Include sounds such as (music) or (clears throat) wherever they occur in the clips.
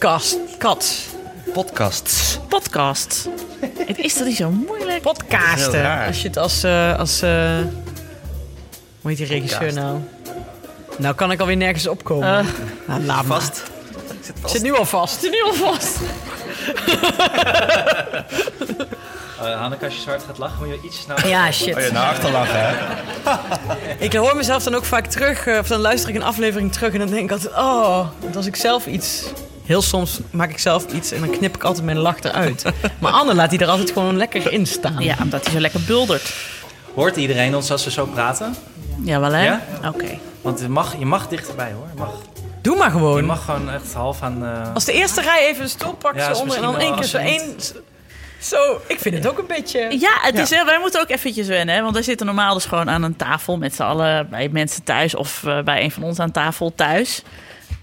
podcast. Kat. Podcasts. Podcast. Het is toch niet zo moeilijk? Podcasten. Als je het als... eh, als eh, hoe heet die regisseur Podcast. nou? Nou kan ik alweer nergens opkomen. Eh, nou, laat maar. Vast. Zit Ik zit nu al vast. nu alvast. Uh, (laughs) Hanneke, als je zo hard gaat lachen, moet je iets sneller... Ja, shit. Oh ja, naar achter lachen, hè? (laughs) Ik hoor mezelf dan ook vaak terug, eh, of dan luister ik een aflevering terug en dan denk ik altijd, oh, want als ik zelf iets, heel soms maak ik zelf iets en dan knip ik altijd mijn lach eruit. (laughs) Maar Anne laat die er altijd gewoon lekker in staan. Ja, omdat hij zo lekker buldert. Hoort iedereen ons als we zo praten? Ja, wel hè? Ja? Oké. Want je mag, je mag dichterbij, hoor. Je mag, Doe maar je gewoon. mag gewoon echt half aan... eh, Als de eerste rij even de stoel pakt Ja, zo onder en dan één keer zo één... Zo, ik vind het ook een beetje... Ja, het is, hè, wij moeten ook eventjes wennen. Hè? Want wij zitten normaal dus gewoon aan een tafel met z'n allen bij mensen thuis of eh, bij een van ons aan tafel thuis.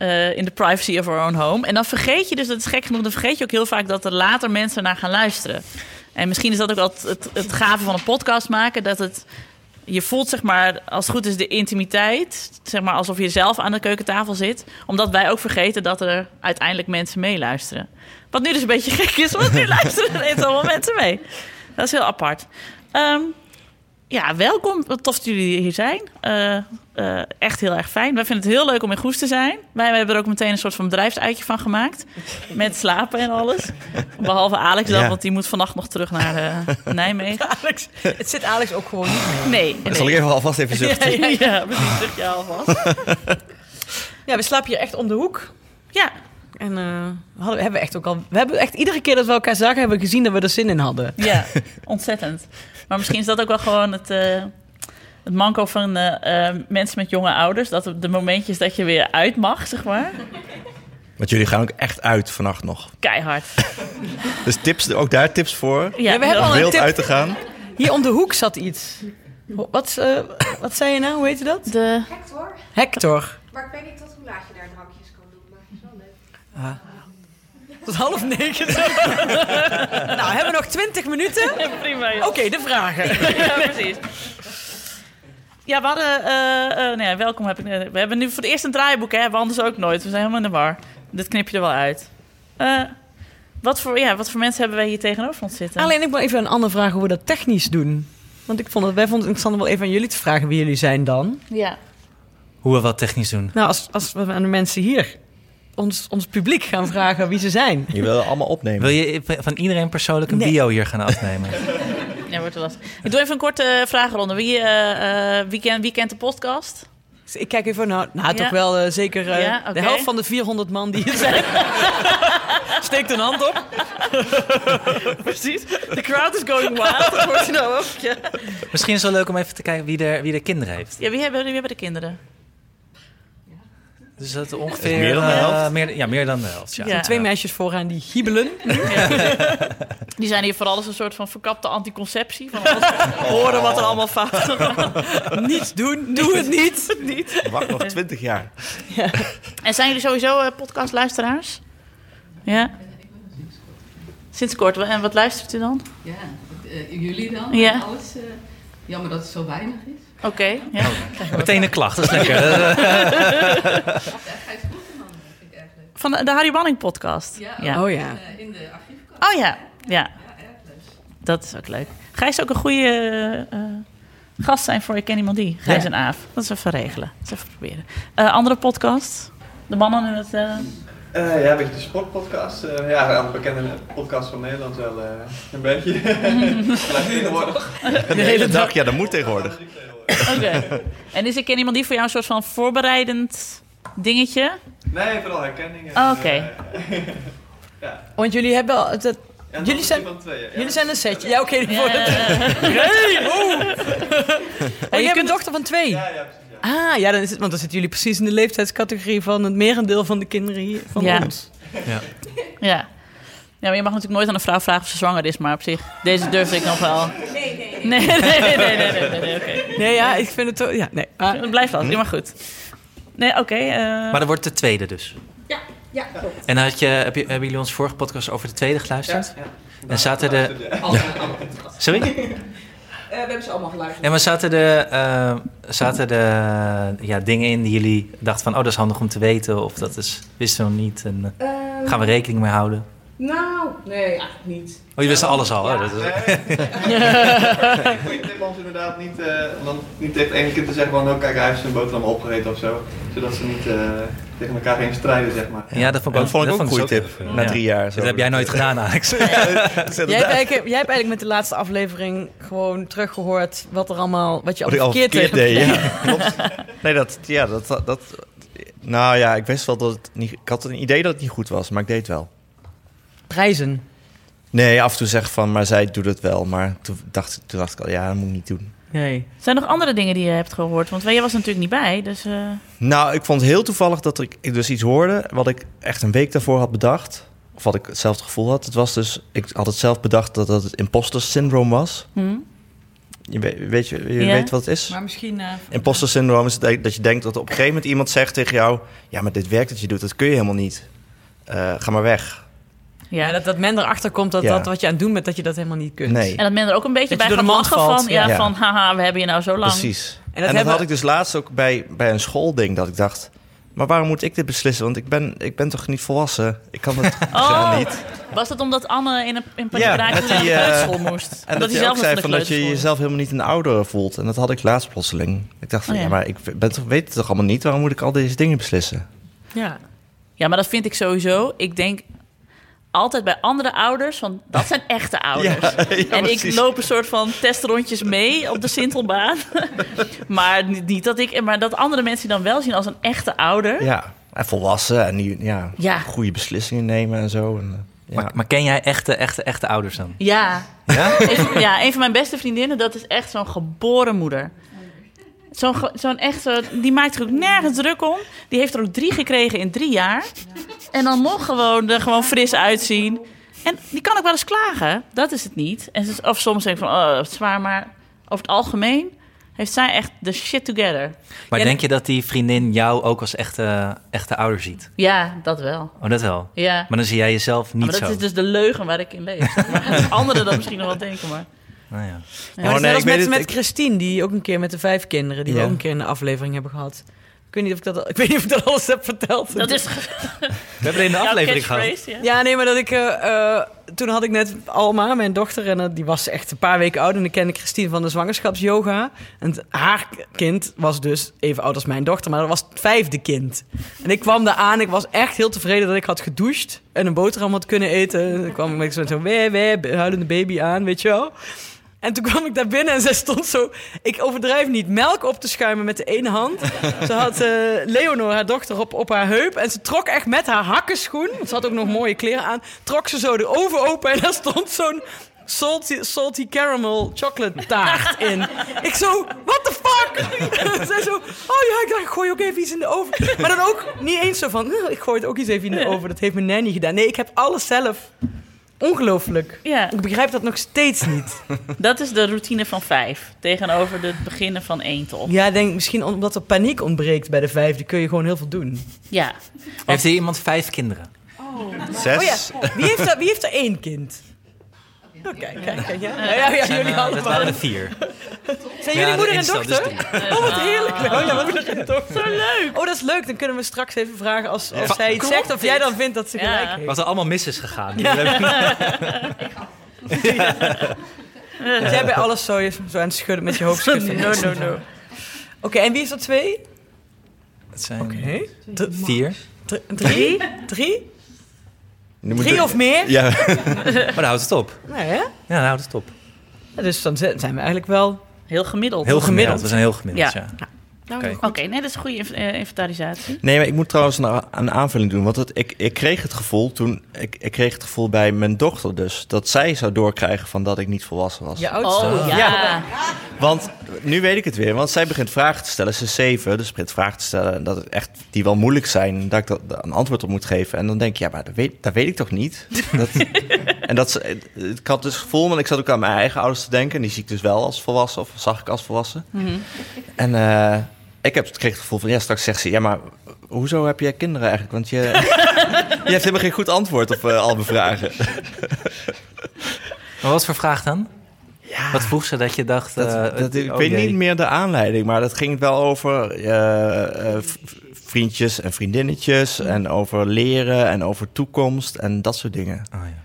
Eh, in de privacy of our own home. En dan vergeet je dus, dat is gek genoeg, dan vergeet je ook heel vaak dat er later mensen naar gaan luisteren. En misschien is dat ook wel het, het, gave van een podcast maken, dat het. Je voelt zeg maar, als het goed is, de intimiteit. Zeg maar alsof je zelf aan de keukentafel zit. Omdat wij ook vergeten dat er uiteindelijk mensen meeluisteren. Wat nu dus een beetje gek is, want nu (laughs) luisteren er allemaal mensen mee. Dat is heel apart. Ehm, ja, welkom. Wat tof dat jullie hier zijn. Eh, eh, echt heel erg fijn. Wij vinden het heel leuk om in Goes te zijn. Wij, wij hebben er ook meteen een soort van bedrijfsuitje van gemaakt. Met slapen en alles. Behalve Alex dan, Ja. want die moet vannacht nog terug naar eh, (laughs) Nijmegen. Alex, het zit Alex ook gewoon niet. Nee, nee. Zal ik even alvast even zuchten? Ja, ja, ja, precies. Je alvast. (laughs) Ja, we slapen hier echt om de hoek. Ja, En eh, we hadden, hebben we echt ook al... We hebben echt iedere keer dat we elkaar zagen, hebben we gezien dat we er zin in hadden. ja, (laughs) ontzettend. Maar misschien is dat ook wel gewoon het, eh, het manco van eh, eh, mensen met jonge ouders. Dat op de momentjes dat je weer uit mag, zeg maar. Want jullie gaan ook echt uit vannacht nog. Keihard. (laughs) Dus tips, ook daar tips voor? Ja, we hebben al Om een wild tip. uit te gaan? Hier om de hoek zat iets. Wat, eh, wat zei je nou? Hoe heet je dat? de, Hector. Hector. Maar ik weet niet tot hoe laat je daar drankjes kan doen, maar het is wel leuk. Tot half negen. (laughs) nou, hebben we nog twintig minuten? Oké, prima. de vragen. ja, precies. Ja, we hadden... eh, eh, nou ja, welkom. Heb ik, net- we hebben nu voor het eerst een draaiboek, hè. Hebben we anders ook nooit. We zijn helemaal in de war. Dit knip je er wel uit. Eh, wat, voor, ja, wat voor mensen hebben wij hier tegenover ons zitten? Alleen ik wil even een andere vraag hoe we dat technisch doen. Want ik vond het, wij vonden het interessant om wel even aan jullie te vragen wie jullie zijn dan. Ja. Hoe we wat technisch doen. Nou, als, als we aan de mensen hier, ons, ons publiek gaan vragen wie ze zijn. Je wil allemaal opnemen. Wil je van iedereen persoonlijk een Nee. bio hier gaan afnemen? (laughs) Ja, wordt wel lastig. Ik doe even een korte eh, vragenronde. Wie, eh, eh, wie, ken, wie kent de podcast? Dus ik kijk even naar, nou Ja. toch wel zeker Ja, de helft van de 400 man die hier zijn. (laughs) Steekt een hand op. (laughs) Precies. The crowd is going wild. Nou ook. Misschien is het wel leuk om even te kijken wie er, wie er kinderen heeft. ja wie, hebben, wie hebben de kinderen? Dus dat ongeveer... meer dan de eh, helft? meer, ja, meer dan de helft, ja. Ja. Twee meisjes vooraan die giebelen. (laughs) Die zijn hier vooral als een soort van verkapte anticonceptie. Van alles (laughs) horen wat er allemaal fout gaat. (laughs) Niets doen, doe het niet. niet. Wacht nog 20 jaar. En zijn jullie sowieso eh, podcastluisteraars? Ja? Sinds kort. En wat luistert u dan? Ja, eh, jullie dan? Ja. Alles, jammer dat het zo weinig is. Oké. ja. Meteen een klacht, dat is lekker. (laughs) Eh. Van de, de Harry Banning podcast. Ja, Ja. Oh ja. eh, in de archiefkast. Oh ja. Ja, Ja, erg leuk. dat is ook leuk. Gijs ook een goede eh, gast zijn voor Ik Ken Iemand Die. Gijs Ja. en Aaf. Dat is even regelen. Dat is even proberen. Eh, andere podcast? De mannen in het... eh, Eh, ja, een beetje de sportpodcast. Eh, ja, een bekende podcast van Nederland wel eh, een beetje. (laughs) Tegenwoordig. De hele dag, ja, dat moet tegenwoordig. Oké. En is Ik Ken Iemand Die voor jou een soort van voorbereidend dingetje? Nee, vooral herkenning. Oh, oké. (laughs) Want jullie hebben al... Het, het- Ja, Jullie zijn- twee, ja. jullie zijn een setje. Ja, oké. Ja, voor de- ja, (laughs) Oh, je hebt een dochter van twee. Ja, ja, precies. Ja. Ah, ja, dan is het, want dan zitten jullie precies in de leeftijdscategorie van het merendeel van de kinderen hier van Ja. ons. Ja. ja, maar je mag natuurlijk nooit aan een vrouw vragen of ze zwanger is, maar op zich, deze durf ik nog wel. Nee, nee, nee. Nee, nee, nee, nee, nee, nee, nee, oké. Nee, ja, ik vind het toch... Ja, nee. Het blijft altijd, maar goed. Nee, oké. eh, maar dat wordt de tweede dus. Ja, ja, klopt. En had je, heb je, hebben jullie onze vorige podcast over de tweede geluisterd? Ja. En zaten de... Sorry? (laughs) we hebben ze allemaal geluisterd. En maar zaten er eh, zaten er ja, dingen in die jullie dachten van... oh, dat is handig om te weten of dat is, wisten we nog niet? En, eh, Ehm, Gaan we rekening mee houden? Nou, nee, eigenlijk niet. Oh, je wist alles al. hè? Ja. Dat is- Een goede tip was inderdaad niet, eh, om dan niet tegen het ene kind te zeggen van, oh kijk, hij heeft zijn boterham opgegeten of zo. Zodat ze niet eh, tegen elkaar gaan strijden, zeg maar. Ja, dat vond ik Dat vond ik ook een goede tip. Na drie jaar. Dat heb jij nooit gedaan, Alex. (laughs) Jij hebt, eigenlijk, jij hebt eigenlijk met de laatste aflevering gewoon teruggehoord wat er allemaal, wat je Wat al verkeerd deed, ja. (laughs) Klopt. Nee, dat, ja, dat, dat, dat... Nou ja, ik wist wel dat het niet... Ik had een idee dat het niet goed was, maar ik deed het wel. Prijzen. Nee, af en toe zeg van, maar zij doet het wel. Maar toen dacht, toen dacht ik al, ja, dat moet ik niet doen. Nee. Zijn er nog andere dingen die je hebt gehoord? Want jij was er natuurlijk niet bij, dus... eh, Nou, ik vond het heel toevallig dat ik, ik dus iets hoorde... wat ik echt een week daarvoor had bedacht. Of wat ik hetzelfde gevoel had. Het was dus... Ik had het zelf bedacht dat dat het imposter syndroom was. hm? Je weet, weet, je, je Ja. weet wat het is? Maar misschien... eh, Imposter syndroom is het dat je denkt dat op een gegeven moment iemand zegt tegen jou... ja, maar dit werk dat je doet, dat kun je helemaal niet. Eh, ga maar weg. Ja, dat, dat men erachter komt dat, Ja. dat wat je aan het doen bent, dat je dat helemaal niet kunt. Nee. En dat men er ook een beetje Dat je bij gaat lachen valt, van... Ja, ja. van haha, we hebben je nou zo lang. Precies. En En dat dat, hebben- had ik dus laatst ook bij, bij een schoolding. Dat ik dacht, maar waarom moet ik dit beslissen? Want ik ben, ik ben toch niet volwassen? Ik kan het (laughs) (laughs) Oh. helemaal niet. Was dat omdat Anne in een, in een Ja, paniek dat naar de hij, eh, kleuterschool moest? En Omdat dat hij nog zei van dat je jezelf helemaal niet een ouder voelt. En dat had ik laatst plotseling. Ik dacht van, Oh, ja. ja. maar ik ben toch, weet het toch allemaal niet? Waarom moet ik al deze dingen beslissen? Ja. Ja, maar dat vind ik sowieso. Ik denk altijd bij andere ouders, want dat zijn echte (laughs) ouders. Ja, ja, en ik precies. loop een soort van testrondjes mee op de Sintelbaan. (laughs) maar niet niet dat ik, maar dat andere mensen die dan wel zien als een echte ouder. Ja, en volwassen en die, ja, Ja. goede beslissingen nemen en zo. En, eh, ja. Maar, maar ken jij echte, echte, echte ouders dan? Ja. Ja? Een, ja, een van mijn beste vriendinnen, dat is echt zo'n geboren moeder. Zo'n zo'n echt, zo, die maakt er ook nergens druk om. Die heeft er ook drie gekregen in drie jaar. En dan nog gewoon er gewoon fris uitzien. En die kan ook wel eens klagen. Dat is het niet. En ze- of soms denk ik van, oh, het is zwaar. Maar over het algemeen heeft zij echt de shit together. Maar Ja, denk je dat die vriendin jou ook als echte, echte ouder ziet? Ja, dat wel. Oh, dat wel. Ja. Maar dan zie jij jezelf niet maar dat zo. is dus de leugen waar ik in leef. Maar (laughs) dat anderen dat misschien nog wel denken, maar... Nou ja. Ja, Oh, maar nee, ik met, het, met ik- Christine, die ook een keer met de vijf kinderen, die we ook een keer in de aflevering hebben gehad. Ik weet niet of ik dat, al- ik weet niet of ik dat alles heb verteld. Dat is (laughs) We hebben er in de aflevering gehad. ja. Ja, nee, maar dat ik... eh, eh, toen had ik net Alma, mijn dochter, en die was echt een paar weken oud. En ik kende Christine van de zwangerschapsyoga. En haar kind was dus even oud als mijn dochter, maar dat was het vijfde kind. En ik kwam daar aan, ik was echt heel tevreden dat ik had gedoucht en een boterham had kunnen eten. Ik kwam met zo'n zo, wee, wee, huilende baby aan, weet je wel. En toen kwam ik daar binnen en zij stond zo, ik overdrijf niet, melk op te schuimen met de ene hand. (laughs) Ze had eh, Leonor, haar dochter, op, op haar heup. En ze trok echt met haar hakkenschoen, want ze had ook nog mooie kleren aan, trok ze zo de oven open en daar stond zo'n salty, salty caramel chocolate taart in. Ik zo, what the fuck? (laughs) Zij zo, oh ja, ik dacht, ik gooi ook even iets in de oven. Maar dan ook niet eens zo van, "Eh, ik gooi het ook iets even in de oven. Dat heeft mijn nanny gedaan. Nee, ik heb alles zelf. Ongelooflijk. Ja, Ik begrijp dat nog steeds niet. (laughs) dat is de routine van vijf. Tegenover het beginnen van één toch? Ja, ik denk misschien omdat er paniek ontbreekt bij de vijfde, kun je gewoon heel veel doen. Ja. Heeft hier iemand vijf kinderen? Zes? Oh ja, wie heeft er, wie heeft er één kind? Oh, kijk, kijk, kijk. Ja, ja, Zijn, jullie eh, dat allemaal. waren er vier. Zijn jullie de moeder en dus dochter? drie. Oh, wat heerlijk. Oh ja, moeder en dochter. Zo leuk. Oh, dat is leuk. Dan kunnen we straks even vragen als, als Ja. zij iets zegt of jij dan vindt dat ze Ja. gelijk heeft. Was er allemaal mis is gegaan. (laughs) Dus jij bij alles zo, zo aan het schudden met je hoofd schudden. No, no, no. Oké, en wie is er twee? Het zijn Oké. vier. Dr- Drie? Drie? Drie er- of meer? Ja, (laughs) Maar dan houdt het op. Nee, hè? Ja, dan houdt het op. Ja, Dus dan zijn we eigenlijk wel... Heel gemiddeld. Heel gemiddeld. gemiddeld. We zijn heel gemiddeld, Ja. ja. Nou, Oké. Oké, nee, dat is een goede eh, inventarisatie. Nee, maar ik moet trouwens een, een aanvulling doen. Want het, ik, ik kreeg het gevoel toen... Ik, ik kreeg het gevoel bij mijn dochter dus... dat zij zou doorkrijgen van dat ik niet volwassen was. je oudste. Oh, ja. Ja. Want nu weet ik het weer. Want zij begint vragen te stellen. Ze is zeven, dus ze begint vragen te stellen... en dat het echt, die wel moeilijk zijn. Dat ik dat, daar een antwoord op moet geven. En dan denk ik, ja, maar dat weet, dat weet ik toch niet? Dat, (laughs) en dat ze, ik had dus het gevoel... want ik zat ook aan mijn eigen ouders te denken... en die zie ik dus wel als volwassen... of zag ik als volwassen. En eh, ik heb, kreeg het gevoel van... ja, straks zegt ze... ja, maar hoezo heb jij kinderen eigenlijk? Want je, (laughs) je hebt helemaal geen goed antwoord op eh, al mijn vragen. Maar wat voor vraag dan? Wat vroeg ze dat je dacht... Dat, eh, dat, ik oh weet jee. niet meer de aanleiding, maar dat ging wel over. eh, eh, vriendjes en vriendinnetjes en over leren en over toekomst en dat soort dingen. Oh, ja.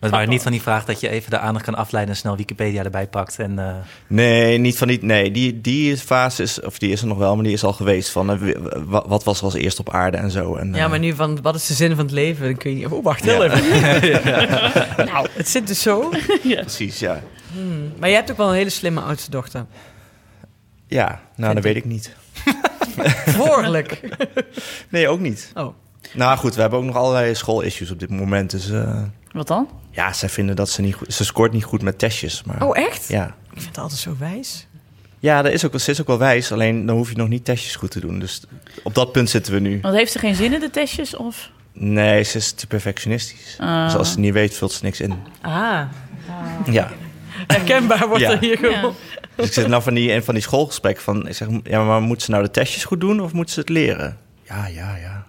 Maar het waren niet van die vraag dat je even de aandacht kan afleiden en snel Wikipedia erbij pakt. En, eh, Nee, niet van die. Nee, die, die fase is, of die is er nog wel, maar die is al geweest. Van eh, wa- wat was er als eerst op aarde en zo. En, Ja, eh, maar nu van wat is de zin van het leven? Dan kun je. Oh, wacht heel Ja. even. (laughs) nou, het zit dus zo. (laughs) Precies, ja. Hmm. Maar je hebt ook wel een hele slimme oudste dochter. Ja, nou, dat weet ik niet. (laughs) Voorlijk. Nee, ook niet. Oh. Nou goed, we hebben ook nog allerlei schoolissues op dit moment. Dus eh, Wat dan? ja, zij vinden dat ze niet goed... Ze scoort niet goed met testjes, maar... Oh, echt? Ja. Ik vind het altijd zo wijs. Ja, dat is ook, ze is ook wel wijs. Alleen dan hoef je nog niet testjes goed te doen. Dus op dat punt zitten we nu. Want heeft ze geen zin in de testjes? Of? Nee, ze is te perfectionistisch. Dus als ze niet weet, vult ze niks in. Ah, Ja. herkenbaar wordt Ja. er hier Ja. gewoon. Dus ik zit nou van die, in van die schoolgesprekken van... Ik zeg, ja, maar moet ze nou de testjes goed doen of moet ze het leren? Ja, ja, ja.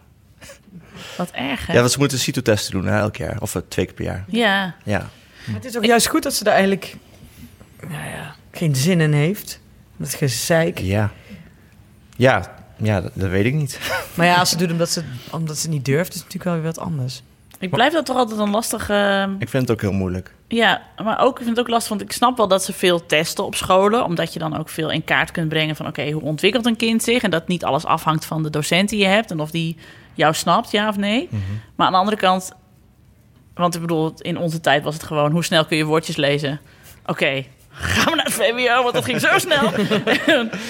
Wat erg, hè? Ja, want ze moeten CITO-testen doen hè, elk jaar. Of eh, twee keer per jaar. Ja. Ja. Maar het is ook juist goed dat ze daar eigenlijk nou ja, geen zin in heeft. Dat gezeik. Ja. Ja, ja dat, dat weet ik niet. (laughs) Maar ja, als ze doet omdat ze, omdat ze niet durft, is het natuurlijk wel weer wat anders. Ik blijf dat toch altijd een lastige... Ik vind het ook heel moeilijk. Ja, maar ook, ik vind het ook lastig, want ik snap wel dat ze veel testen op scholen. Omdat je dan ook veel in kaart kunt brengen van... oké, hoe ontwikkelt een kind zich? En dat niet alles afhangt van de docent die je hebt... en of die jou snapt, ja of nee. Maar aan de andere kant... want ik bedoel, in onze tijd was het gewoon... hoe snel kun je woordjes lezen? Oké, gaan we naar het VWO, want dat ging zo (laughs) snel.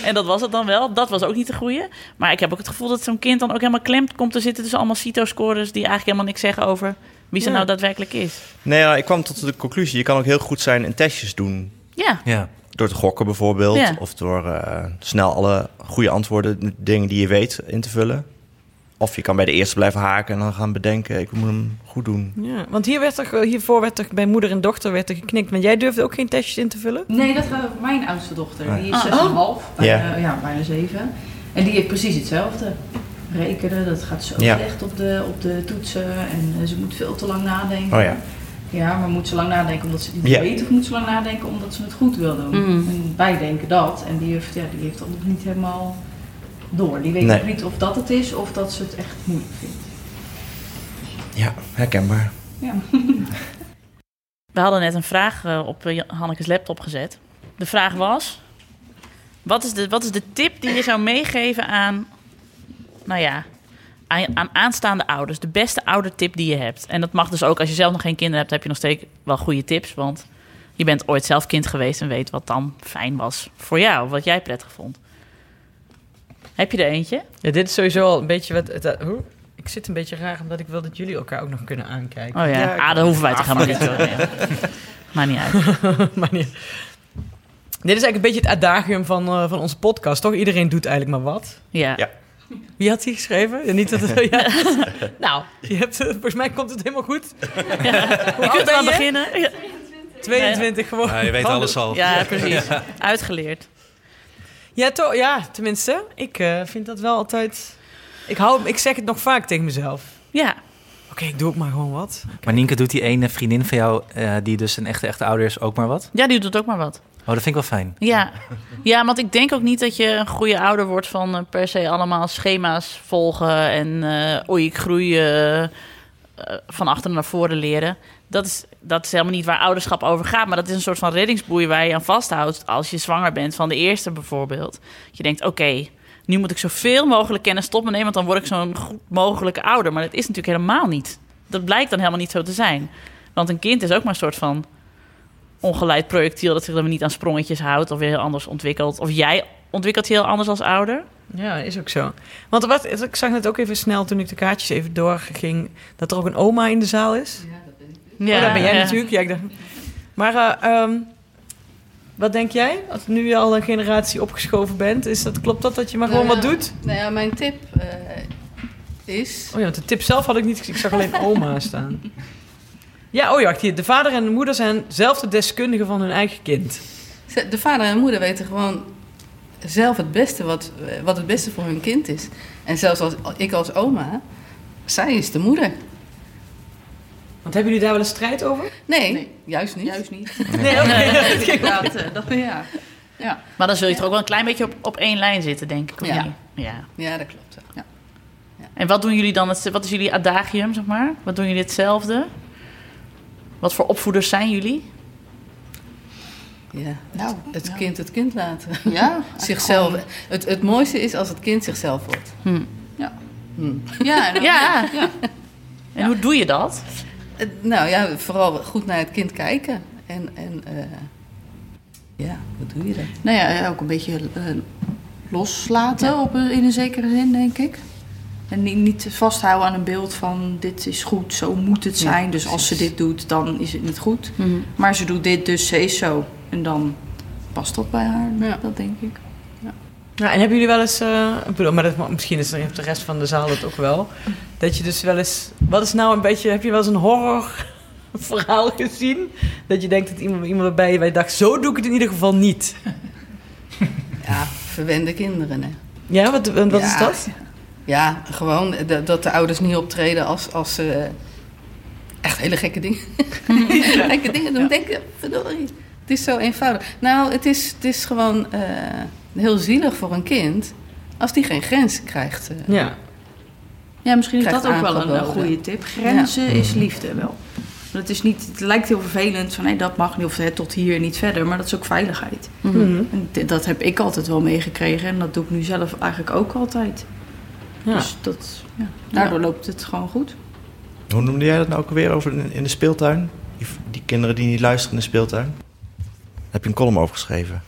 en dat was het dan wel. Dat was ook niet de goede. Maar ik heb ook het gevoel dat zo'n kind dan ook helemaal klemt komt te zitten... tussen allemaal CITO-scores die eigenlijk helemaal niks zeggen over... wie ze Ja. nou daadwerkelijk is. Nee, nou, ik kwam tot de conclusie. Je kan ook heel goed zijn in testjes doen. Ja, ja. Door te gokken bijvoorbeeld. Ja. Of door eh, snel alle goede antwoorden, de dingen die je weet, in te vullen. Of je kan bij de eerste blijven haken en dan gaan bedenken... ik moet hem goed doen. Ja, want hier werd er, hiervoor werd er bij moeder en dochter werd er geknikt. Want jij durfde ook geen testjes in te vullen? Nee, dat gaat over mijn oudste dochter. Ah. Die is Ah. 6,5, bijna, Ja. ja, bijna 7. En die heeft precies hetzelfde. Rekenen, dat gaat zo Ja. slecht op de, op de toetsen. En eh, ze moet veel te lang nadenken. Oh ja. Ja, maar moet ze lang nadenken omdat ze het niet Ja. weet? Of moet ze lang nadenken omdat ze het goed wil doen? Mhm. En wij denken dat. En die heeft, ja, die heeft dat nog niet helemaal door. Die weet Nee. nog niet of dat het is of dat ze het echt moeilijk vindt. Ja, herkenbaar. Ja. (laughs) We hadden net een vraag eh, op eh, Hanneke's laptop gezet. De vraag was: wat is de, wat is de tip die je zou meegeven aan, nou ja, aan, aan aanstaande ouders? De beste oudertip die je hebt. En dat mag dus ook als je zelf nog geen kinderen hebt, heb je nog steeds wel goede tips. Want je bent ooit zelf kind geweest en weet wat dan fijn was voor jou, wat jij prettig vond. Heb je er eentje? Ja, dit is sowieso al een beetje wat... Het, hoe? Ik zit een beetje raar omdat ik wil dat jullie elkaar ook nog kunnen aankijken. Oh ja, Ja, ah, dat hoeven wij toch Ah, helemaal niet te doen. Ja. (laughs) Maakt niet uit. (laughs) maar niet. Dit is eigenlijk een beetje het adagium van, eh, van onze podcast, toch? Iedereen doet eigenlijk maar wat. Ja. Ja. Wie had die geschreven? Ja, niet dat het, (laughs) ja. nou, je hebt, volgens mij komt het helemaal goed. Je kunt ben eraan je? beginnen. Ja. 22 gewoon. Ja, je weet alles al. Ja, precies. Uitgeleerd. Ja, toch? Ja, tenminste. Ik eh, vind dat wel altijd... Ik, hou, ik zeg het nog vaak tegen mezelf. Ja, Oké, ik doe ook maar gewoon wat. Maar Nienke, doet die ene vriendin van jou, eh, die dus een echte, echte ouder is, ook maar wat? ja die doet ook maar wat. Oh, dat vind ik wel fijn. Ja. ja, want ik denk ook niet dat je een goede ouder wordt van eh, per se allemaal schema's volgen en eh oei, ik groei van achter naar voren leren. Dat is, dat is helemaal niet waar ouderschap over gaat, maar dat is een soort van reddingsboei waar je aan vasthoudt als je zwanger bent van de eerste bijvoorbeeld. Je denkt, oké, nu moet ik zoveel mogelijk kennis tot me nemen, want dan word ik zo'n goed mogelijke ouder. Maar dat is natuurlijk helemaal niet. Dat blijkt dan helemaal niet zo te zijn. Want een kind is ook maar een soort van ongeleid projectiel dat zich dan niet aan sprongetjes houdt of weer heel anders ontwikkelt. Of jij ontwikkelt je heel anders als ouder. Ja, is ook zo. Want wat, ik zag net ook even snel toen ik de kaartjes even doorging... dat er ook een oma in de zaal is. Ja. Ja, oh, dat ben jij ja. natuurlijk. Ja, ik dacht... Maar eh, ehm, wat denk jij? Als nu je al een generatie opgeschoven bent, is dat, klopt dat dat je maar gewoon Nou wat ja, doet? Nou ja, mijn tip eh, is... Oh ja, want de tip zelf had ik niet. Ik zag alleen oma (laughs) staan. Ja, oh ja, wacht hier. De vader en de moeder zijn zelf de deskundigen van hun eigen kind. De vader en moeder weten gewoon zelf het beste wat, eh, wat het beste voor hun kind is. En zelfs als ik als oma, zij is de moeder. Want hebben jullie daar wel een strijd over? Nee, juist niet. Juist niet. Nee, oké. (laughs) Inderdaad, eh, dat, ja. Ja. Maar dan zul je toch ook wel een klein beetje op, op één lijn zitten, denk ik. Of Ja. niet? ja. ja, dat klopt. Ja. En wat doen jullie dan? het- Wat is jullie adagium, zeg maar? Wat doen jullie hetzelfde? Wat voor opvoeders zijn jullie? Ja, Nou, het kind het kind laten. Ja, (laughs) zichzelf. Het, het mooiste is als het kind zichzelf wordt. Ja. Hm. Ja, en- Ja. ja. En hoe doe je dat? Het- Nou ja, vooral goed naar het kind kijken. En, en eh, ja, hoe doe je dat? Nou ja, ook een beetje eh, loslaten op, in een zekere zin, denk ik. En niet, niet vasthouden aan een beeld van dit is goed, zo moet het Ja, zijn. dus als ze dit doet, dan is het niet goed. Maar ze doet dit, dus ze is zo. En dan past dat bij haar, Ja. dat denk ik. Nou, en hebben jullie wel eens, eh, ik bedoel, maar dat, misschien is heeft de rest van de zaal dat ook wel, dat je dus wel eens, wat is nou een beetje, heb je wel eens een horror (laughs) verhaal gezien? Dat je denkt dat iemand, iemand waarbij je bij dacht, zo doe ik het in ieder geval niet. (laughs) Ja, verwende kinderen. Hè. Ja, wat, wat Ja, is dat? Ja, gewoon dat, de ouders niet optreden als, als ze echt hele gekke dingen, (laughs) gekke dingen doen. Denk, verdorie, het is zo eenvoudig. Nou, het is, het is gewoon eh, heel zielig voor een kind als die geen grenzen krijgt. eh. Ja. Ja, misschien is dat ook wel een, goede tip. Grenzen is liefde wel. Want Het, is niet, het lijkt heel vervelend van nee, dat mag niet of hè, tot hier en niet verder, maar dat is ook veiligheid. Mhm. En d- dat heb ik altijd wel meegekregen en dat doe ik nu zelf eigenlijk ook altijd. Ja. Dus dat, ja, daardoor loopt het gewoon goed. Hoe noemde jij dat nou ook alweer over in, in de speeltuin? Die, die kinderen die niet luisteren in de speeltuin? Daar heb je een column over geschreven.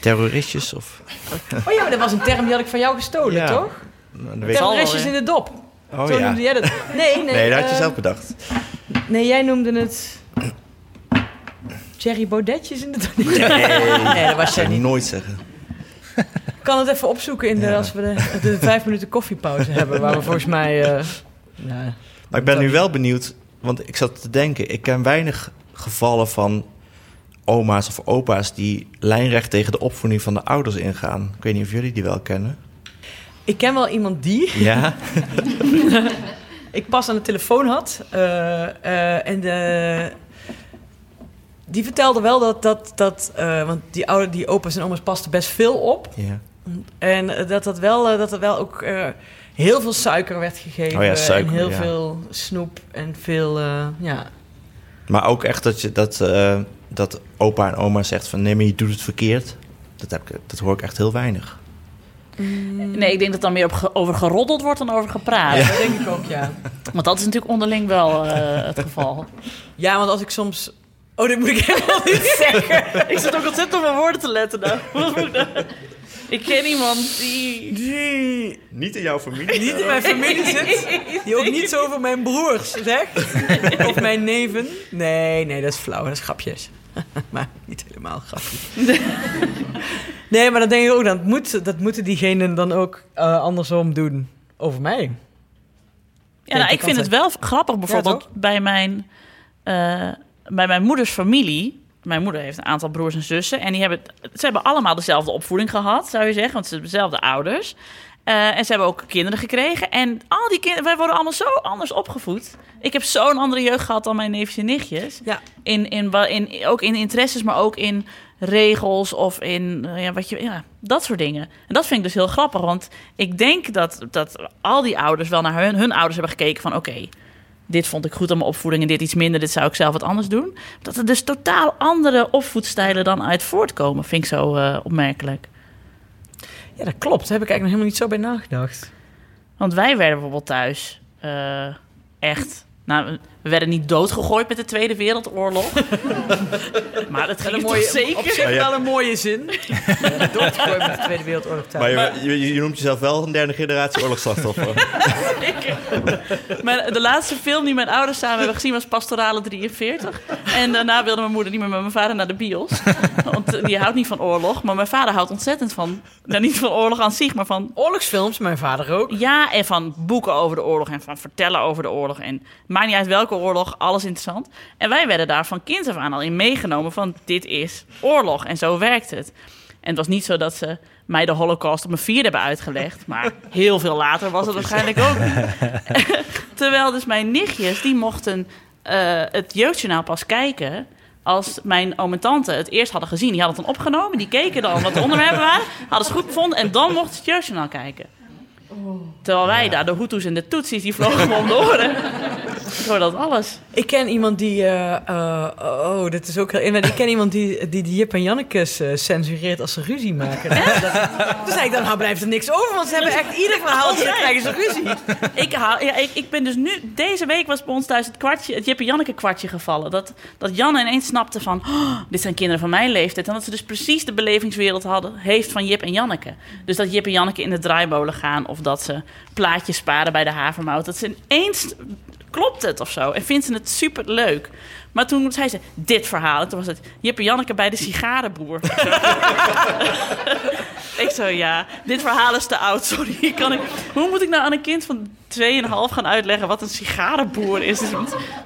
Terroristjes of... Oh ja, maar dat was een term die had ik van jou gestolen, Ja. toch? Nou, Terroristjes in de dop. Oh Zo ja. noemde jij dat. Nee, nee. Nee, dat had je eh, zelf bedacht. Nee, jij noemde het... Cherry Baudetjes in de dop. Nee, Nee, dat was jij niet. nooit zeggen. Ik kan het even opzoeken in de, Ja. als we de, de vijf minuten koffiepauze hebben, waar we volgens mij... eh, ja, Maar ik ben nu wel benieuwd, want ik zat te denken... ik ken weinig gevallen van oma's of opa's... die lijnrecht tegen de opvoeding van de ouders ingaan. Ik weet niet of jullie die wel kennen. Ik ken wel iemand die Ja? (laughs) ik pas aan de telefoon had. eh, eh, en de, die vertelde wel dat... dat, dat eh, want die, oude, die opa's en oma's pasten best veel op. ja. En eh, dat, dat, wel, eh, dat er wel ook eh, heel veel suiker werd gegeven. Oh ja, suiker, en heel ja. veel snoep en veel... eh, ja. Maar ook echt dat, je, dat, eh, dat opa en oma zegt van... nee, maar je doet het verkeerd. Dat, heb ik, dat hoor ik echt heel weinig. Nee, ik denk dat dan meer op ge- over geroddeld wordt dan over gepraat. Dat denk ik ook, ja. Want dat is natuurlijk onderling wel eh, het (laughs) geval. Ja, want als ik soms... Oh, dit moet ik helemaal niet (laughs) zeggen. ik zit ook ontzettend op mijn woorden te letten (laughs) nou. ik ken iemand die... Die Niet in jouw familie? niet in mijn familie zit. Die ook niet zo over mijn broers zegt. Of mijn neven. Nee, nee, dat is flauw. Dat is grapjes. (laughs) maar niet helemaal grapjes. nee, maar dan denk ik ook... Dat, moet, dat moeten diegenen dan ook eh, andersom doen over mij. Ja, nou, ik vind het wel grappig bijvoorbeeld bij, mijn, eh, bij mijn moeders familie. Mijn moeder heeft een aantal broers en zussen. En die hebben, ze hebben allemaal dezelfde opvoeding gehad, zou je zeggen. Want ze hebben dezelfde ouders. Eh, en ze hebben ook kinderen gekregen. En al die kinderen, wij worden allemaal zo anders opgevoed. Ik heb zo'n andere jeugd gehad dan mijn neefjes en nichtjes. Ja. In, in, in, ook in interesses, maar ook in regels of in eh, ja, wat je, ja, dat soort dingen. En dat vind ik dus heel grappig, want ik denk dat, dat al die ouders wel naar hun, hun ouders hebben gekeken van oké, dit vond ik goed aan mijn opvoeding en dit iets minder, dit zou ik zelf wat anders doen. Dat er dus totaal andere opvoedstijlen dan uit voortkomen, vind ik zo eh, opmerkelijk. Ja, dat klopt. Daar heb ik eigenlijk nog helemaal niet zo bij nagedacht. Want wij werden bijvoorbeeld thuis eh, echt. Nou, we werden niet doodgegooid met de Tweede Wereldoorlog. (laughs) maar het ging mooie, zeker. Op zich Maar wel een mooie zin. (laughs) Doodgegooid met de Tweede Wereldoorlog thuis. Maar je, je, je noemt jezelf wel een derde generatie oorlogsslachtoffer. (laughs) Mijn, de laatste film die mijn ouders samen hebben gezien was Pastorale 43. En daarna wilde mijn moeder niet meer met mijn vader naar de bios. Want die houdt niet van oorlog. Maar mijn vader houdt ontzettend van... Nou, niet van oorlog aan zich, maar van... Oorlogsfilms, mijn vader ook. Ja, en van boeken over de oorlog en van vertellen over de oorlog. En maakt niet uit welke oorlog, alles interessant. En wij werden daar van kind af aan al in meegenomen van... dit is oorlog en zo werkt het. En het was niet zo dat ze mij de holocaust op mijn vierde hebben uitgelegd. Maar heel veel later was het waarschijnlijk ook. (laughs) Terwijl dus mijn nichtjes, die mochten eh, het jeugdjournaal pas kijken... als mijn oom en tante het eerst hadden gezien. Die hadden het dan opgenomen, die keken dan wat de onderwerpen waren... hadden ze goed bevonden en dan mochten ze het jeugdjournaal kijken. Terwijl wij daar, de Hutus en de Tutsis, die vlogen me om de oren. Ik hoor dat alles. Ik ken iemand die. eh, eh, oh, dit is ook heel. Ik ken iemand die, die, die Jip en Jannekes eh, censureert als ze ruzie maken. Dat, toen zei ik dan, nou blijft er niks over, want ze hebben echt ieder verhaaltje, dan krijgen ze ruzie. Ik, haal, ja, ik, ik ben dus nu... Deze week was bij ons thuis het, kwartje, het Jip en Janneke kwartje gevallen. Dat, dat Jan ineens snapte van... "Oh, dit zijn kinderen van mijn leeftijd. En dat ze dus precies de belevingswereld hadden, heeft van Jip en Janneke. Dus dat Jip en Janneke in de draaimolen gaan... of dat ze plaatjes sparen bij de havermout. Dat ze ineens... Klopt het of zo? En vindt ze het super leuk. Maar toen zei ze, dit verhaal. En toen was het Jip en Janneke bij de sigarenboer. (laughs) ik zo, ja, dit verhaal is te oud, sorry. Kan ik, hoe moet ik nou aan een kind van 2,5 gaan uitleggen wat een sigarenboer is? is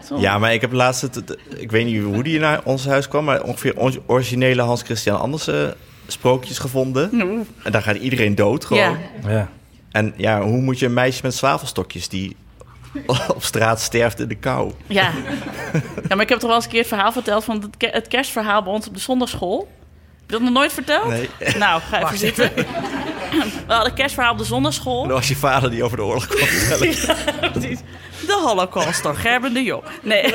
zo- Ja, maar ik heb laatst... Het, ik weet niet hoe die naar ons huis kwam... maar ongeveer on- originele Hans Christian Andersen sprookjes gevonden. Oeh. En daar gaat iedereen dood gewoon. Ja. Ja. En ja, hoe moet je een meisje met zwavelstokjes... die op straat sterft in de kou? Ja. ja, maar ik heb toch wel eens een keer het verhaal verteld van het, ke- het kerstverhaal bij ons op de zondagschool. Heb je dat nog nooit verteld? Nee. Nou, ga even zitten. We hadden kerstverhaal op de zondagschool. En dan was je vader die over de oorlog kwam vertellen. (laughs) Ja, precies. De Holocaust door Gerben de Jong. Nee. (laughs)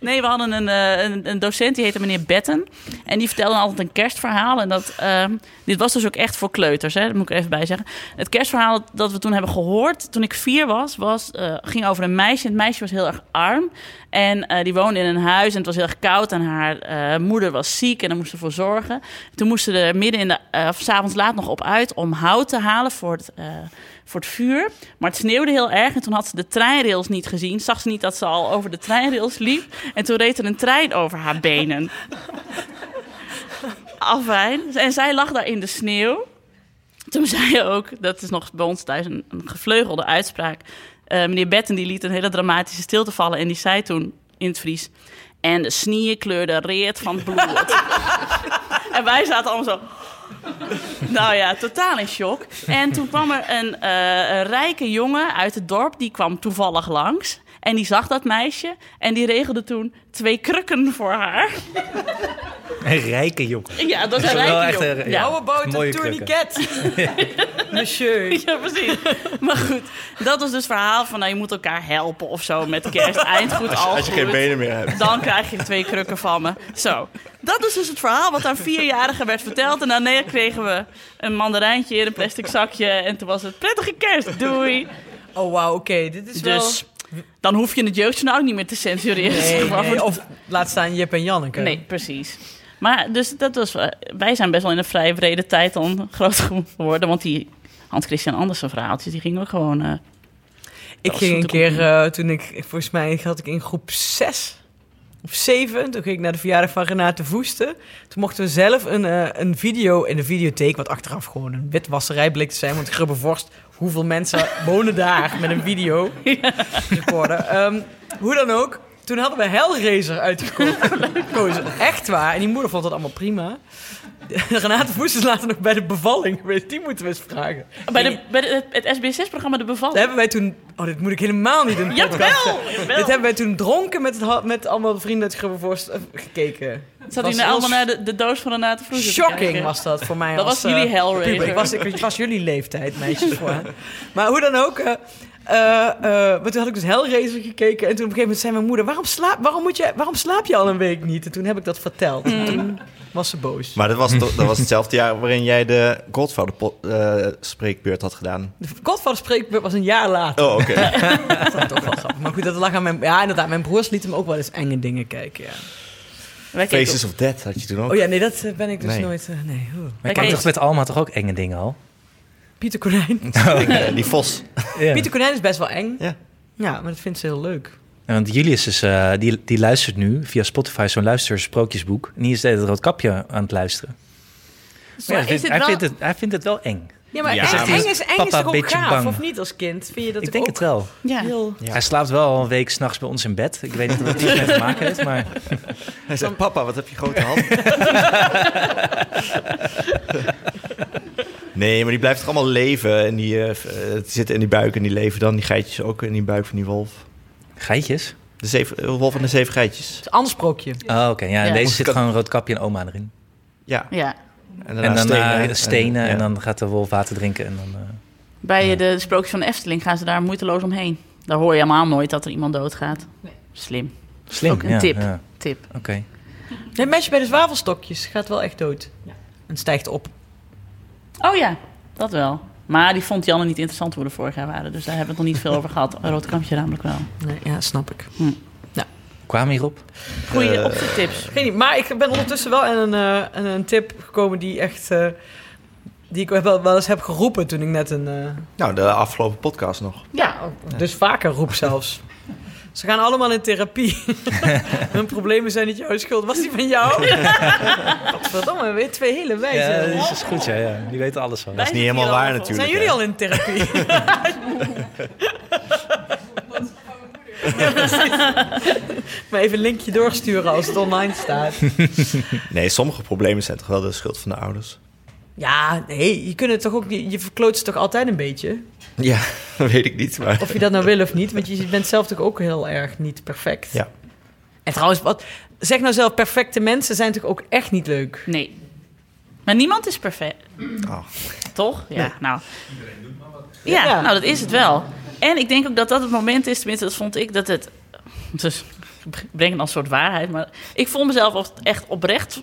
nee, we hadden een, eh, een, een docent, die heette meneer Betten. En die vertelde altijd een kerstverhaal. En dat, ehm, dit was dus ook echt voor kleuters, hè? dat moet ik even bij zeggen. Het kerstverhaal dat we toen hebben gehoord, toen ik vier was, was eh, ging over een meisje. Het meisje was heel erg arm. En eh, die woonde in een huis en het was heel erg koud. En haar moeder was ziek en daar moest ze voor zorgen. Toen moesten ze er midden in de, s'avonds laat nog op uit om hout te halen voor het, voor het vuur. Maar het sneeuwde heel erg en toen had ze de treinrails niet gezien. Zag ze niet dat ze al over de treinrails liep. En toen reed er een trein over haar benen. (laughs) Afijn. En zij lag daar in de sneeuw. Toen zei je ook, dat is nog bij ons thuis een, een gevleugelde uitspraak. Eh, meneer Betten die liet een hele dramatische stilte vallen. En die zei toen in het Fries... En de sneeuw kleurde reet van het bloed. (laughs) en wij zaten allemaal zo... (laughs) Nou ja, totaal in shock. En toen kwam er een, eh, een rijke jongen uit het dorp, die kwam toevallig langs. En die zag dat meisje en die regelde toen twee krukken voor haar. Een rijke jongen. Ja, dat is een rijke echt jongen. een- Ja. How about a Mooie tourniquet? (laughs) Monsieur. Ja, precies. Maar goed, dat was dus het verhaal van... nou, je moet elkaar helpen of zo met kerst. (laughs) Eind goed, al Als je geen benen meer hebt. Dan krijg je twee krukken van me. Zo. Dat is dus het verhaal wat aan vierjarigen werd verteld. En daarna kregen we een mandarijntje in een plastic zakje. En toen was het prettige kerst. Doei. Oh, wauw, oké. Dit is wel... Dan hoef je het jeugdjournaal ook niet meer te censureren. Nee, nee, Of laat staan Jip en Janneke. Nee, precies. Maar dus dat was, eh, wij zijn best wel in een vrij brede tijd dan groot geworden. Want die Hans Christian Andersen verhaaltjes, die gingen ook gewoon... eh, Ik ging een keer, eh, toen ik, volgens mij had ik in groep 6 of 7, toen ging ik naar de verjaardag van Renate Voesten. Toen mochten we zelf een, eh, een video in de videotheek, wat achteraf gewoon een witwasserij bleek te zijn, want Grubbe Vorst, hoeveel mensen wonen daar met een video (laughs) recorder. Ehm, hoe dan ook, toen hadden we Hellraiser uitgekozen. Echt waar. En die moeder vond dat allemaal prima. (laughs) Renate Voesten is later nog bij de bevalling geweest. Die moeten we eens vragen. bij de, bij de, het SBS6-programma De Dat Bevalling. hebben wij toen... Oh, dit moet ik helemaal niet podcast Jawel, jawel. Dit hebben wij toen dronken met, het, met allemaal de vrienden uit Grubbevorst eh, gekeken. Zat hij nou allemaal naar de, de doos van Renate te Shocking was dat voor mij Dat als, was jullie eh, Hellraiser. Ik was, ik was jullie leeftijd, meisjes voor. Maar hoe dan ook... eh, maar toen had ik dus Hellraiser gekeken. En toen op een gegeven moment zei mijn moeder... Waarom slaap, waarom moet je, waarom slaap je al een week niet? En toen heb ik dat verteld. En toen was ze boos. Maar dat was, (laughs) toch- dat was hetzelfde jaar waarin jij de Godfather eh, spreekbeurt had gedaan. De Godfather spreekbeurt was een jaar later. Oh, oké. (laughs) Dat was toch wel grappig. Maar goed, dat lag aan mijn... Ja, inderdaad. Mijn broers lieten me ook wel eens enge dingen kijken, ja. Faces of Death had je toen ook. Oh ja, nee, dat eh, ben ik dus Nee. nooit... eh, nee. Maar Wij kijk toch met Alma toch ook enge dingen al? Pieter Konijn. (laughs) Eh, die Vos. (laughs) Ja. Pieter Konijn is best wel eng. Ja. Ja, maar dat vindt ze heel leuk. Ja, Want Julius is, eh, die, die luistert nu via Spotify zo'n luistersprookjesboek. En die is het rood kapje aan het luisteren. Maar ja, is hij, vindt, dit hij, wel- vindt het, hij vindt het wel eng. Ja, maar Ja, eng, maar- eng is, eng is toch ook gaaf, bang. of niet als kind? Vind je dat Ik denk ook het wel. Ja. heel... Ja. Hij slaapt wel al een week s'nachts bij ons in bed. Ik weet niet wat het iets mee te maken heeft, maar... (laughs) Hij zei, papa, wat heb je grote hand? Nee, maar die blijft toch allemaal leven. En die, eh, eh, zitten in die buik en die leven dan. Die geitjes ook in die buik van die wolf. Geitjes? De zeven, eh, wolf en de zeven geitjes. Het is een ander sprookje. Oh, oké. Ja, en Ja. deze zit gewoon een rood kapje en oma erin. Ja. Ja. En, En dan stenen, stenen, stenen en, ja. dan gaat de wolf water drinken en dan... eh, Bij de sprookjes van de Efteling gaan ze daar moeiteloos omheen. Daar hoor je helemaal nooit dat er iemand doodgaat. Slim. Slim, Ook een ja, tip. ja. tip. Oké. Nee, het meisje bij de zwavelstokjes gaat wel echt dood. En stijgt op. Oh ja, dat wel. Maar die vond Janne niet interessant hoe we er vorig jaar waren. Dus daar hebben we het nog niet veel over gehad. Een rood kampje namelijk wel. Nee, ja, snap ik. Kwamen hierop? Goeie Eh, optips. Geen idee, maar ik ben ondertussen wel aan een, eh, een tip gekomen die echt... eh, die ik wel, wel eens heb geroepen toen ik net een... eh, Nou, de afgelopen podcast nog. ja, dus vaker roep zelfs. Ze gaan allemaal in therapie. (laughs) Hun problemen zijn niet jouw schuld. Was die van jou? (laughs) Godverdomme, weer twee hele wijze. Ja, dat is goed, ja, ja. Die weten alles van. Dat is niet helemaal waar natuurlijk. Zijn jullie al in therapie? Ja, (laughs) maar even een linkje doorsturen als het online staat. Nee, sommige problemen zijn toch wel de schuld van de ouders. Ja, nee, je kunt het toch ook, je verkloot ze toch altijd een beetje? Ja, dat (laughs) weet ik niet, maar... Of je dat nou wil of niet, want je bent zelf toch ook heel erg niet perfect. Ja. En trouwens, wat, zeg nou zelf, perfecte mensen zijn toch ook echt niet leuk? Nee. Maar niemand is perfect. Oh. Toch? Ja, nou. Ja, Ja. nou dat is het wel. En ik denk ook dat dat het moment is, tenminste dat vond ik, dat het... Dus ik breng het als soort waarheid, maar ik vond mezelf echt oprecht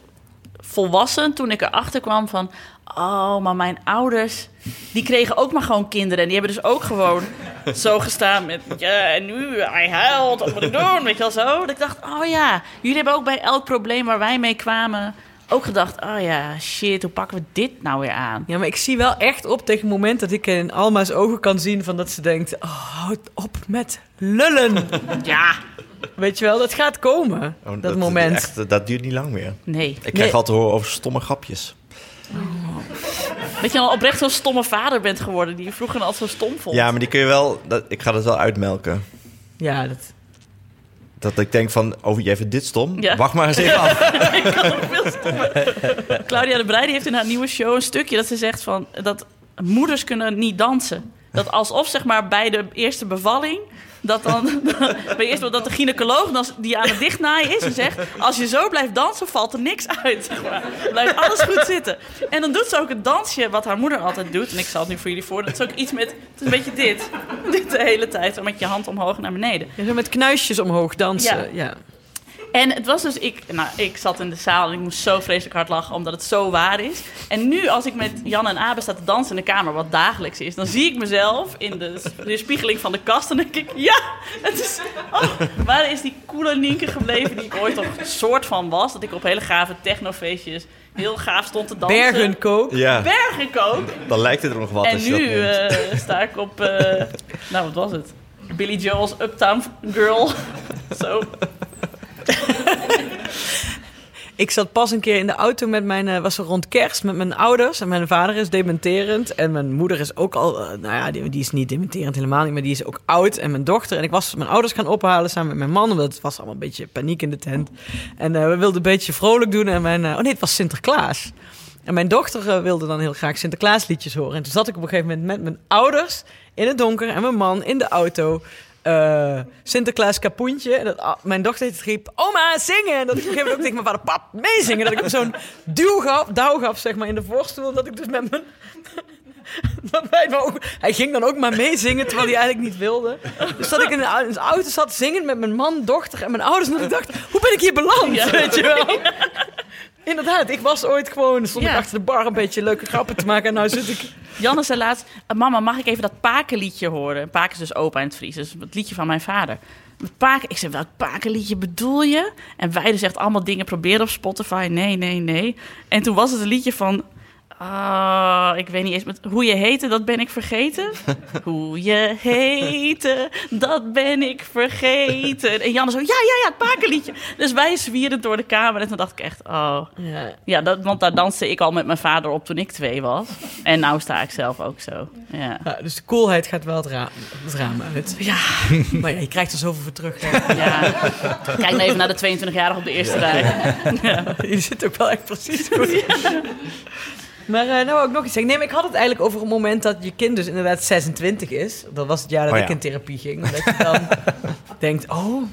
volwassen toen ik erachter kwam van... Oh, maar mijn ouders, die kregen ook maar gewoon kinderen. En die hebben dus ook gewoon (laughs) zo gestaan met... Ja, en nu, hij huilt, wat moet ik doen? Weet je wel zo? Dat ik dacht, oh ja, jullie hebben ook bij elk probleem waar wij mee kwamen... ook gedacht, oh ja, shit, hoe pakken we dit nou weer aan? Ja, maar ik zie wel echt op tegen het moment dat ik in Alma's ogen kan zien van dat ze denkt, oh, houd op met lullen. (laughs) Ja, Weet je wel, dat gaat komen, Oh, dat, moment. echt, dat duurt niet lang meer. nee. Ik krijg Nee. altijd te horen over stomme grapjes. Dat je al oprecht zo'n stomme vader bent geworden... die je vroeger altijd zo stom vond. Ja, maar die kun je wel... Dat, ik ga dat wel uitmelken. Ja, dat... Dat ik denk van, oh, jij vindt dit stom? Ja. Wacht maar eens even af. (laughs) ik kan nog veel stommer. Claudia de Breij heeft in haar nieuwe show een stukje dat ze zegt van... dat moeders kunnen niet dansen. Dat alsof zeg maar bij de eerste bevalling... Dat dan (laughs) bij eerst dat de gynaecoloog dan, die aan het dichtnaaien is en zegt: als je zo blijft dansen, valt er niks uit. (laughs) Blijft alles goed zitten. En dan doet ze ook het dansje wat haar moeder altijd doet. En ik zal het nu voor jullie voor. Dat is ook iets met. Het is een beetje dit. (laughs) Dit de hele tijd. Met je hand omhoog naar beneden. Ja, zo met knuisjes omhoog dansen. Ja. Ja. En het was dus, ik, nou, ik zat in de zaal en ik moest zo vreselijk hard lachen, omdat het zo waar is. En nu, als ik met Jan en Abe sta te dansen in de kamer, wat dagelijks is, dan zie ik mezelf in de weerspiegeling van de kast en denk ik, ja, het is, oh, waar is die coole Nienke gebleven die ik ooit toch een soort van was? Dat ik op hele gave technofeestjes heel gaaf stond te dansen. Bergenkook. Ja, Bergenkook. dan lijkt het er nog wat En als je dat nu eh, sta ik op, eh, nou wat was het? Billy Joel's Uptown Girl. (laughs) Zo. (laughs) Ik zat pas een keer in de auto met mijn, eh, was er rond kerst met mijn ouders. En mijn vader is dementerend. En mijn moeder is ook al, eh, nou ja, die, is niet dementerend helemaal niet, maar die is ook oud. En mijn dochter. En ik was mijn ouders gaan ophalen samen met mijn man. Want het was allemaal een beetje paniek in de tent. En eh, we wilden een beetje vrolijk doen. En mijn, oh nee, het was Sinterklaas. En mijn dochter wilde dan heel graag Sinterklaasliedjes horen. En toen zat ik op een gegeven moment met mijn ouders in het donker en mijn man in de auto. Eh, Sinterklaas kapoentje. En dat, ah, mijn dochter riep, oma, zingen! En dat ik op een gegeven moment ook tegen mijn vader, pap, meezingen. Dat ik zo'n duw gaf, douw gaf, zeg maar, in de voorstoel. Dat ik dus met mijn... (laughs) dat ook, hij ging dan ook maar meezingen, terwijl hij eigenlijk niet wilde. Dus dat ik in de auto zat zingen met mijn man, dochter en mijn ouders. En dat ik dacht, hoe ben ik hier beland? Ja. Weet je wel? (laughs) Inderdaad, ik was ooit gewoon, stond ik achter de bar een beetje leuke grappen te maken. En nou zit ik... Janne zei laatst... "Eh, Mama, mag ik even dat pakenliedje horen? Paken is dus opa in het Fries. Dus het liedje van mijn vader. Paken, ik zei, welk pakenliedje bedoel je? En wij dus echt allemaal dingen proberen op Spotify. Nee, nee, nee. En toen was het een liedje van... ah, ik weet niet eens. Met, hoe je heette, dat ben ik vergeten. (laughs) hoe je heette, dat ben ik vergeten. En Janne zo, ja, ja, ja, het pakenliedje. Dus wij zwierend door de kamer. En toen dacht ik echt, oh... Ja, Ja, dat, want daar danste ik al met mijn vader op toen ik twee was. En nou sta ik zelf ook zo. Ja. Ja, dus de coolheid gaat wel het, ra het raam uit. Ja, (laughs) Maar ja, je krijgt er zoveel voor terug. Hè. ja. Kijk nou even naar de 22-jarige op de eerste rij. (laughs) Je zit ook wel echt precies goed. Maar eh, nou ook nog iets zeggen. Nee, maar ik had het eigenlijk over een moment dat je kind dus inderdaad 26 is. Dat was het jaar dat Oh ik in therapie ging. Dat je dan (laughs) denkt, oh...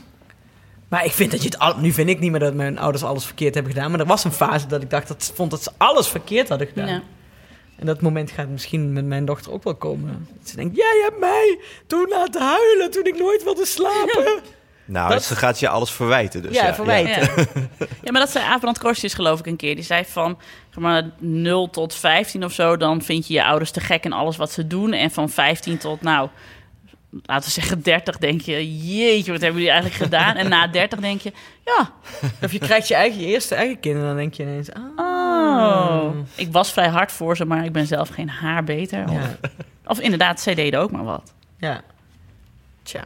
Maar ik vind dat je het... Al, nu vind ik niet meer dat mijn ouders alles verkeerd hebben gedaan. Maar er was een fase dat ik dacht, dat vond dat ze alles verkeerd hadden gedaan. Ja. En dat moment gaat misschien met mijn dochter ook wel komen. Dat ze denkt, jij hebt mij toen laten huilen toen ik nooit wilde slapen. (laughs) Nou, Dat- ze gaat je alles verwijten. Dus ja, ja, verwijten. Ja. (laughs) ja, maar dat zei Abrand Korstjes geloof ik een keer. Die zei van zeg maar, 0 tot 15 of zo... dan vind je je ouders te gek in alles wat ze doen. En van 15 tot, nou, laten we zeggen 30 denk je... jeetje, wat hebben jullie eigenlijk (laughs) gedaan? En na 30 denk je, ja, Of je krijgt je, eigen, je eerste eigen kinderen, dan denk je ineens... Ah, oh. Ik was vrij hard voor ze, maar ik ben zelf geen haar beter. Of, ja. of inderdaad, zij deden ook maar wat. ja. Tja.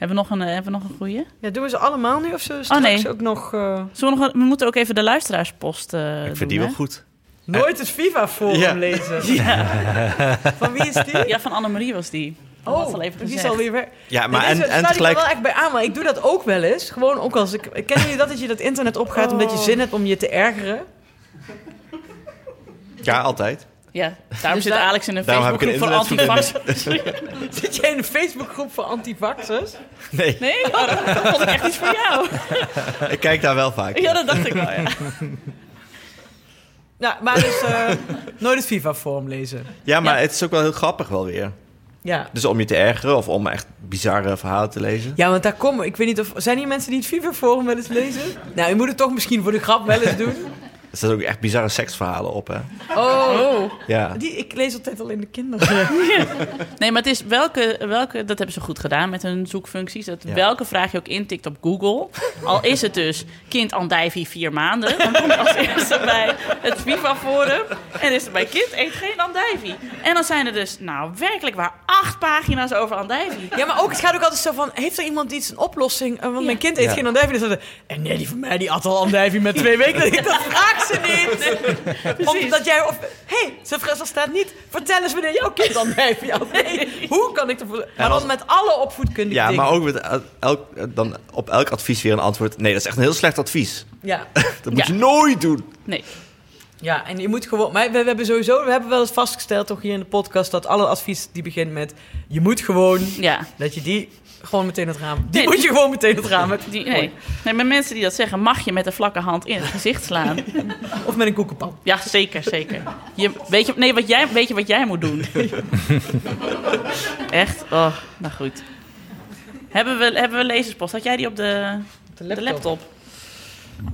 Hebben we nog een, eh, hebben we nog een goeie? Ja, doen we ze allemaal nu of zo straks nee. ook nog... eh, Zullen we, nog, een- we moeten ook even de luisteraarspost eh Ik vind die hè? wel goed. nooit het FIFA-forum Ja. lezen? (laughs) Ja. (laughs) Van wie is die? ja, van Annemarie was die. Dat was al even die is alweer weg. Ja, maar Nee, en, en er tegelijk... wel echt bij aan, maar ik doe dat ook wel eens. Gewoon ook als ik... Kennen jullie dat, dat je dat internet opgaat omdat je zin hebt om je te ergeren? Ja, altijd. Ja, daarom Dus zit daar- Alex in een Facebookgroep voor een antivax. (laughs) Zit jij in een Facebookgroep voor antivaxers? Nee, Nee, oh, dat, dat vond ik echt iets voor jou. (laughs) ik kijk daar wel vaak. Ja, dat dacht ik wel, ja. Nou, maar dus eh, nooit het FIFA-forum lezen. Ja, maar Ja. het is ook wel heel grappig wel weer. Ja. Dus om je te ergeren of om echt bizarre verhalen te lezen. Ja, want daar komen... Ik weet niet of... Zijn hier mensen die het FIFA-forum wel eens lezen? Nou, je moet het toch misschien voor de grap wel eens doen. Er staan ook echt bizarre seksverhalen op, hè? Oh, Ja. die, ik lees altijd al in de kinderen. (laughs) Nee, maar het is welke, welke, dat hebben ze goed gedaan met hun zoekfuncties. Dat Ja. welke vraag je ook intikt op Google. Al is het dus kind andijvie vier maanden. Dan kom je als eerste bij het FIFA-forum. En is er bij kind eet geen andijvie. En dan zijn er dus, nou werkelijk waar, acht pagina's over andijvie. Ja, maar ook, het gaat ook altijd zo van... Heeft er iemand iets, een oplossing? Eh, Want Ja. mijn kind eet Ja. geen andijvie. Dus en nee, die van mij, die at al andijvie met twee weken. Denk ik, dat ze niet. (laughs) Omdat jij... Of, hey, ze, ze staat niet... Vertel eens wanneer jouw kind andijvie (laughs) at. Nee, hoe kan ik ervoor... Maar dan met alle opvoedkundige Ja, dingen. maar ook met el- elk, dan op elk advies weer een antwoord. Nee, dat is echt een heel slecht advies. Ja. (laughs) Dat moet Ja. je nooit doen. Nee, Ja, en je moet gewoon... Maar we, we hebben sowieso... We hebben wel eens vastgesteld, toch hier in de podcast... dat alle advies die begint met... Je moet gewoon... ja. Dat je die gewoon meteen het raam... Die Nee, moet je gewoon meteen het raam uit. Die, nee. nee, maar mensen die dat zeggen, mag je met een vlakke hand in het gezicht slaan. (laughs) Of met een koekenpan. Ja, zeker, zeker. Je, weet, je, nee, wat jij, weet je wat jij moet doen? (laughs) Echt? Oh, nou goed. Hebben we, hebben we lezerspost? Had jij die op de, de laptop?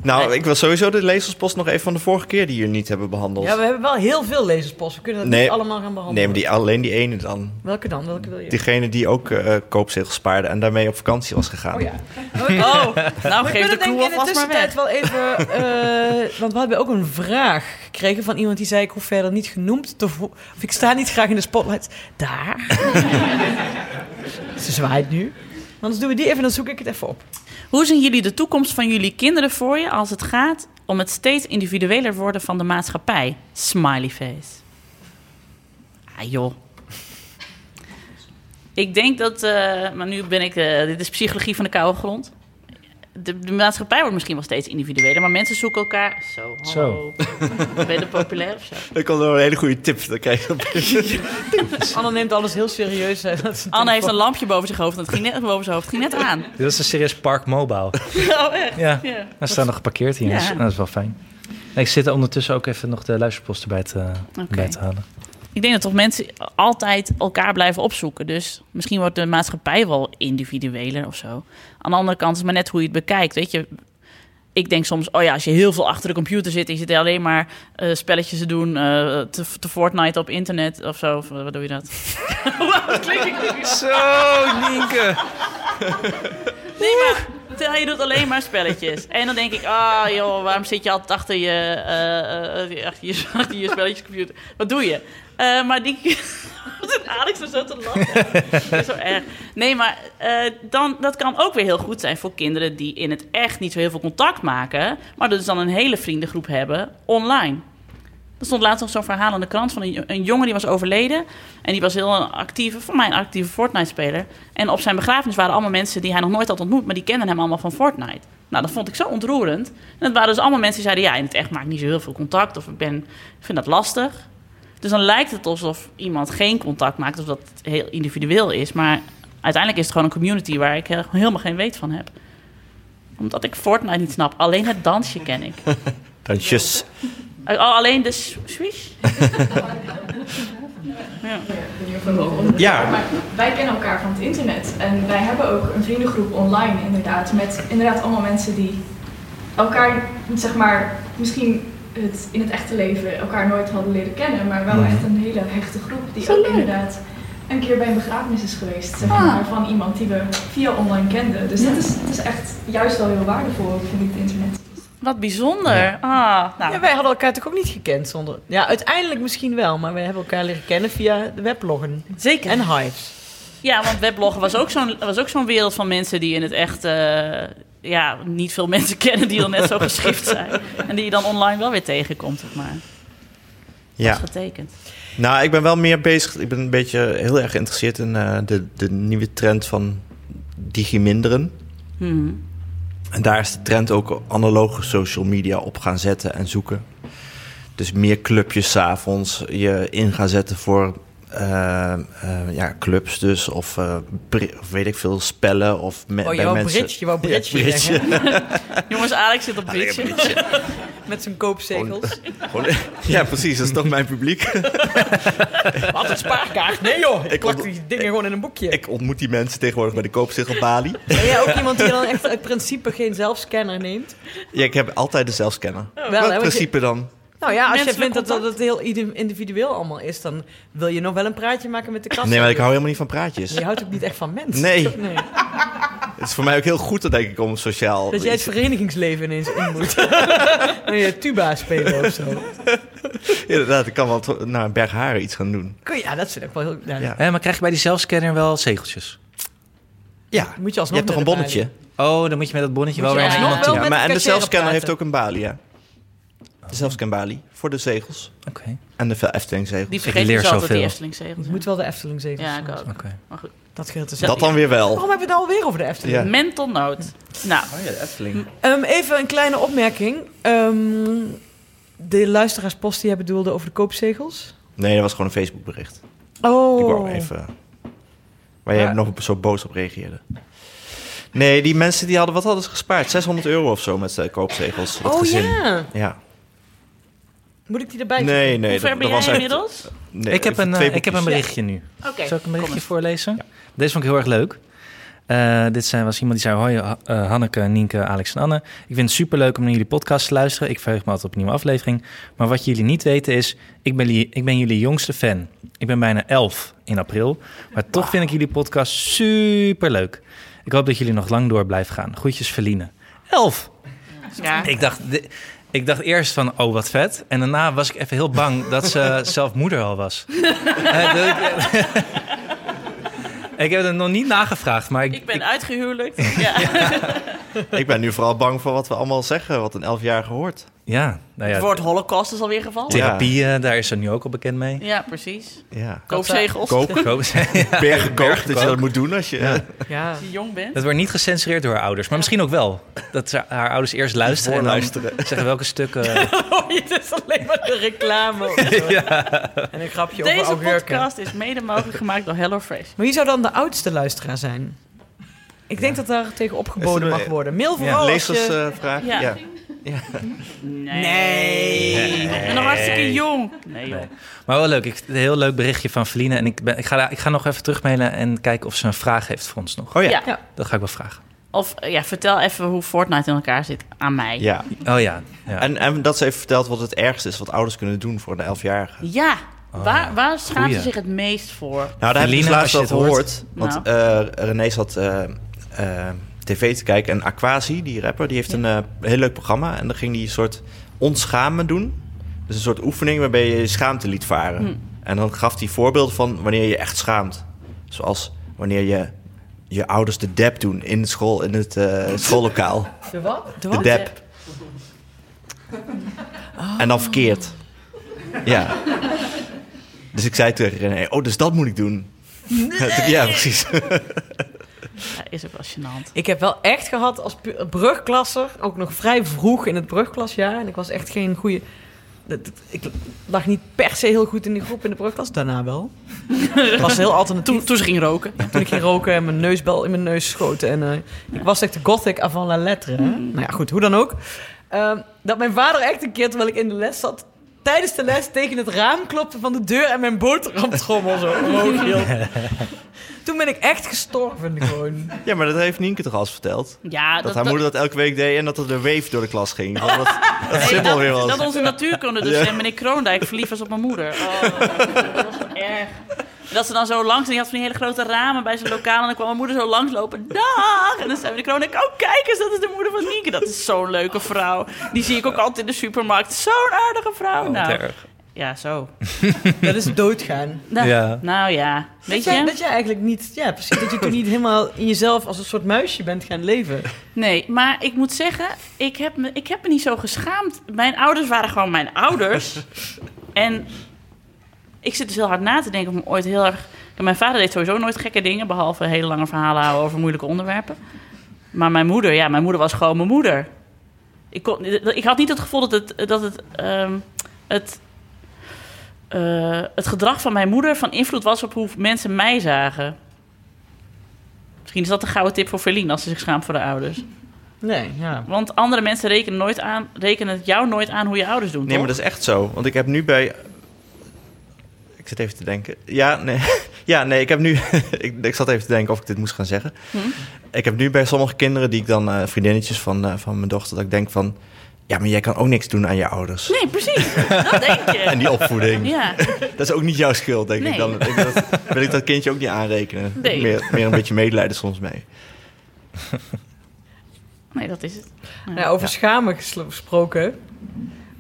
Nou, Nee. ik wil sowieso de lezerspost nog even van de vorige keer die jullie niet hebben behandeld. Ja, we hebben wel heel veel lezerspost. We kunnen dat Nee. niet allemaal gaan behandelen. nee, maar die, alleen die ene dan. Welke dan? Welke wil je? Diegene die ook eh koopzegels spaarde en daarmee op vakantie was gegaan. Oh ja. Oh, (laughs) nou geef de ik in de alvast maar tussentijd wel even... eh, want we hebben ook een vraag gekregen van iemand die zei... ik hoef verder niet genoemd te Of ik sta niet graag in de spotlight. Daar. (laughs) Ze zwaait nu. Anders doen we die even, dan zoek ik het even op. Hoe zien jullie de toekomst van jullie kinderen voor je als het gaat om het steeds individueler worden van de maatschappij? Smiley face. Ah joh. Ik denk dat, eh, maar nu ben ik, eh, dit is psychologie van de koude grond. De, de maatschappij wordt misschien wel steeds individueler, maar mensen zoeken elkaar. Zo, hallo. Ben je populair of zo? Ik kon nog een hele goede tip. Dan krijg je (laughs) Anne neemt alles heel serieus. hè. Anne heeft een lampje boven zijn hoofd en het ging net boven zijn hoofd. Ging net aan. (laughs) Dit is een serieus Park Mobile. (laughs) Oh, echt? Ja, Ja. we staan nog geparkeerd hier. Ja. Dat, is, dat is wel fijn. Ik zit er ondertussen ook even nog de luisterpost erbij te, bij te halen. Ik denk dat toch mensen altijd elkaar blijven opzoeken. Dus misschien wordt de maatschappij wel individueler of zo. Aan de andere kant is het maar net hoe je het bekijkt. Weet je, ik denk soms, oh ja, als je heel veel achter de computer zit... en je zit alleen maar eh, spelletjes te doen, eh, te, te Fortnite op internet of zo. Of, wat doe je dat? (laughs) Klink ik? Zo, Nienke. (laughs) Nee, maar terwijl je doet alleen maar spelletjes. En dan denk ik, ah joh, waarom zit je altijd achter je, eh, eh, achter je, (laughs) achter je spelletjescomputer? Wat doe je? Eh, maar die... (laughs) Zit Alex er zo te lachen? (laughs) Zo erg. Nee, maar eh, dan, dat kan ook weer heel goed zijn voor kinderen... die in het echt niet zo heel veel contact maken... maar dus dan een hele vriendengroep hebben online. Er stond laatst nog zo'n verhaal in de krant van een, een jongen die was overleden. En die was heel een actieve, voor mij een actieve Fortnite-speler. En op zijn begrafenis waren allemaal mensen die hij nog nooit had ontmoet, maar die kenden hem allemaal van Fortnite. Nou, dat vond ik zo ontroerend. En het waren dus allemaal mensen die zeiden: Ja, in het echt maak ik niet zo heel veel contact. Of ik, ben, ik vind dat lastig. Dus dan lijkt het alsof iemand geen contact maakt, of dat het heel individueel is. Maar uiteindelijk is het gewoon een community waar ik he- helemaal geen weet van heb. Omdat ik Fortnite niet snap. Alleen het dansje ken ik. (laughs) dansjes. Oh, alleen de s- swish? (laughs) ja. Ja, Maar wij kennen elkaar van het internet. En wij hebben ook een vriendengroep online inderdaad. Met inderdaad allemaal mensen die elkaar, zeg maar, misschien het, in het echte leven elkaar nooit hadden leren kennen. Maar wel echt een hele hechte groep die Zo ook leuk. inderdaad een keer bij een begrafenis is geweest. Zeg Ah. maar, van iemand die we via online kenden. Dus dat is, het is echt juist wel heel waardevol, vind ik, het internet. Wat bijzonder. Ah, nou, Ja, wij hadden elkaar toch ook niet gekend zonder... Ja, uiteindelijk misschien wel, maar wij hebben elkaar leren kennen via de webloggen. zeker. En Hives. Ja, want webloggen was ook zo'n was ook zo'n wereld van mensen die in het echt eh, ja, niet veel mensen (laughs) kennen die dan net zo geschift zijn. En die je dan online wel weer tegenkomt, zeg maar. ja. Dat is getekend. Nou, ik ben wel meer bezig. Ik ben een beetje heel erg geïnteresseerd in eh, de, de nieuwe trend van digiminderen. Mhm. En daar is de trend ook analoge social media op gaan zetten en zoeken. Dus meer clubjes 's avonds je in gaan zetten voor ja, clubs dus. Of, eh, of weet ik veel, spellen. Of me- Oh, je bij wou mensen... bridge, je wou bridge (laughs) Ja, bridge. zeggen. (laughs) (laughs) Jongens, Alex zit op bridge. bridge. Met zijn koopzegels. Gewoon- ja, precies. Dat is toch mijn publiek. Wat een spaarkaart. Nee joh, ik Ik plak die dingen gewoon in een boekje. ik ontmoet die mensen tegenwoordig bij de koopzegelbalie. Ben jij ook iemand die dan echt uit principe geen zelfscanner neemt? Ja, ik heb altijd de zelfscanner. Wel, principe dan? Nou ja, als je vindt dat, dat het heel individueel allemaal is, dan wil je nog wel een praatje maken met de kassa. Nee, maar ik hou helemaal niet van praatjes. Je houdt ook niet echt van mensen. Nee. (laughs) (laughs) Het is voor mij ook heel goed, denk ik, om sociaal... Dat jij het verenigingsleven ineens in moet. (laughs) Dan je tuba spelen of zo. Inderdaad, ik kan wel naar Bergharen iets gaan doen. Je- Ja, dat vind ik wel heel... Ja, Ja. Maar krijg je bij die zelfscanner wel zegeltjes? Ja, Moet je je alsnog hebt toch een bonnetje? Oh, dan moet je met dat bonnetje Moet wel je weer alsnog wel Ja, maar en de zelfscanner heeft ook een balie, ja. De zelfscanbalie voor de zegels. Oké, En de Efteling zegels. Die Ik vergeet leer dus altijd zoveel. die Efteling-zegels. Het moet wel de Efteling zeggen. Ja, ik ook. oké. Maar goed. Dat geldt te Dat dan weer wel. Waarom hebben we het alweer over de Efteling? Ja. Mental note. Nou, Oh ja, de Efteling. Ehm, even een kleine opmerking. Ehm, de luisteraarspost die jij bedoelde over de koopzegels. Nee, dat was gewoon een Facebook bericht. Oh. Ik wou even... Waar jij Ja. nog zo boos op reageerde. Nee, die mensen die hadden... Wat hadden ze gespaard? 600 euro of zo met de koopzegels. Dat Oh gezin. ja. Ja. Moet ik die erbij Nee, nee. hoe ver dat, ben dat jij echt- inmiddels? Nee, ik, heb een, eh, ik heb een berichtje nu. Oké, Zal ik een berichtje voorlezen? Deze vond ik heel erg leuk. Eh, dit zijn, was iemand die zei... Hoi eh, Hanneke, Nienke, Alex en Anne. Ik vind het superleuk om naar jullie podcast te luisteren. Ik verheug me altijd op een nieuwe aflevering. Maar wat jullie niet weten is... Ik ben, ik ben jullie jongste fan. Ik ben bijna elf in april. Maar toch vind ik jullie podcast superleuk. Ik hoop dat jullie nog lang door blijven gaan. Groetjes, Verline. Elf! Ja. Ik dacht, ik dacht eerst van, oh wat vet. En daarna was ik even heel bang dat ze (laughs) zelf moeder al was. Eh, ik, (laughs) ik heb het nog niet nagevraagd, maar ik, Ik ben uitgehuwelijkt. (laughs) Ja. Ik ben nu vooral bang voor wat we allemaal zeggen, wat een elfjarige hoort. Ja, nou Het ja, woord holocaust is alweer gevallen. therapie, eh, daar is ze nu ook al bekend mee. Ja, precies. Ja. Koopzegels. Kook, Koop- ja. bergen kook, dat je dat moet doen als je... Ja. Ja. Als je jong bent. Dat wordt niet gecensureerd door haar ouders, maar misschien ook wel. Dat ze haar ouders eerst luisteren en dan Voorluisteren. zeggen welke stukken... (laughs) Oh, het is alleen maar de reclame. (laughs) En een grapje over Deze podcast is mede mogelijk gemaakt door HelloFresh. Maar wie zou dan de oudste luisteraar zijn? Ik denk dat daar tegen opgeboden mag worden. Mail Ja, vooral als je... eh, vraag. Ja. Ja. Nee. Ik ben nog hartstikke jong. Nee, joh. Maar wel leuk, ik, een heel leuk berichtje van Feline. En ik, ben, ik, ga, ik ga nog even terugmailen en kijken of ze een vraag heeft voor ons nog. Oh ja. Ja. ja. Dat ga ik wel vragen. Of ja, vertel even hoe Fortnite in elkaar zit aan mij. Oh ja, ja. En, en dat ze even vertelt wat het ergste is wat ouders kunnen doen voor een elfjarige. Ja, waar, waar schaamt ze zich het meest voor? Nou, daar heb ik dus Feline, laatst al het hoort. gehoord. Want Nou. eh René zat eh, eh, tv te kijken en Aquasi, die rapper, die heeft een eh, heel leuk programma. En dan ging hij een soort ontschamen doen. Dus een soort oefening waarbij je je schaamte liet varen. Hm. En dan gaf hij voorbeelden van wanneer je echt schaamt. Zoals wanneer je je ouders de dep doen in de school, in het eh, (laughs) schoollokaal. De wat? De De dep. En dan verkeerd. Ja. Dus ik zei tegen René, oh, dus dat moet ik doen. (laughs) Ja, precies. (laughs) Ja, is ook wel gênant. Ik heb wel echt gehad als brugklasser, ook nog vrij vroeg in het brugklasjaar. En ik was echt geen goede... dat- dat- Ik lag niet per se heel goed in die groep in de brugklas. Daarna wel. Het was heel alternatief. Toen, toen ze ging roken. Toen ik ging roken en mijn neusbel in mijn neus schoten. En eh, ik was echt de gothic avant la lettre. Hè? Nou ja, goed, hoe dan ook. Ehm, dat mijn vader echt een keer, terwijl ik in de les zat... tijdens de les tegen het raam klopte van de deur en mijn boterhamtrommel zo omhoog hield. (laughs) Toen ben ik echt gestorven gewoon. Ja, maar dat heeft Nienke toch al eens verteld? Ja, Dat, haar moeder dat elke week deed en dat er de wave door de klas ging. Dat, (laughs) dat, dat Nee, simpel weer dat, was. dat onze natuurkunde dus, Ja. en meneer Kroondijk verliefd was op mijn moeder. Oh, dat was erg. Dat ze dan zo langs, en die had van die hele grote ramen bij zijn lokaal. En dan kwam mijn moeder zo langslopen. Dag! En dan zei meneer Kroondijk, oh kijk eens, dat is de moeder van Nienke. Dat is zo'n leuke vrouw. Die zie ik ook altijd in de supermarkt. Zo'n aardige vrouw. Oh, nou, erg. ja, zo. (laughs) Dat is doodgaan. Nou Ja. nou ja, Dat weet jij, je? dat jij eigenlijk niet... Ja, precies. Dat je toen niet helemaal in jezelf als een soort muisje bent gaan leven. Nee, maar ik moet zeggen, ik heb, me, ik heb me niet zo geschaamd. Mijn ouders waren gewoon mijn ouders. (laughs) en ik zit dus heel hard na te denken of ik me ooit heel erg... Mijn vader deed sowieso nooit gekke dingen, behalve hele lange verhalen houden over moeilijke onderwerpen. Maar mijn moeder, ja, mijn moeder was gewoon mijn moeder. Ik, kon, ik had niet het gevoel dat het, dat het, ehm, het, eh, het gedrag van mijn moeder van invloed was op hoe mensen mij zagen. Misschien is dat een gouden tip voor Verlien als ze zich schaamt voor de ouders. Nee, ja. Want andere mensen rekenen, nooit aan, rekenen het jou nooit aan hoe je ouders doen, Nee, maar dat is echt zo. Want ik heb nu bij... Ik zit even te denken. Ja, nee. (laughs) Ja, nee, ik heb nu... (laughs) ik, ik zat even te denken of ik dit moest gaan zeggen. Hm? Ik heb nu bij sommige kinderen die ik dan... eh, vriendinnetjes van, eh, van mijn dochter... dat ik denk van... Ja, maar jij kan ook niks doen aan je ouders. Nee, precies. Dat denk je. (laughs) En die opvoeding. Ja. Dat is ook niet jouw schuld, denk Nee. ik. Dan ik, dat, wil ik dat kindje ook niet aanrekenen. Nee. Meer, meer een beetje medelijden soms mee. Nee, dat is het. Ja. Nou, over schamen gesproken.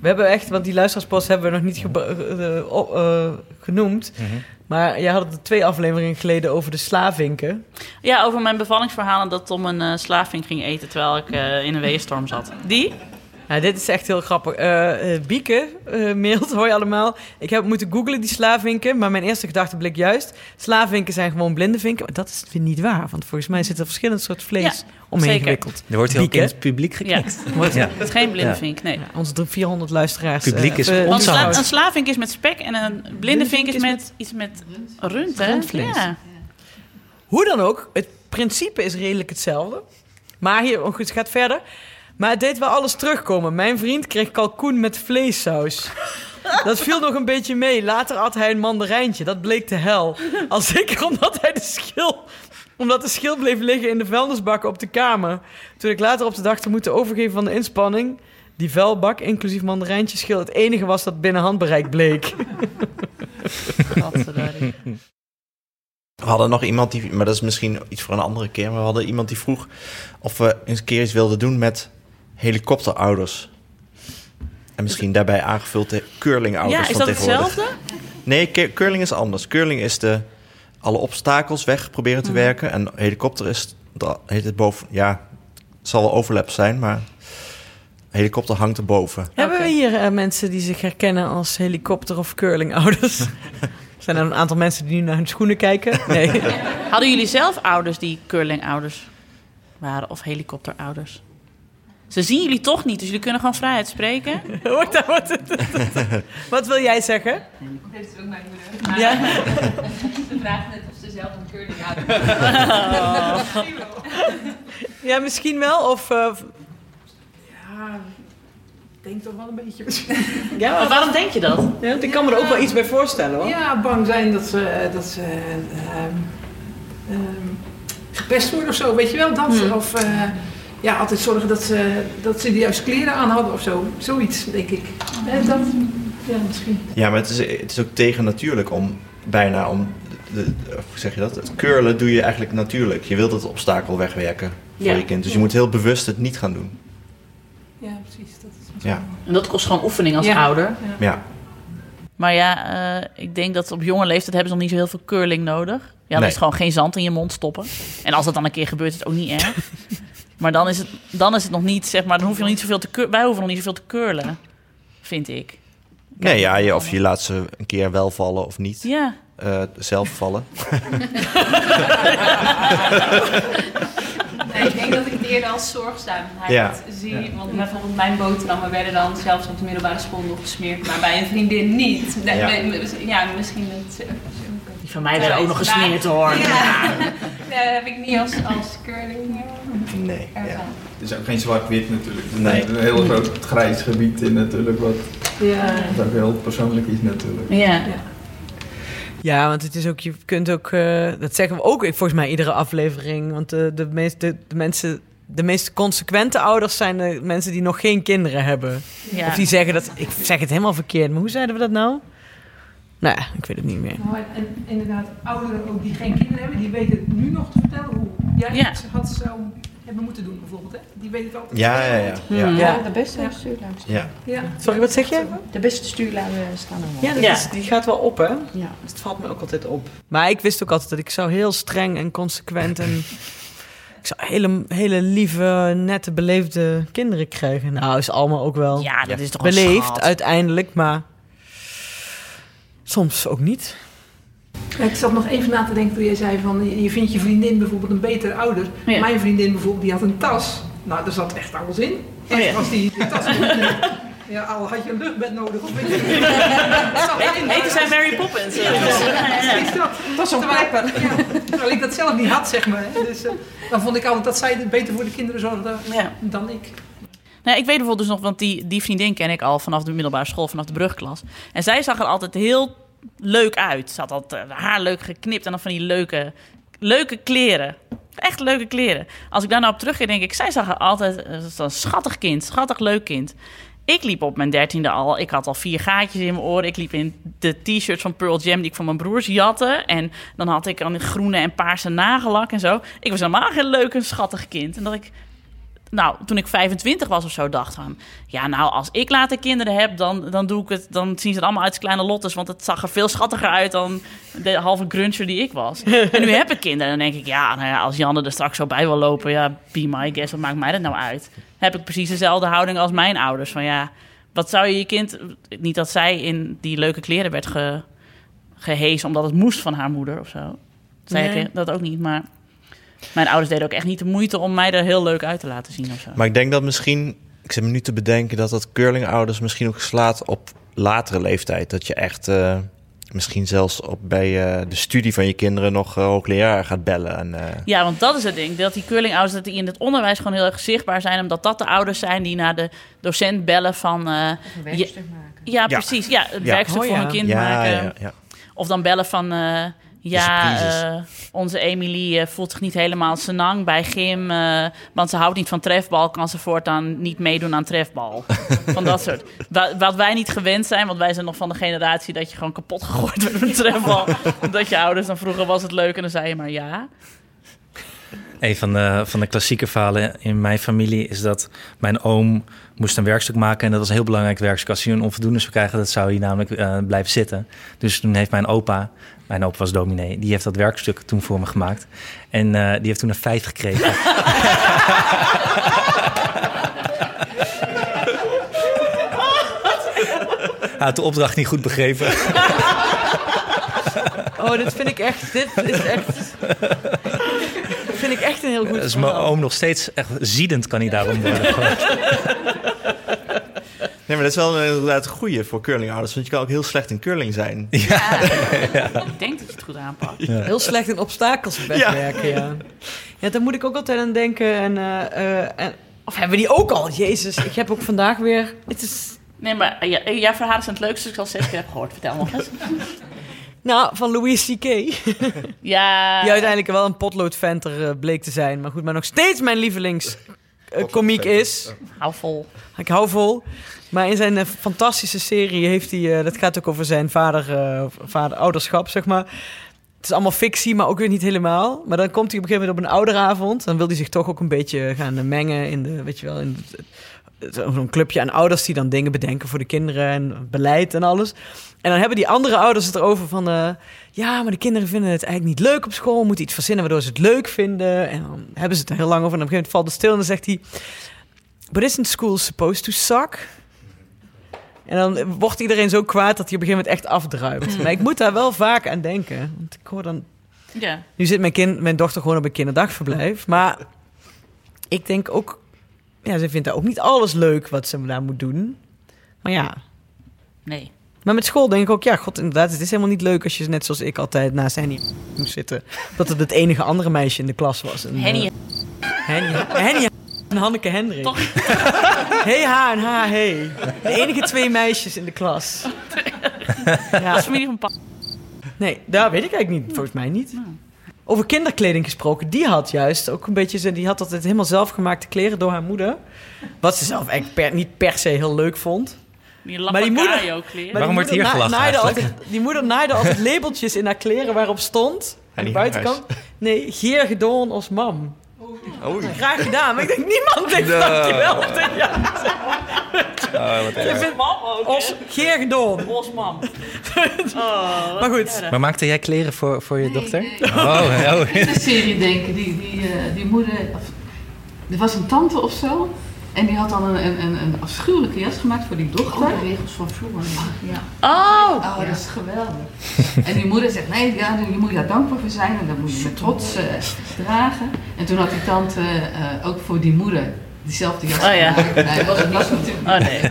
We hebben echt, want die luisteraarspost hebben we nog niet eh, eh, eh, genoemd. Mhm. Maar jij had het twee afleveringen geleden over de slavinken. Ja, over mijn bevallingsverhalen dat Tom een eh slaving ging eten terwijl ik in een weeënstorm zat. Die? Ja, dit is echt heel grappig. Eh, eh, Bieke eh, mailt, hoi allemaal. Ik heb moeten googlen die slavinken, maar mijn eerste gedachte bleek juist. Slavinken zijn gewoon blinde vinken. Maar dat is weer niet waar, want volgens mij zit er verschillend soort vlees Ja, omheen zeker. gewikkeld. Er wordt heel Bieke. in het publiek Ja. geknikt. Wordt- Ja. Het is geen blinde Ja. vink, nee. Ja, onze drie- 400 luisteraars. Publiek is onze Want sla- hout. een slavink is met spek en een blinde vink is is met iets met rund, hè? Rundvlees. Ja. Hoe dan ook, het principe is redelijk hetzelfde. Maar hier, oh goed, het gaat verder. Maar het deed wel alles terugkomen. Mijn vriend kreeg kalkoen met vleessaus. Dat viel nog een beetje mee. Later at hij een mandarijntje. Dat bleek de hel. Al zeker omdat hij de schil... Omdat de schil bleef liggen in de vuilnisbakken op de kamer. Toen ik later op de dag te moeten overgeven van de inspanning... die vuilbak, inclusief mandarijntje schil... het enige was dat binnen handbereik bleek. We hadden nog iemand die, maar dat is misschien iets voor een andere keer. Maar we hadden iemand die vroeg of we eens een keer iets wilden doen met helikopterouders. En misschien daarbij aangevuld de curlingouders Ja, is van dat tegenwoordig. hetzelfde? Nee, curling is anders. Curling is de alle obstakels weg proberen te Mhm. werken. En helikopter is, dat heet het boven, ja, het zal wel overlap zijn, maar helikopter hangt erboven. Hebben we hier eh, mensen die zich herkennen als helikopter- of curlingouders? (laughs) Zijn er een aantal mensen die nu naar hun schoenen kijken? Nee. Hadden jullie zelf ouders die curlingouders waren of helikopterouders? Ze zien jullie toch niet, dus jullie kunnen gewoon vrij uitspreken. Wacht, (laughs) daar wordt het- Wat wil jij zeggen? Dat heeft ook mijn moeder. Ja. Ze vraagt net of ze zelf een curling houdt. (laughs) Ja, misschien wel. Of, eh, Ja, ik denk toch wel een beetje. ja, Maar waarom denk je dat? ja, want ik kan me er ook wel iets bij voorstellen hoor. Ja, bang zijn dat ze, dat ze ehm, ehm, gepest worden of zo, weet je wel dat? Hmm. Of eh, ja, altijd zorgen dat ze, dat ze de juiste kleren aan hadden of zo. Zoiets, denk ik. Eh, dat, ja, misschien. Ja, maar het is, het is ook tegennatuurlijk om bijna om, de, hoe zeg je dat? Het curlen doe je eigenlijk natuurlijk. Je wilt het obstakel wegwerken voor Ja. je kind. Dus je moet heel bewust het niet gaan doen. Ja, precies. Dat is Ja, En dat kost gewoon oefening als Ja. ouder. ja. Maar ja, eh, ik denk dat op jonge leeftijd hebben ze nog niet zo heel veel curling nodig. Ja, dan Nee. is het gewoon geen zand in je mond stoppen. En als dat dan een keer gebeurt, is het ook niet erg. (laughs) maar dan is het, dan is het nog niet, zeg maar, dan hoef je nog niet zoveel te cur- Wij hoeven nog niet zoveel te curlen, vind ik. Nee, ja, je, of je laat ze een keer wel vallen of niet. Ja, Eh, zelf vallen. (laughs) Nee, ik denk dat ik het eerder als zorgzaamheid Ja. zie. Want bijvoorbeeld mijn boterhammen werden dan zelfs op de middelbare school nog gesmeerd. Maar bij een vriendin niet. Ja. misschien het... die van mij werden ook nog gesmeerd hoor. Ja, dat heb ik niet als, als curling eh, Nee. Ja. Het is ook geen zwart-wit natuurlijk. Het is Nee. een heel groot grijs gebied in natuurlijk. Wat Ja. Dat is ook heel persoonlijk iets natuurlijk. Ja. Ja, want het is ook, je kunt ook, eh, dat zeggen we ook volgens mij iedere aflevering. Want de, de, meeste, de, mensen, de meest consequente ouders zijn de mensen die nog geen kinderen hebben. Ja. Of die zeggen dat, ik zeg het helemaal verkeerd, maar hoe zeiden we dat nou? Nou ja, ik weet het niet meer. Nou, en, inderdaad, ouderen ook die geen kinderen hebben, die weten nu nog te vertellen hoe jij Ja. het had zou hebben moeten doen, bijvoorbeeld. Hè? Die weten het altijd. Ja, ja, ja. ja. Hmm. Ja, de beste stuurladen. Ja. Ja. Sorry, wat zeg je? De beste stuurladen staan er wel. Ja, dat Ja. Is, die gaat wel op, hè? Ja. Dat valt me ook altijd op. Maar ik wist ook altijd dat ik zou heel streng en consequent en... (laughs) Ik zou hele, hele lieve, nette, beleefde kinderen krijgen. Nou, is allemaal ook wel Ja, dat is toch een beleefd uiteindelijk, maar soms ook niet. Ik zat nog even na te denken toen jij zei van je- vindt je vriendin bijvoorbeeld een betere ouder. Ja. Mijn vriendin bijvoorbeeld, die had een tas. Nou, daar zat echt alles in. Oh, ja. Als die de tas Ja, al had je een luchtbed nodig. Of weet je. (laughs) Eten zijn Mary Poppins. Ja, dat. was zo'n ja, terwijl ik dat zelf niet had, zeg maar. Dus eh, dan vond ik altijd dat zij het beter voor de kinderen zorgde Ja. dan ik. Nou, ik weet bijvoorbeeld dus nog, want die, die vriendin ken ik al vanaf de middelbare school, vanaf de brugklas. En zij zag er altijd heel leuk uit. Ze had altijd eh, haar leuk geknipt en dan van die leuke, leuke kleren. Echt leuke kleren. Als ik daar nou op terugga, denk ik, zij zag er altijd eh, een schattig kind, schattig leuk kind. Ik liep op mijn dertiende al. Ik had al vier gaatjes in mijn oren. Ik liep in de t-shirts van Pearl Jam die ik van mijn broers jatte. En dan had ik een groene en paarse nagellak en zo. Ik was helemaal geen leuk en schattig kind. En dat ik nou, toen ik 25 was of zo, dacht van... Ja, nou, als ik later kinderen heb, dan, dan doe ik het... Dan zien ze het allemaal uit als kleine lottes. Want het zag er veel schattiger uit dan de halve gruncher die ik was. (laughs) en nu heb ik kinderen. En dan denk ik, ja, nou ja, als Janne er straks zo bij wil lopen... Ja, be my guest, wat maakt mij dat nou uit? Heb ik precies dezelfde houding als mijn ouders. Van ja, wat zou je je kind... Niet dat zij in die leuke kleren werd ge, gehezen... omdat het moest van haar moeder of zo. Zei Nee. ik dat ook niet, maar... Mijn ouders deden ook echt niet de moeite om mij er heel leuk uit te laten zien of zo. Maar ik denk dat misschien, ik zit me nu te bedenken dat dat curlingouders misschien ook slaat op latere leeftijd. Dat je echt eh, misschien zelfs op, bij eh, de studie van je kinderen nog uh, hoogleraar gaat bellen. En, eh, Ja, want dat is het ding. Dat die curlingouders dat die in het onderwijs gewoon heel erg zichtbaar zijn. Omdat dat de ouders zijn die naar de docent bellen van... eh, Een je- werkstuk maken. ja, precies. Ja, het Ja. werkstuk Oh, voor hun kind ja, maken. ja, ja. Of dan bellen van... ja, eh, onze Emily eh, voelt zich niet helemaal senang bij gym. eh, want ze houdt niet van trefbal. Kan ze voortaan niet meedoen aan trefbal. (laughs) van dat soort. Wa- Wat wij niet gewend zijn. Want wij zijn nog van de generatie dat je gewoon kapot (laughs) gegooid wordt met een trefbal. (laughs) dat je ouders dan vroeger was het leuk. En dan zei je maar ja. Een van de, van de klassieke verhalen in mijn familie is dat mijn oom moest een werkstuk maken. En dat was een heel belangrijk werkstuk. Als hij een onvoldoende zou krijgen, dat zou hij namelijk eh, blijven zitten. Dus toen heeft mijn opa, mijn opa was dominee, die heeft dat werkstuk toen voor me gemaakt. En eh, die heeft toen een vijf gekregen. (laughs) Hij had de opdracht niet goed begrepen. Oh, dit vind ik echt, dit is echt... vind ik echt een heel goed Dus mijn verhaal. oom nog steeds echt ziedend kan hij daarom worden. (laughs) Nee, maar dat is wel een- inderdaad een goeie voor curlingouders. Want je kan ook heel slecht in curling zijn. (laughs) Ik denk dat je het goed aanpakt. Heel slecht in obstakels wegwerken, ja. ja. daar moet ik ook altijd aan denken. En, eh, eh, en, of hebben we die ook al? Jezus, ik heb ook vandaag weer... Het is, Nee, maar eh, ja, jouw verhalen zijn het leukste dat ik al zes keer heb gehoord. Vertel nog eens. (laughs) nou, van Louis C.K. (laughs) Ja. Die uiteindelijk wel een potloodventer eh, bleek te zijn. Maar goed, maar nog steeds mijn lievelings eh, komiek is. Hou vol. Ik hou vol. Maar in zijn eh, fantastische serie heeft hij... eh, dat gaat ook over zijn vader, eh, vader ouderschap, zeg maar. Het is allemaal fictie, maar ook weer niet helemaal. Maar dan komt hij op een gegeven moment op een ouderavond. Dan wil hij zich toch ook een beetje gaan mengen in de... Weet je wel, in het- zo'n clubje aan ouders die dan dingen bedenken voor de kinderen en beleid en alles. En dan hebben die andere ouders het erover van... eh, ja, maar de kinderen vinden het eigenlijk niet leuk op school. Moeten iets verzinnen waardoor ze het leuk vinden. En dan hebben ze het er heel lang over. En op een gegeven moment valt het stil en dan zegt hij... But isn't school supposed to suck? En dan wordt iedereen zo kwaad dat hij op een gegeven moment echt afdruipt. Maar ik moet daar wel vaak aan denken. Want ik hoor dan... Ja. Nu zit mijn, kind, mijn dochter gewoon op een kinderdagverblijf. Maar ik denk ook... Ja, ze vindt daar ook niet alles leuk wat ze daar moet doen. Maar ja... Nee. Maar met school denk ik ook, ja, god, inderdaad, het is helemaal niet leuk als je net zoals ik altijd naast Henny moest zitten. Dat het het enige andere meisje in de klas was. En, Henny. eh, Henny. Henny. En Hanneke Hendrik. (laughs) Hey ha en ha hey. De enige twee meisjes in de klas. (laughs) Ja. Als familie van pa. Nee, daar weet ik eigenlijk niet. Volgens mij niet. Over kinderkleding gesproken. Die had juist ook een beetje... zo- Die had altijd helemaal zelfgemaakte kleren door haar moeder. Wat ze zelf per- niet per se heel leuk vond. Die Maar die moeder-. Maar Waarom die wordt hier gelachen altijd, Die moeder naaide altijd (laughs) labeltjes in haar kleren waarop stond... Aan de buitenkant. Nee, Geer gedoon als mam. Oei. Graag gedaan. Maar ik denk, niemand heeft No. dankjewel tegen jou. Oh, Ik vind Mam ook, Os, Geer gedoon. Os mam. (laughs) Oh, Maar goed. Maar maakte jij kleren voor, voor je dochter? Oh, oh. In de serie denken, die, die, eh, die moeder... Of, er was een tante of zo. En die had dan een, een, een, een afschuwelijke jas gemaakt voor die dochter. Oh, de regels van vroeger. Ja. Oh! Oh, dat is geweldig. (laughs) En die moeder zegt, nee, ja, je moet daar dankbaar voor zijn en dat moet je met trots eh, dragen. En toen had die tante eh, ook voor die moeder diezelfde jas Oh ja. gemaakt. Nee, dat was het niet natuurlijk. Oh nee. (laughs)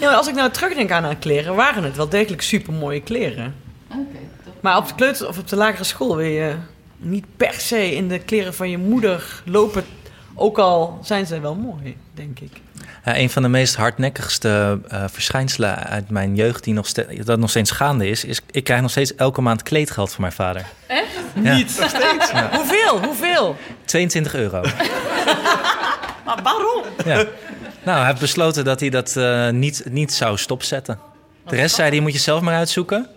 Ja, maar als ik nou terugdenk aan haar kleren, waren het wel degelijk super mooie kleren. Oké. Maar op de kleuter of op de lagere school wil je niet per se in de kleren van je moeder lopen. Ook al zijn ze wel mooi, denk ik. Ja, een van de meest hardnekkigste eh, verschijnselen uit mijn jeugd, die nog dat nog steeds gaande is, is ik krijg nog steeds elke maand kleedgeld van mijn vader. Echt? Ja. Niet nog steeds. Hoeveel? Hoeveel? 22 euro. (laughs) Maar waarom? Ja. Nou, hij heeft besloten dat hij dat eh, niet, niet zou stopzetten. De rest zei hij, moet je zelf maar uitzoeken.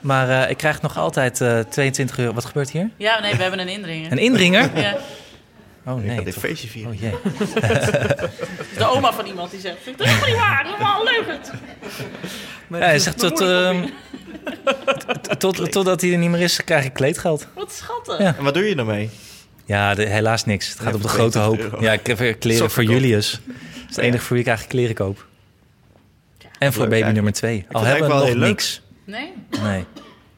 Maar eh, ik krijg nog altijd eh 22 euro. Wat gebeurt hier? Ja, nee, we hebben een indringer. Een indringer? Ja. Oh Ik nee. had dit feestje vieren. Oh jee. (laughs) De oma van iemand die zegt, dat is helemaal niet waar, helemaal leugend. (laughs) Maar Ja, hij zegt tot, ehm, (laughs) tot, totdat hij er niet meer is, krijg ik kleedgeld. Wat schattig. Ja. En wat doe je ermee? Ja, de- helaas niks. Het gaat Ja, op de grote hoop. 22 euro. Ja, ik heb weer kleren Sokken voor. Julius. Dat is het enige voor wie ik eigenlijk kleren koop. En voor Leuk baby eigenlijk. nummer twee. Al het hebben we nog niks. Nee? Nee.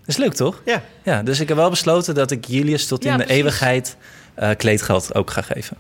Dat is leuk, toch? Ja. Ja, dus ik heb wel besloten dat ik Julius tot in de precies. eeuwigheid eh, kleedgeld ook ga geven.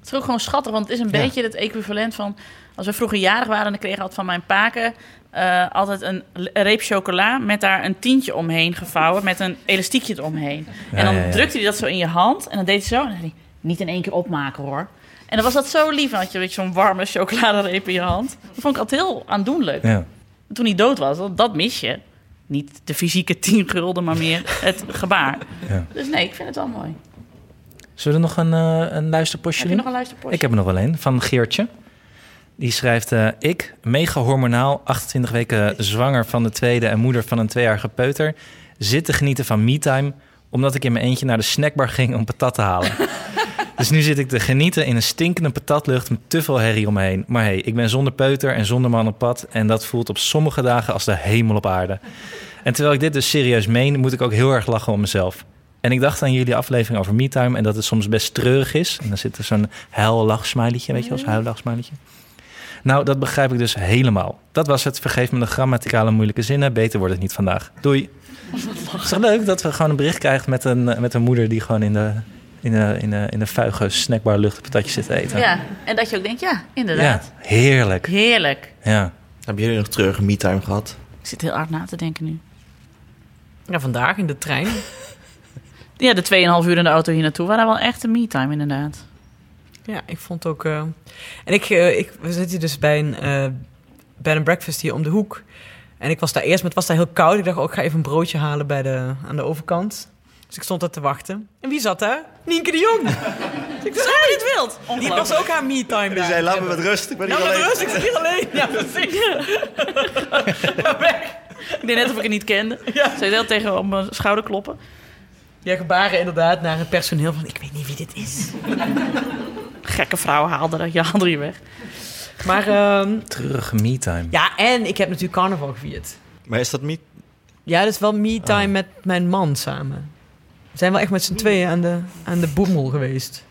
Het is ook gewoon schattig, want het is een Ja. beetje het equivalent van... Als we vroeger jarig waren, dan kreeg ik altijd van mijn paken... eh, altijd een, reep chocola met daar een tientje omheen gevouwen... met een elastiekje eromheen. Ja, en dan ja, drukte hij dat zo in je hand en dan deed hij zo... En dan zei hij, niet in één keer opmaken hoor. En dan was dat zo lief, dan had je zo'n warme chocoladereep in je hand. Dat vond ik altijd heel aandoenlijk. Ja. Toen hij dood was, dat, dat mis je. Niet de fysieke tien gulden, maar meer het gebaar. Ja. Dus nee, ik vind het wel mooi. Zullen we nog een, eh een luisterpostje Heb je doen? nog een luisterpostje? Ik heb er nog wel een, van Geertje. Die schrijft... eh, ik, mega hormonaal, 28 weken zwanger van de tweede... en moeder van een tweejarige peuter... zit te genieten van me-time... omdat ik in mijn eentje naar de snackbar ging om patat te halen. (laughs) dus nu zit ik te genieten in een stinkende patatlucht... met te veel herrie om me heen. Maar hey, ik ben zonder peuter en zonder man op pad... en dat voelt op sommige dagen als de hemel op aarde. En terwijl ik dit dus serieus meen... moet ik ook heel erg lachen om mezelf. En ik dacht aan jullie aflevering over MeTime... en dat het soms best treurig is. En dan zit er zo'n huil-lach-smileytje, weet je wel? Zo'n huil-lach-smileytje. Nou, dat begrijp ik dus helemaal. Dat was het. Vergeef me de grammaticale moeilijke zinnen. Beter wordt het niet vandaag. Doei. Het (laughs) is toch leuk dat we gewoon een bericht krijgen met een, met een moeder... die gewoon in de, in de, in de, in de vuige snackbar lucht patatjes zit te eten. Ja, en dat je ook denkt, ja, inderdaad. Ja, heerlijk. Heerlijk. Ja. Hebben jullie nog treurige me-time gehad? Ik zit heel hard na te denken nu. Ja, vandaag in de trein. (laughs) Ja, de 2,5 uur in de auto hier naartoe waren wel echt een me-time, inderdaad. Ja, ik vond ook. eh, En ik, eh, ik, we zitten hier dus bij een eh bed and breakfast hier om de hoek. En ik was daar eerst, maar het was daar heel koud. Ik dacht, oh, ik ga even een broodje halen bij de, aan de overkant. Dus ik stond daar te wachten. En wie zat daar? Nienke de Jong. dus (laughs) ik dacht, hey, niet wild. Die was ook haar me-time. Die zei, laat me met rust, ik ben hier Laat me met alleen. rust, ik zit hier alleen. Ja, precies. (laughs) (laughs) Ik deed net of ik het niet kende. Ja. Zou je dat tegen op mijn schouder kloppen? Ja, gebaren inderdaad naar het personeel van, ik weet niet wie dit is. Gekke vrouw haalde er, (laughs) je haalde je weg. Maar ehm, Treurige me-time. ja, en ik heb natuurlijk carnaval gevierd. Maar is dat me Ja, dat is wel me-time met mijn man samen. We zijn wel echt met z'n tweeën aan de, aan de boemel geweest.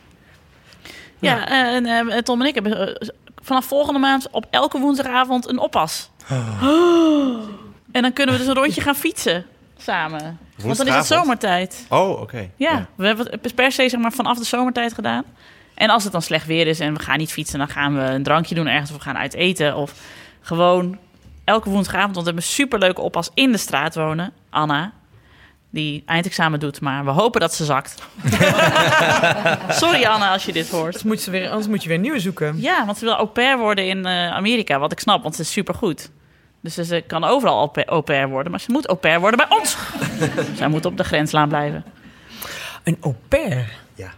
Ja, en eh, Tom en ik hebben eh, vanaf volgende maand op elke woensdagavond een oppas. (gasps) En dan kunnen we dus een rondje gaan fietsen samen. Want dan is het zomertijd. Oh, oké. Ja, we hebben het per se zeg maar, vanaf de zomertijd gedaan. En als het dan slecht weer is en we gaan niet fietsen... dan gaan we een drankje doen ergens of we gaan uit eten. Of gewoon elke woensdagavond... want we hebben een superleuke oppas in de straat wonen, Anna. die eindexamen doet. Maar we hopen dat ze zakt. (laughs) Sorry Anne als je dit hoort. Anders moet, ze weer, anders moet je weer een nieuwe zoeken. Ja, want ze wil au pair worden in eh, Amerika. Wat ik snap, want ze is supergoed. Dus ze kan overal au pair worden. Maar ze moet au pair worden bij ons. (laughs) Zij moet op de grenslaan blijven. Een au pair? Ja.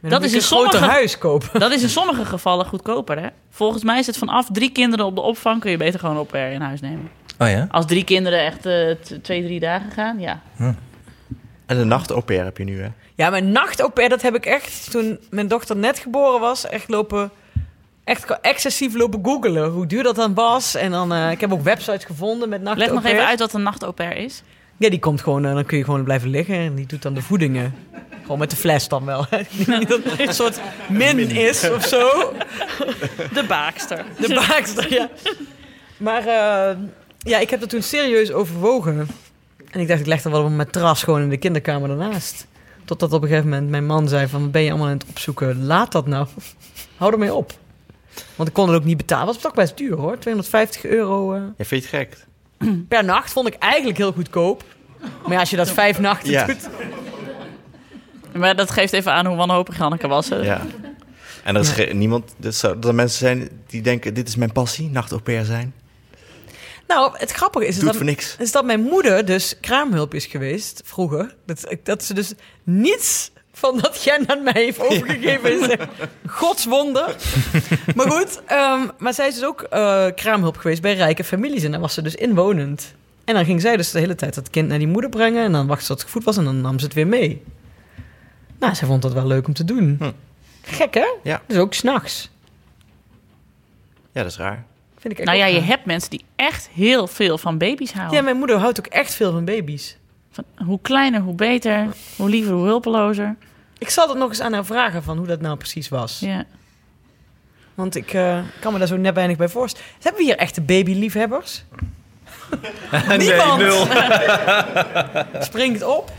Dat is, een in groter sommige, huis kopen. (laughs) dat is in sommige gevallen goedkoper, hè? Volgens mij is het vanaf drie kinderen op de opvang... kun je beter gewoon au pair in huis nemen. Oh ja? Als drie kinderen echt eh, twee, drie dagen gaan, ja. En de nacht au pair heb je nu, hè? Ja, mijn nacht au pair, dat heb ik echt toen mijn dochter net geboren was, echt lopen, echt excessief lopen googelen hoe duur dat dan was. En dan, eh, ik heb ook websites gevonden met nacht Leg nog even uit wat een nacht au pair is. Ja, die komt gewoon, eh, dan kun je gewoon blijven liggen en die doet dan de voedingen. Gewoon met de fles dan wel. Niet (laughs) dat het een soort min is of zo. (laughs) De baakster. De baakster, ja. Maar eh, ja, ik heb dat toen serieus overwogen. En ik dacht, ik leg er wel op een matras gewoon in de kinderkamer daarnaast. Totdat op een gegeven moment mijn man zei van... ben je allemaal aan het opzoeken? Laat dat nou. Hou ermee op. Want ik kon het ook niet betalen. Dat was toch best duur hoor. 250 euro eh, Ja, vind je het gek? (clears throat) per nacht vond ik eigenlijk heel goedkoop. Maar ja, als je dat vijf nachten Ja. doet... Maar dat geeft even aan hoe wanhopig Janneke was. hè? Ja. En er is niemand... Dus dat er mensen zijn die denken, dit is mijn passie, nacht au pair zijn. Nou, het grappige is, dat, het voor niks. is dat mijn moeder dus kraamhulp is geweest vroeger. Dat, dat ze dus niets van dat gen aan mij heeft overgegeven. is echt godswonder. maar goed, ehm, maar zij is dus ook eh, kraamhulp geweest bij rijke families. En daar was ze dus inwonend. En dan ging zij dus de hele tijd dat kind naar die moeder brengen. En dan wachtte ze tot het goed was en dan nam ze het weer mee. Nou, zij vond dat wel leuk om te doen. Hm. Gek, hè? Ja. Dus ook s'nachts. Ja, dat is raar. Vind ik Nou ja, je hebt mensen die echt heel veel van baby's houden. Ja, mijn moeder houdt ook echt veel van baby's. Van, hoe kleiner, hoe beter. Hoe liever, hoe hulpelozer. Ik zal het nog eens aan haar vragen van hoe dat nou precies was. Ja. Want ik eh, kan me daar zo net weinig bij voorstellen. Hebben we hier echte babyliefhebbers? (laughs) (laughs) Niemand. nul. (laughs) Springt op.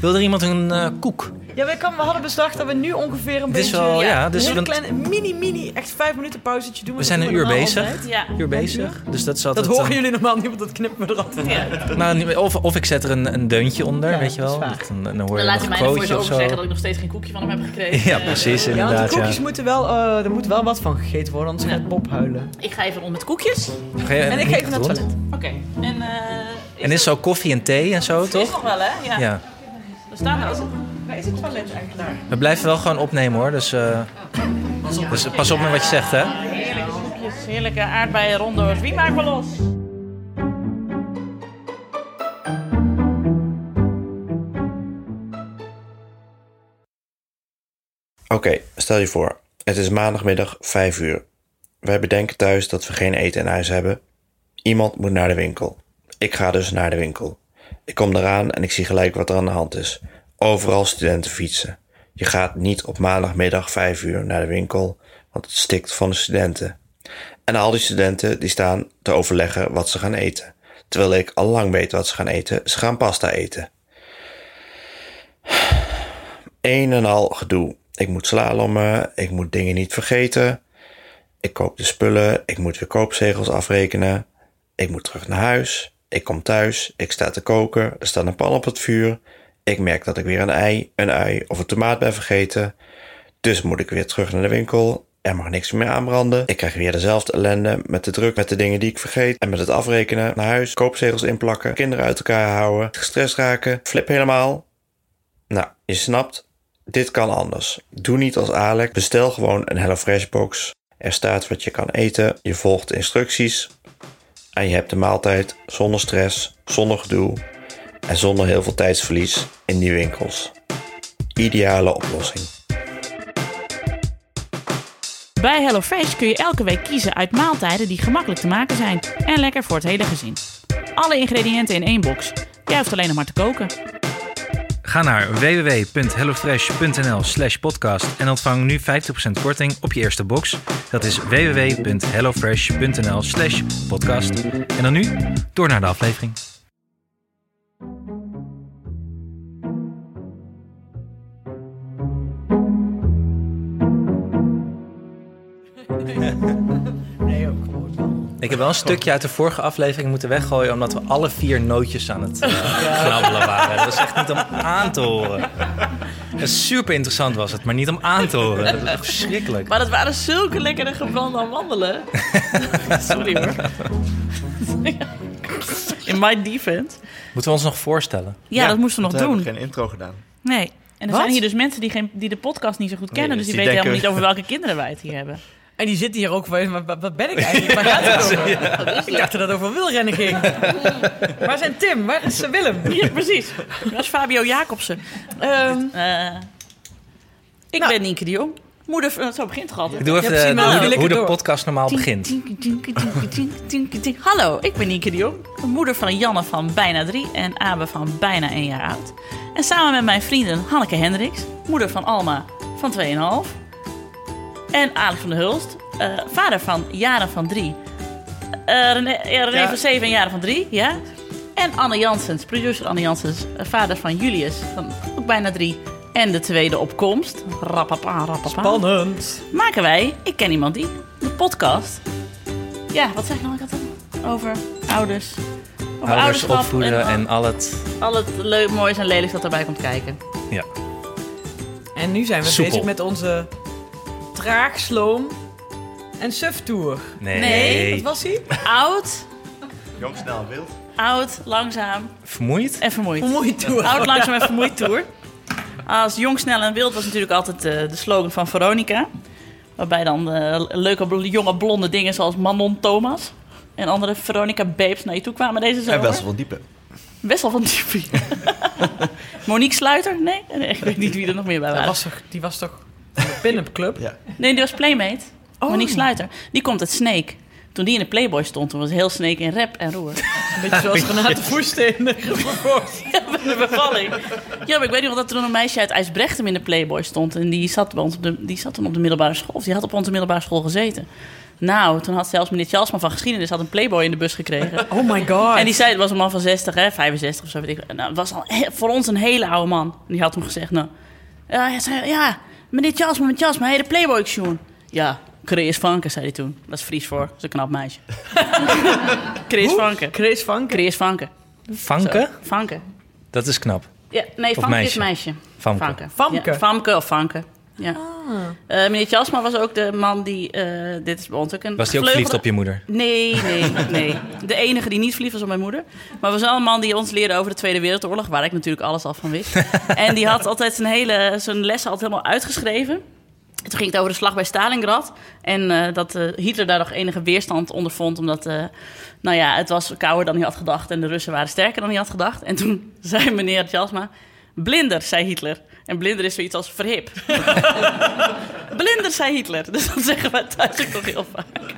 Wil er iemand een eh, koek? Ja, we, kan, we hadden bedacht dat we nu ongeveer een Dit is beetje... wel- ja, dus een hele want- kleine, mini, mini, echt vijf minuten pauzetje doen. We zijn een uur bezig. Ja. Uur bezig. Dus dat is Dat horen een- jullie normaal niet, want dat knippen we er altijd uit. Nou, of, of ik zet er een, een deuntje onder, Ja, weet je wel. is Dan, dan hoor Dan je laat je een mij ervoor zeggen dat ik nog steeds geen koekje van hem heb gekregen. Ja, Eh, precies, Ja, want inderdaad. de koekjes Ja. moeten wel... eh, er moet wel wat van gegeten worden, anders gaat Bob huilen. Ik ga even rond met koekjes. Ga je En ik ga even naar het toilet. Oké. En, eh En is zo koffie en thee en zo, is toch? nog wel, hè? Ja. We staan er als Waar is het toilet eigenlijk? We blijven wel gewoon opnemen hoor, dus, eh, dus pas op met wat je zegt, hè. Heerlijke koekjes, heerlijke aardbeien rondo's. Wie maakt me los? Oké, stel je voor. Het is maandagmiddag 5 uur. Wij bedenken thuis dat we geen eten in huis hebben. Iemand moet naar de winkel. Ik ga dus naar de winkel. Ik kom eraan en ik zie gelijk wat er aan de hand is. Overal studenten fietsen. Je gaat niet op maandagmiddag 5 uur naar de winkel, want het stikt van de studenten. En al die studenten die staan te overleggen wat ze gaan eten. Terwijl ik al lang weet wat ze gaan eten. Ze gaan pasta eten. Een en al gedoe. Ik moet slalommen, ik moet dingen niet vergeten. Ik koop de spullen, ik moet weer koopzegels afrekenen. Ik moet terug naar huis. Ik kom thuis, ik sta te koken, er staat een pan op het vuur. Ik merk dat ik weer een ei, een ui of een tomaat ben vergeten. Dus moet ik weer terug naar de winkel. Er mag niks meer aanbranden. Ik krijg weer dezelfde ellende met de druk, met de dingen die ik vergeet. En met het afrekenen naar huis, koopzegels inplakken, kinderen uit elkaar houden, gestrest raken, flip helemaal. Nou, je snapt, dit kan anders. Doe niet als Alec. Bestel gewoon een HelloFresh box. Er staat wat je kan eten. Je volgt instructies. En je hebt de maaltijd zonder stress, zonder gedoe en zonder heel veel tijdsverlies in die winkels. Ideale oplossing. Bij HelloFresh kun je elke week kiezen uit maaltijden die gemakkelijk te maken zijn en lekker voor het hele gezin. Alle ingrediënten in één box. Jij hoeft alleen nog maar te koken. Ga naar www.hellofresh.nl slash podcast en ontvang nu 50% korting op je eerste box. Dat is www.hellofresh.nl slash podcast. En dan nu, door naar de aflevering. (laughs) Ik heb wel een stukje uit de vorige aflevering moeten weggooien... omdat we alle vier nootjes aan het eh, knabbelen waren. Dat was echt niet om aan te horen. En super interessant was het, maar niet om aan te horen. Dat was echt verschrikkelijk. Maar dat waren zulke lekkere gebrande wandelen. (laughs) Sorry hoor. In my defense. Moeten we ons nog voorstellen? Ja, dat moesten we nog we hebben doen. geen intro gedaan. Nee. En er Wat? zijn hier dus mensen die, geen, die de podcast niet zo goed kennen. Nee, dus die, die weten denken- helemaal niet over welke kinderen wij het hier hebben. En die zitten hier ook van, wat, wat ben ik eigenlijk? (laughs) Waar gaat het over? Ik dacht dat het over wielrennen ging. (laughs) Waar zijn Tim? Waar is eh, Willem? (laughs) Ja, precies. Dat is Fabio Jacobsen. Ehm, Eh, ik Nou. ben Nienke de Jong. Moeder, van- zo begint het altijd. Ik doe even de- maar hoe, de, hoe podcast normaal begint. Hallo, ik ben Nienke de Jong. Moeder van Janne van bijna drie en Abe van bijna één jaar oud. En samen met mijn vrienden Hanneke Hendricks, moeder van Alma van 2,5. En Alex van der Hulst, eh, vader van Jaren van drie. Eh, René, ja, René Ja. van zeven en Jaren van drie, ja. En Anne Janssens, producer Anne Janssens, eh, vader van Julius van ook bijna drie. En de tweede opkomst, rappapa, rappapa spannend. maken wij, ik ken iemand die, de podcast. Ja, wat zeg ik nou ik altijd over ouders? Over Ouders ouderschap opvoeden en al het... al het leuk, moois en lelijks dat erbij komt kijken. Ja. En nu zijn we Soepel. bezig met onze traag, sloom en suf tour. Nee. Nee, Wat was hij? Oud, Jong, snel, wild. oud, langzaam Vermoeid? en vermoeid. Vermoeid tour. Oud, langzaam en vermoeid tour. Als jong, snel en wild was natuurlijk altijd eh, de slogan van Veronica. Waarbij dan eh, leuke bl- jonge blonde dingen zoals Manon Thomas en andere Veronica babes naar je toe kwamen deze zomer. En best wel diepe. Best wel van die (laughs) Monique Sluiter? Nee? nee? Ik weet niet wie er nog meer bij Dat waren. was toch, die was toch van pin-up club? Ja. Nee, die was Playmate. Oh. Monique Sluiter. Die komt uit Snake. Toen die in de Playboy stond, toen was heel Snake in rap en roer. Een beetje zoals Renate Voeste in de (laughs) ja, met de bevalling. Ja, maar ik weet nog dat er toen een meisje uit IJsbrechtsem in de Playboy stond. En die zat, bij ons op de, die zat toen op de middelbare school. Of die had op onze middelbare school gezeten. Nou, toen had zelfs meneer Tjalsma van geschiedenis had een Playboy in de bus gekregen. (laughs) Oh my god. En die zei, het was een man van 60, hè, 65 of zo. Weet ik. Nou, het was al voor ons een hele oude man. En die had toen gezegd, nou... Ja, hij zei, ja meneer Tjalsma, meneer Tjalsma, hij de Playboy Sjoen. Ja, Chris Vanke, zei hij toen. Dat is Fries voor, dat is een knap meisje. (laughs) Chris Vanke. Chris Vanke. Chris Vanke. Vanke? Zo, Vanke. Dat is knap. Ja, nee, Of Vanke is meisje? meisje. Famke. Vanke. Famke. Ja, Famke of Vanke. Ja. Eh, meneer Tjalsma was ook de man die... eh, dit is bij ons ook een Was die ook verliefd op je moeder? Nee, nee, nee. De enige die niet verliefd was op mijn moeder. Maar was wel een man die ons leerde over de Tweede Wereldoorlog... waar ik natuurlijk alles al van wist. (laughs) en die had altijd zijn hele zijn lessen altijd helemaal uitgeschreven. Toen ging het over de slag bij Stalingrad. En eh, dat eh, Hitler daar nog enige weerstand onder vond... omdat eh, nou ja, het was kouder dan hij had gedacht... en de Russen waren sterker dan hij had gedacht. En toen (laughs) zei meneer Tjalsma... Blinder, zei Hitler. En blinder is zoiets als verhip. (laughs) blinder, zei Hitler. Dus dat zeggen wij thuis ook nog heel vaak.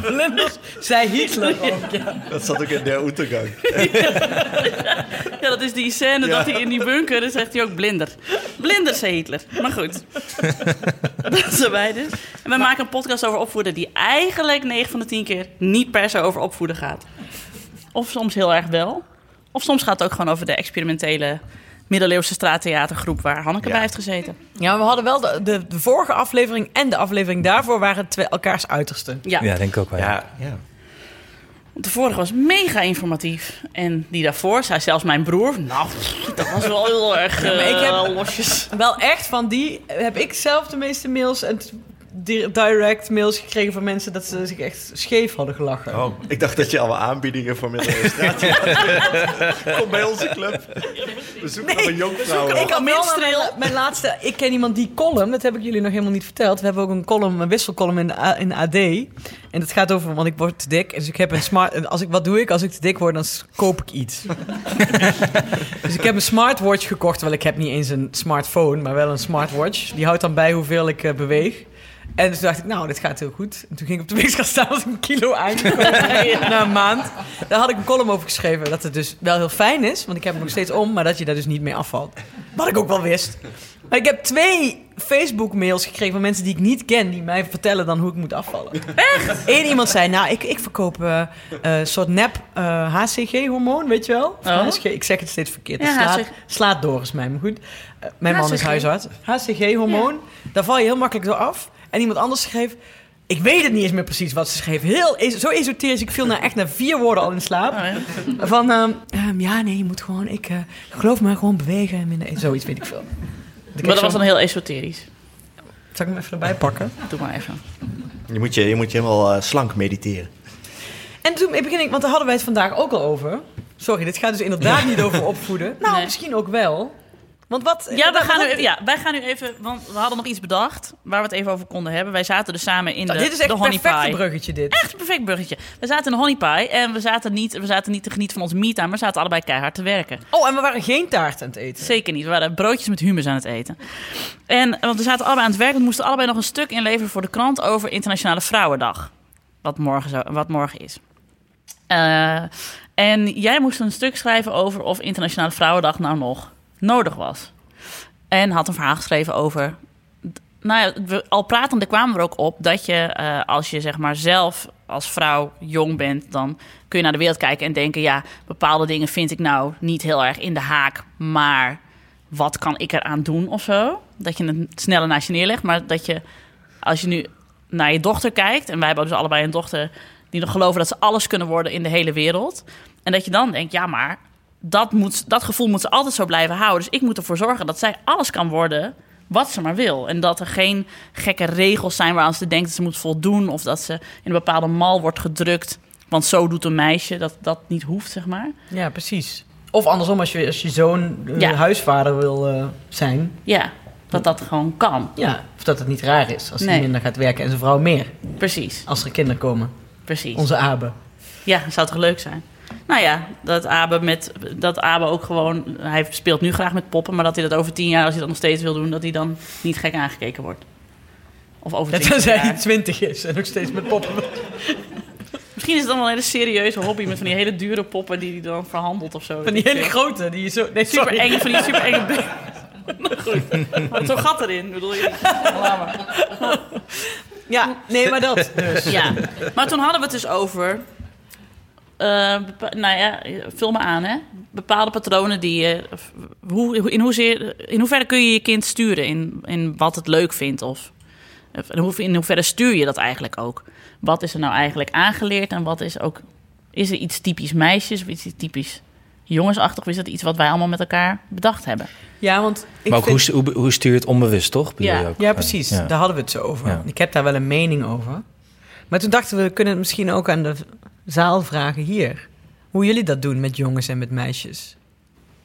Blinders zei Hitler ook, ja. Dat zat ook in de Oetegang. (laughs) Ja, dat is die scène dat hij in die bunker, dan zegt hij ook blinder. Blinder, zei Hitler. Maar goed. (laughs) dat zijn wij dus. En we maken een podcast over opvoeden die eigenlijk 9 van de 10 keer niet per se over opvoeden gaat. Of soms heel erg wel. Of soms gaat het ook gewoon over de experimentele middeleeuwse straattheatergroep waar Hanneke Ja. bij heeft gezeten. Ja, we hadden wel de, de, de vorige aflevering en de aflevering daarvoor waren twee elkaars uiterste. Ja, Ja, denk ik ook wel. ja. De vorige was mega informatief. En die daarvoor, zei zelfs mijn broer, nou, dat was wel heel erg ik heb- eh, losjes. Wel echt van die heb ik zelf de meeste mails en direct mails gekregen van mensen dat ze zich echt scheef hadden gelachen. Oh, ik dacht dat je al aanbiedingen voor middeleeuwen straat (laughs) Kom bij onze club. We zoeken nog een jonkvrouw. Ik had wel (laughs) mijn, laatste, ik ken iemand die column, dat heb ik jullie nog helemaal niet verteld. We hebben ook een column, een wisselcolumn in de, A- in de AD. En dat gaat over, want ik word te dik. Dus ik heb een smart, als ik, wat doe ik? Als ik te dik word, dan koop ik iets. (laughs) dus ik heb een smartwatch gekocht, terwijl ik heb niet eens een smartphone, maar wel een smartwatch. Die houdt dan bij hoeveel ik eh, beweeg. En dus dacht ik, nou, dit gaat heel goed. En toen ging ik op de weegschaal staan, was ik een kilo aangekomen (laughs) na een maand. Daar had ik een column over geschreven, dat het dus wel heel fijn is, want ik heb hem nog steeds om, maar dat je daar dus niet mee afvalt. Wat ik ook wel wist. Maar ik heb twee Facebook-mails gekregen van mensen die ik niet ken, die mij vertellen dan hoe ik moet afvallen. Echt? Eén iemand zei, nou, ik, ik verkoop eh, eh, een soort nep eh, HCG-hormoon, weet je wel? Oh. HCG, ik zeg het steeds verkeerd. Ja, slaat, HCG. slaat door is mij, maar goed. Mijn man is HCG. huisarts. HCG-hormoon, daar val je heel makkelijk door af. En iemand anders schreef, Ik weet het niet eens meer precies wat ze schreef. Heel, es- zo esoterisch. Ik viel nou echt na vier woorden al in slaap. Van, ehm, ehm, ja, nee, je moet gewoon... Ik eh, geloof me, gewoon bewegen. En minder, zoiets weet ik veel. Maar dat was dan heel esoterisch. Zal ik hem even erbij pakken? Doe maar even. Je moet je, je, moet je helemaal eh, slank mediteren. En toen begin ik, want daar hadden wij het vandaag ook al over. Sorry, dit gaat dus inderdaad niet over opvoeden. (laughs) Nou, Nee. misschien ook wel. Want wat... Ja, we wat- gaan nu, ja, wij gaan nu even, want we hadden nog iets bedacht waar we het even over konden hebben. Wij zaten dus samen in de, Nou, dit is echt de een pie. bruggetje, dit. Echt een perfect bruggetje. We zaten in de honey pie en we zaten niet, we zaten niet te genieten van onze meet maar we zaten allebei keihard te werken. Oh, en we waren geen taart aan het eten. Zeker niet. We waren broodjes met humus aan het eten. En want we zaten allebei aan het werk. We moesten allebei nog een stuk inleveren voor de krant over Internationale Vrouwendag. Wat morgen, zo, wat morgen is. Eh, en jij moest een stuk schrijven over of Internationale Vrouwendag nou nog nodig was. En had een verhaal geschreven over. Nou ja, al pratende kwamen we er ook op dat je, eh, als je zeg maar zelf als vrouw jong bent, dan kun je naar de wereld kijken en denken: ja, bepaalde dingen vind ik nou niet heel erg in de haak, maar wat kan ik eraan doen of zo? Dat je het sneller naast je neerlegt, maar dat je, als je nu naar je dochter kijkt, en wij hebben dus allebei een dochter die nog geloven dat ze alles kunnen worden in de hele wereld, en dat je dan denkt: ja, maar dat, moet, dat gevoel moet ze altijd zo blijven houden. Dus ik moet ervoor zorgen dat zij alles kan worden wat ze maar wil. En dat er geen gekke regels zijn waaraan ze denkt dat ze moet voldoen. Of dat ze in een bepaalde mal wordt gedrukt. Want zo doet een meisje. Dat dat niet hoeft, zeg maar. Ja, precies. Of andersom, als je, als je zoon eh, Ja. huisvader wil eh, zijn. Ja, dat dat gewoon kan. Ja, of dat het niet raar is als hij minder gaat werken en zijn vrouw meer. Precies, Als er kinderen komen. precies. Onze Abe. Ja, zou toch leuk zijn? Nou ja, dat Abe, met, dat Abe ook gewoon... Hij speelt nu graag met poppen, maar dat hij dat over tien jaar... als hij dat nog steeds wil doen, dat hij dan niet gek aangekeken wordt. Of over twintig als hij jaar. 20 is en nog steeds met poppen. Misschien is het dan wel een hele serieuze hobby... met van die hele dure poppen die hij dan verhandelt of zo. Van die hele grote, die je zo... Nee, Super sorry. eng, van die super enge (laughs) Goed. Maar zo'n gat erin, bedoel je? Ja, nee, maar dat dus. Ja, maar toen hadden we het dus over... eh, nou ja, vul me aan, hè. Bepaalde patronen die je... Hoe, in, hoezeer, in hoeverre kun je je kind sturen in, in wat het leuk vindt? Of of in, hoe, in hoeverre stuur je dat eigenlijk ook? Wat is er nou eigenlijk aangeleerd en wat is ook... Is er iets typisch meisjes of iets typisch jongensachtig? Of is dat iets wat wij allemaal met elkaar bedacht hebben? Ja, want ik maar ook vind... hoe, hoe, hoe stuur je het onbewust, toch? Ja. ook? Ja, precies. Ja. Daar hadden we het zo over. Ja. Ik heb daar wel een mening over. Maar toen dachten we, we kunnen het misschien ook aan de zaal vragen hier. Hoe jullie dat doen met jongens en met meisjes.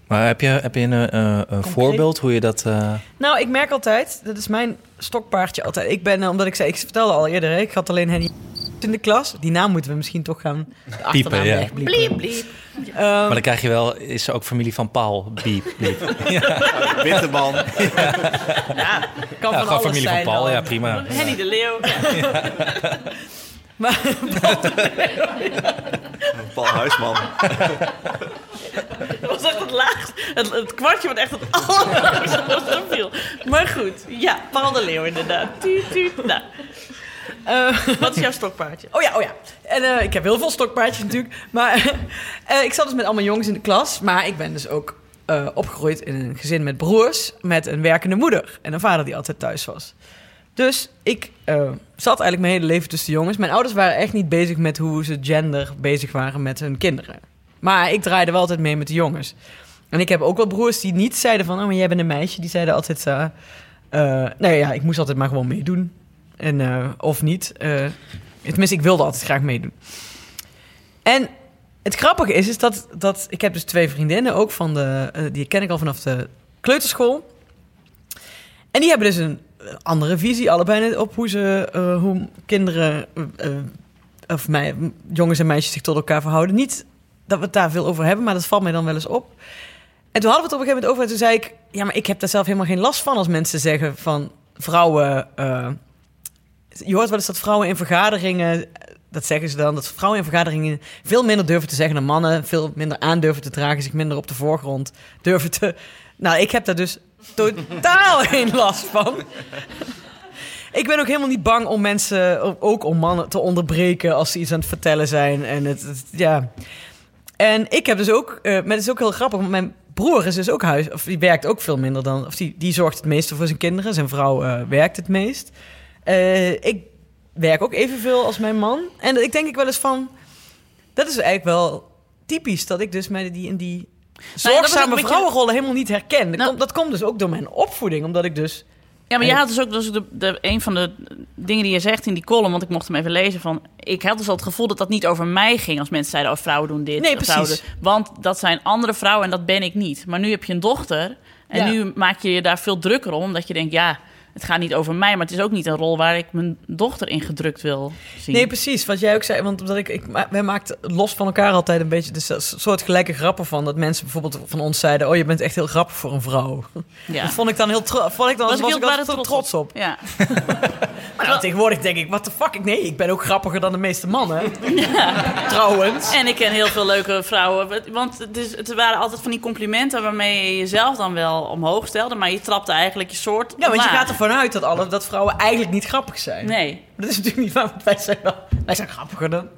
Maar heb je, heb je een, eh, een voorbeeld hoe je dat... eh, Nou, ik merk altijd, dat is mijn stokpaardje altijd. Ik ben, eh, omdat ik zei, ik vertelde al eerder, hè, ik had alleen Henny in de klas. Die naam moeten we misschien toch gaan achternaam ja. Bliep, bliep. Ehm, maar dan krijg je wel... Is ze ook familie van Paul? Biep, biep. (laughs) Witte man. kan Ja, van gewoon alles familie van zijn Paul. dan. Ja, prima. Henny de Leeuw. (laughs) Maar, Paul Huisman. Dat was echt het laagst. Het, het kwartje wat echt het allerlaagste was er viel. Maar goed, ja, Paul de Leeuw inderdaad. Tuut, tuut. Nou, eh, wat is jouw stokpaardje? Oh ja, oh ja. En eh, ik heb heel veel stokpaardjes natuurlijk. Maar (laughs) eh, ik zat dus met allemaal jongens in de klas. Maar ik ben dus ook opgegroeid in een gezin met broers. Met een werkende moeder. En een vader die altijd thuis was. Dus ik eh, zat eigenlijk mijn hele leven tussen de jongens. Mijn ouders waren echt niet bezig met hoe ze gender bezig waren met hun kinderen. Maar ik draaide wel altijd mee met de jongens. En ik heb ook wel broers die niet zeiden van... oh, maar jij bent een meisje. Die zeiden altijd... eh eh, nee, ja, ik moest altijd maar gewoon meedoen. En, of niet. Eh, tenminste, ik wilde altijd graag meedoen. En het grappige is, is dat, dat... Ik heb dus twee vriendinnen ook van de... die ken ik al vanaf de kleuterschool. En die hebben dus een andere visie, allebei op hoe ze... eh, hoe kinderen... eh, eh, of mij, jongens en meisjes zich tot elkaar verhouden. Niet dat we het daar veel over hebben, maar dat valt mij dan wel eens op. En toen hadden we het op een gegeven moment over en toen zei ik... ja, maar ik heb daar zelf helemaal geen last van als mensen zeggen van vrouwen... eh, je hoort wel eens dat vrouwen in vergaderingen... dat zeggen ze dan, dat vrouwen in vergaderingen... veel minder durven te zeggen dan mannen... veel minder aan durven te dragen, zich minder op de voorgrond durven te... Nou, ik heb daar dus totaal (laughs) geen last van. Ik ben ook helemaal niet bang om mensen, ook om mannen te onderbreken als ze iets aan het vertellen zijn. En het, ja. En ik heb dus ook, eh, maar het is ook heel grappig, want mijn broer is dus ook huis, of die werkt ook veel minder dan, of die, die zorgt het meeste voor zijn kinderen. Zijn vrouw eh, werkt het meest. Eh, ik werk ook evenveel als mijn man. En ik denk ik wel eens van... Dat is eigenlijk wel typisch dat ik dus met die in die Zorgzame beetje- vrouwenrollen helemaal niet herken. Dat, Nou- komt, dat komt dus ook door mijn opvoeding, omdat ik dus... Ja, maar je had dus ook dus de, de, een van de dingen die je zegt in die column, want ik mocht hem even lezen van, ik had dus al het gevoel dat dat niet over mij ging als mensen zeiden, oh vrouwen doen dit, Nee, precies. doen- want dat zijn andere vrouwen en dat ben ik niet. Maar nu heb je een dochter en Ja. nu maak je je daar veel drukker om, omdat je denkt, ja, het gaat niet over mij, maar het is ook niet een rol waar ik mijn dochter in gedrukt wil zien. Nee, precies. Wat jij ook zei, want omdat ik, ik wij maakten los van elkaar altijd een beetje dus soort gelijke grappen van dat mensen bijvoorbeeld van ons zeiden: "Oh, je bent echt heel grappig voor een vrouw." Ja. Dat vond ik dan heel vond ik dan Was was, ik heel zo trots op. Ja. (laughs) Maar tegenwoordig denk ik: "What the fuck? Ik nee, ik ben ook grappiger dan de meeste mannen." (laughs) (laughs) Trouwens. En ik ken heel veel leuke vrouwen. Want het, is, het waren altijd van die complimenten waarmee je jezelf dan wel omhoog stelde. Maar je trapte eigenlijk je soort. Ja, want je gaat ervan uit dat alle dat vrouwen eigenlijk niet grappig zijn. Nee. Maar dat is natuurlijk niet waar, want wij zijn wel wij zijn grappiger dan. (laughs)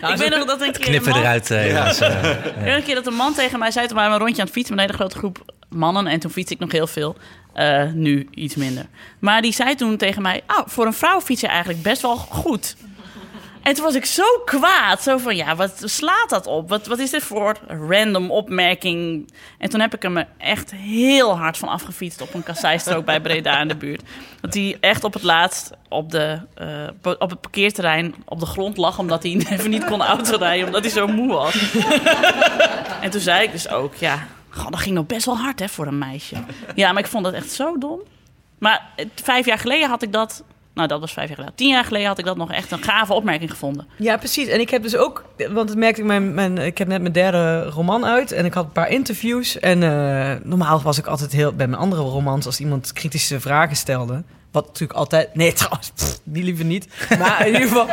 (laughs) ik weet nog dat een keer. Knippen man- eruit, eh, jongens. eh. Een keer dat een man tegen mij zei, toen waren we een rondje aan het fietsen met een hele grote groep mannen. En toen fiets ik nog heel veel. Eh, nu iets minder. Maar die zei toen tegen mij, oh, voor een vrouw fiets je eigenlijk best wel goed. En toen was ik zo kwaad. Zo van, ja, wat slaat dat op? Wat, wat is dit voor random opmerking? En toen heb ik hem er echt heel hard van afgefietst... op een kasseistrook bij Breda in de buurt. Dat hij echt op het laatst op, de, eh, op het parkeerterrein op de grond lag... omdat hij (laughs) even niet kon autorijden, omdat hij zo moe was. (laughs) en toen zei ik dus ook, ja... God, dat ging nog best wel hard hè, voor een meisje. Ja, maar ik vond dat echt zo dom. Maar eh, vijf jaar geleden had ik dat... Nou, dat was vijf jaar geleden. Tien jaar geleden had ik dat nog echt een gave opmerking gevonden. Ja, precies. En ik heb dus ook, want dat merkte ik, mijn, ik heb net mijn derde roman uit en ik had een paar interviews. En eh, normaal was ik altijd heel, bij mijn andere romans, als iemand kritische vragen stelde, wat natuurlijk altijd, nee (laughs) trouwens, die liever niet. Maar in ieder geval,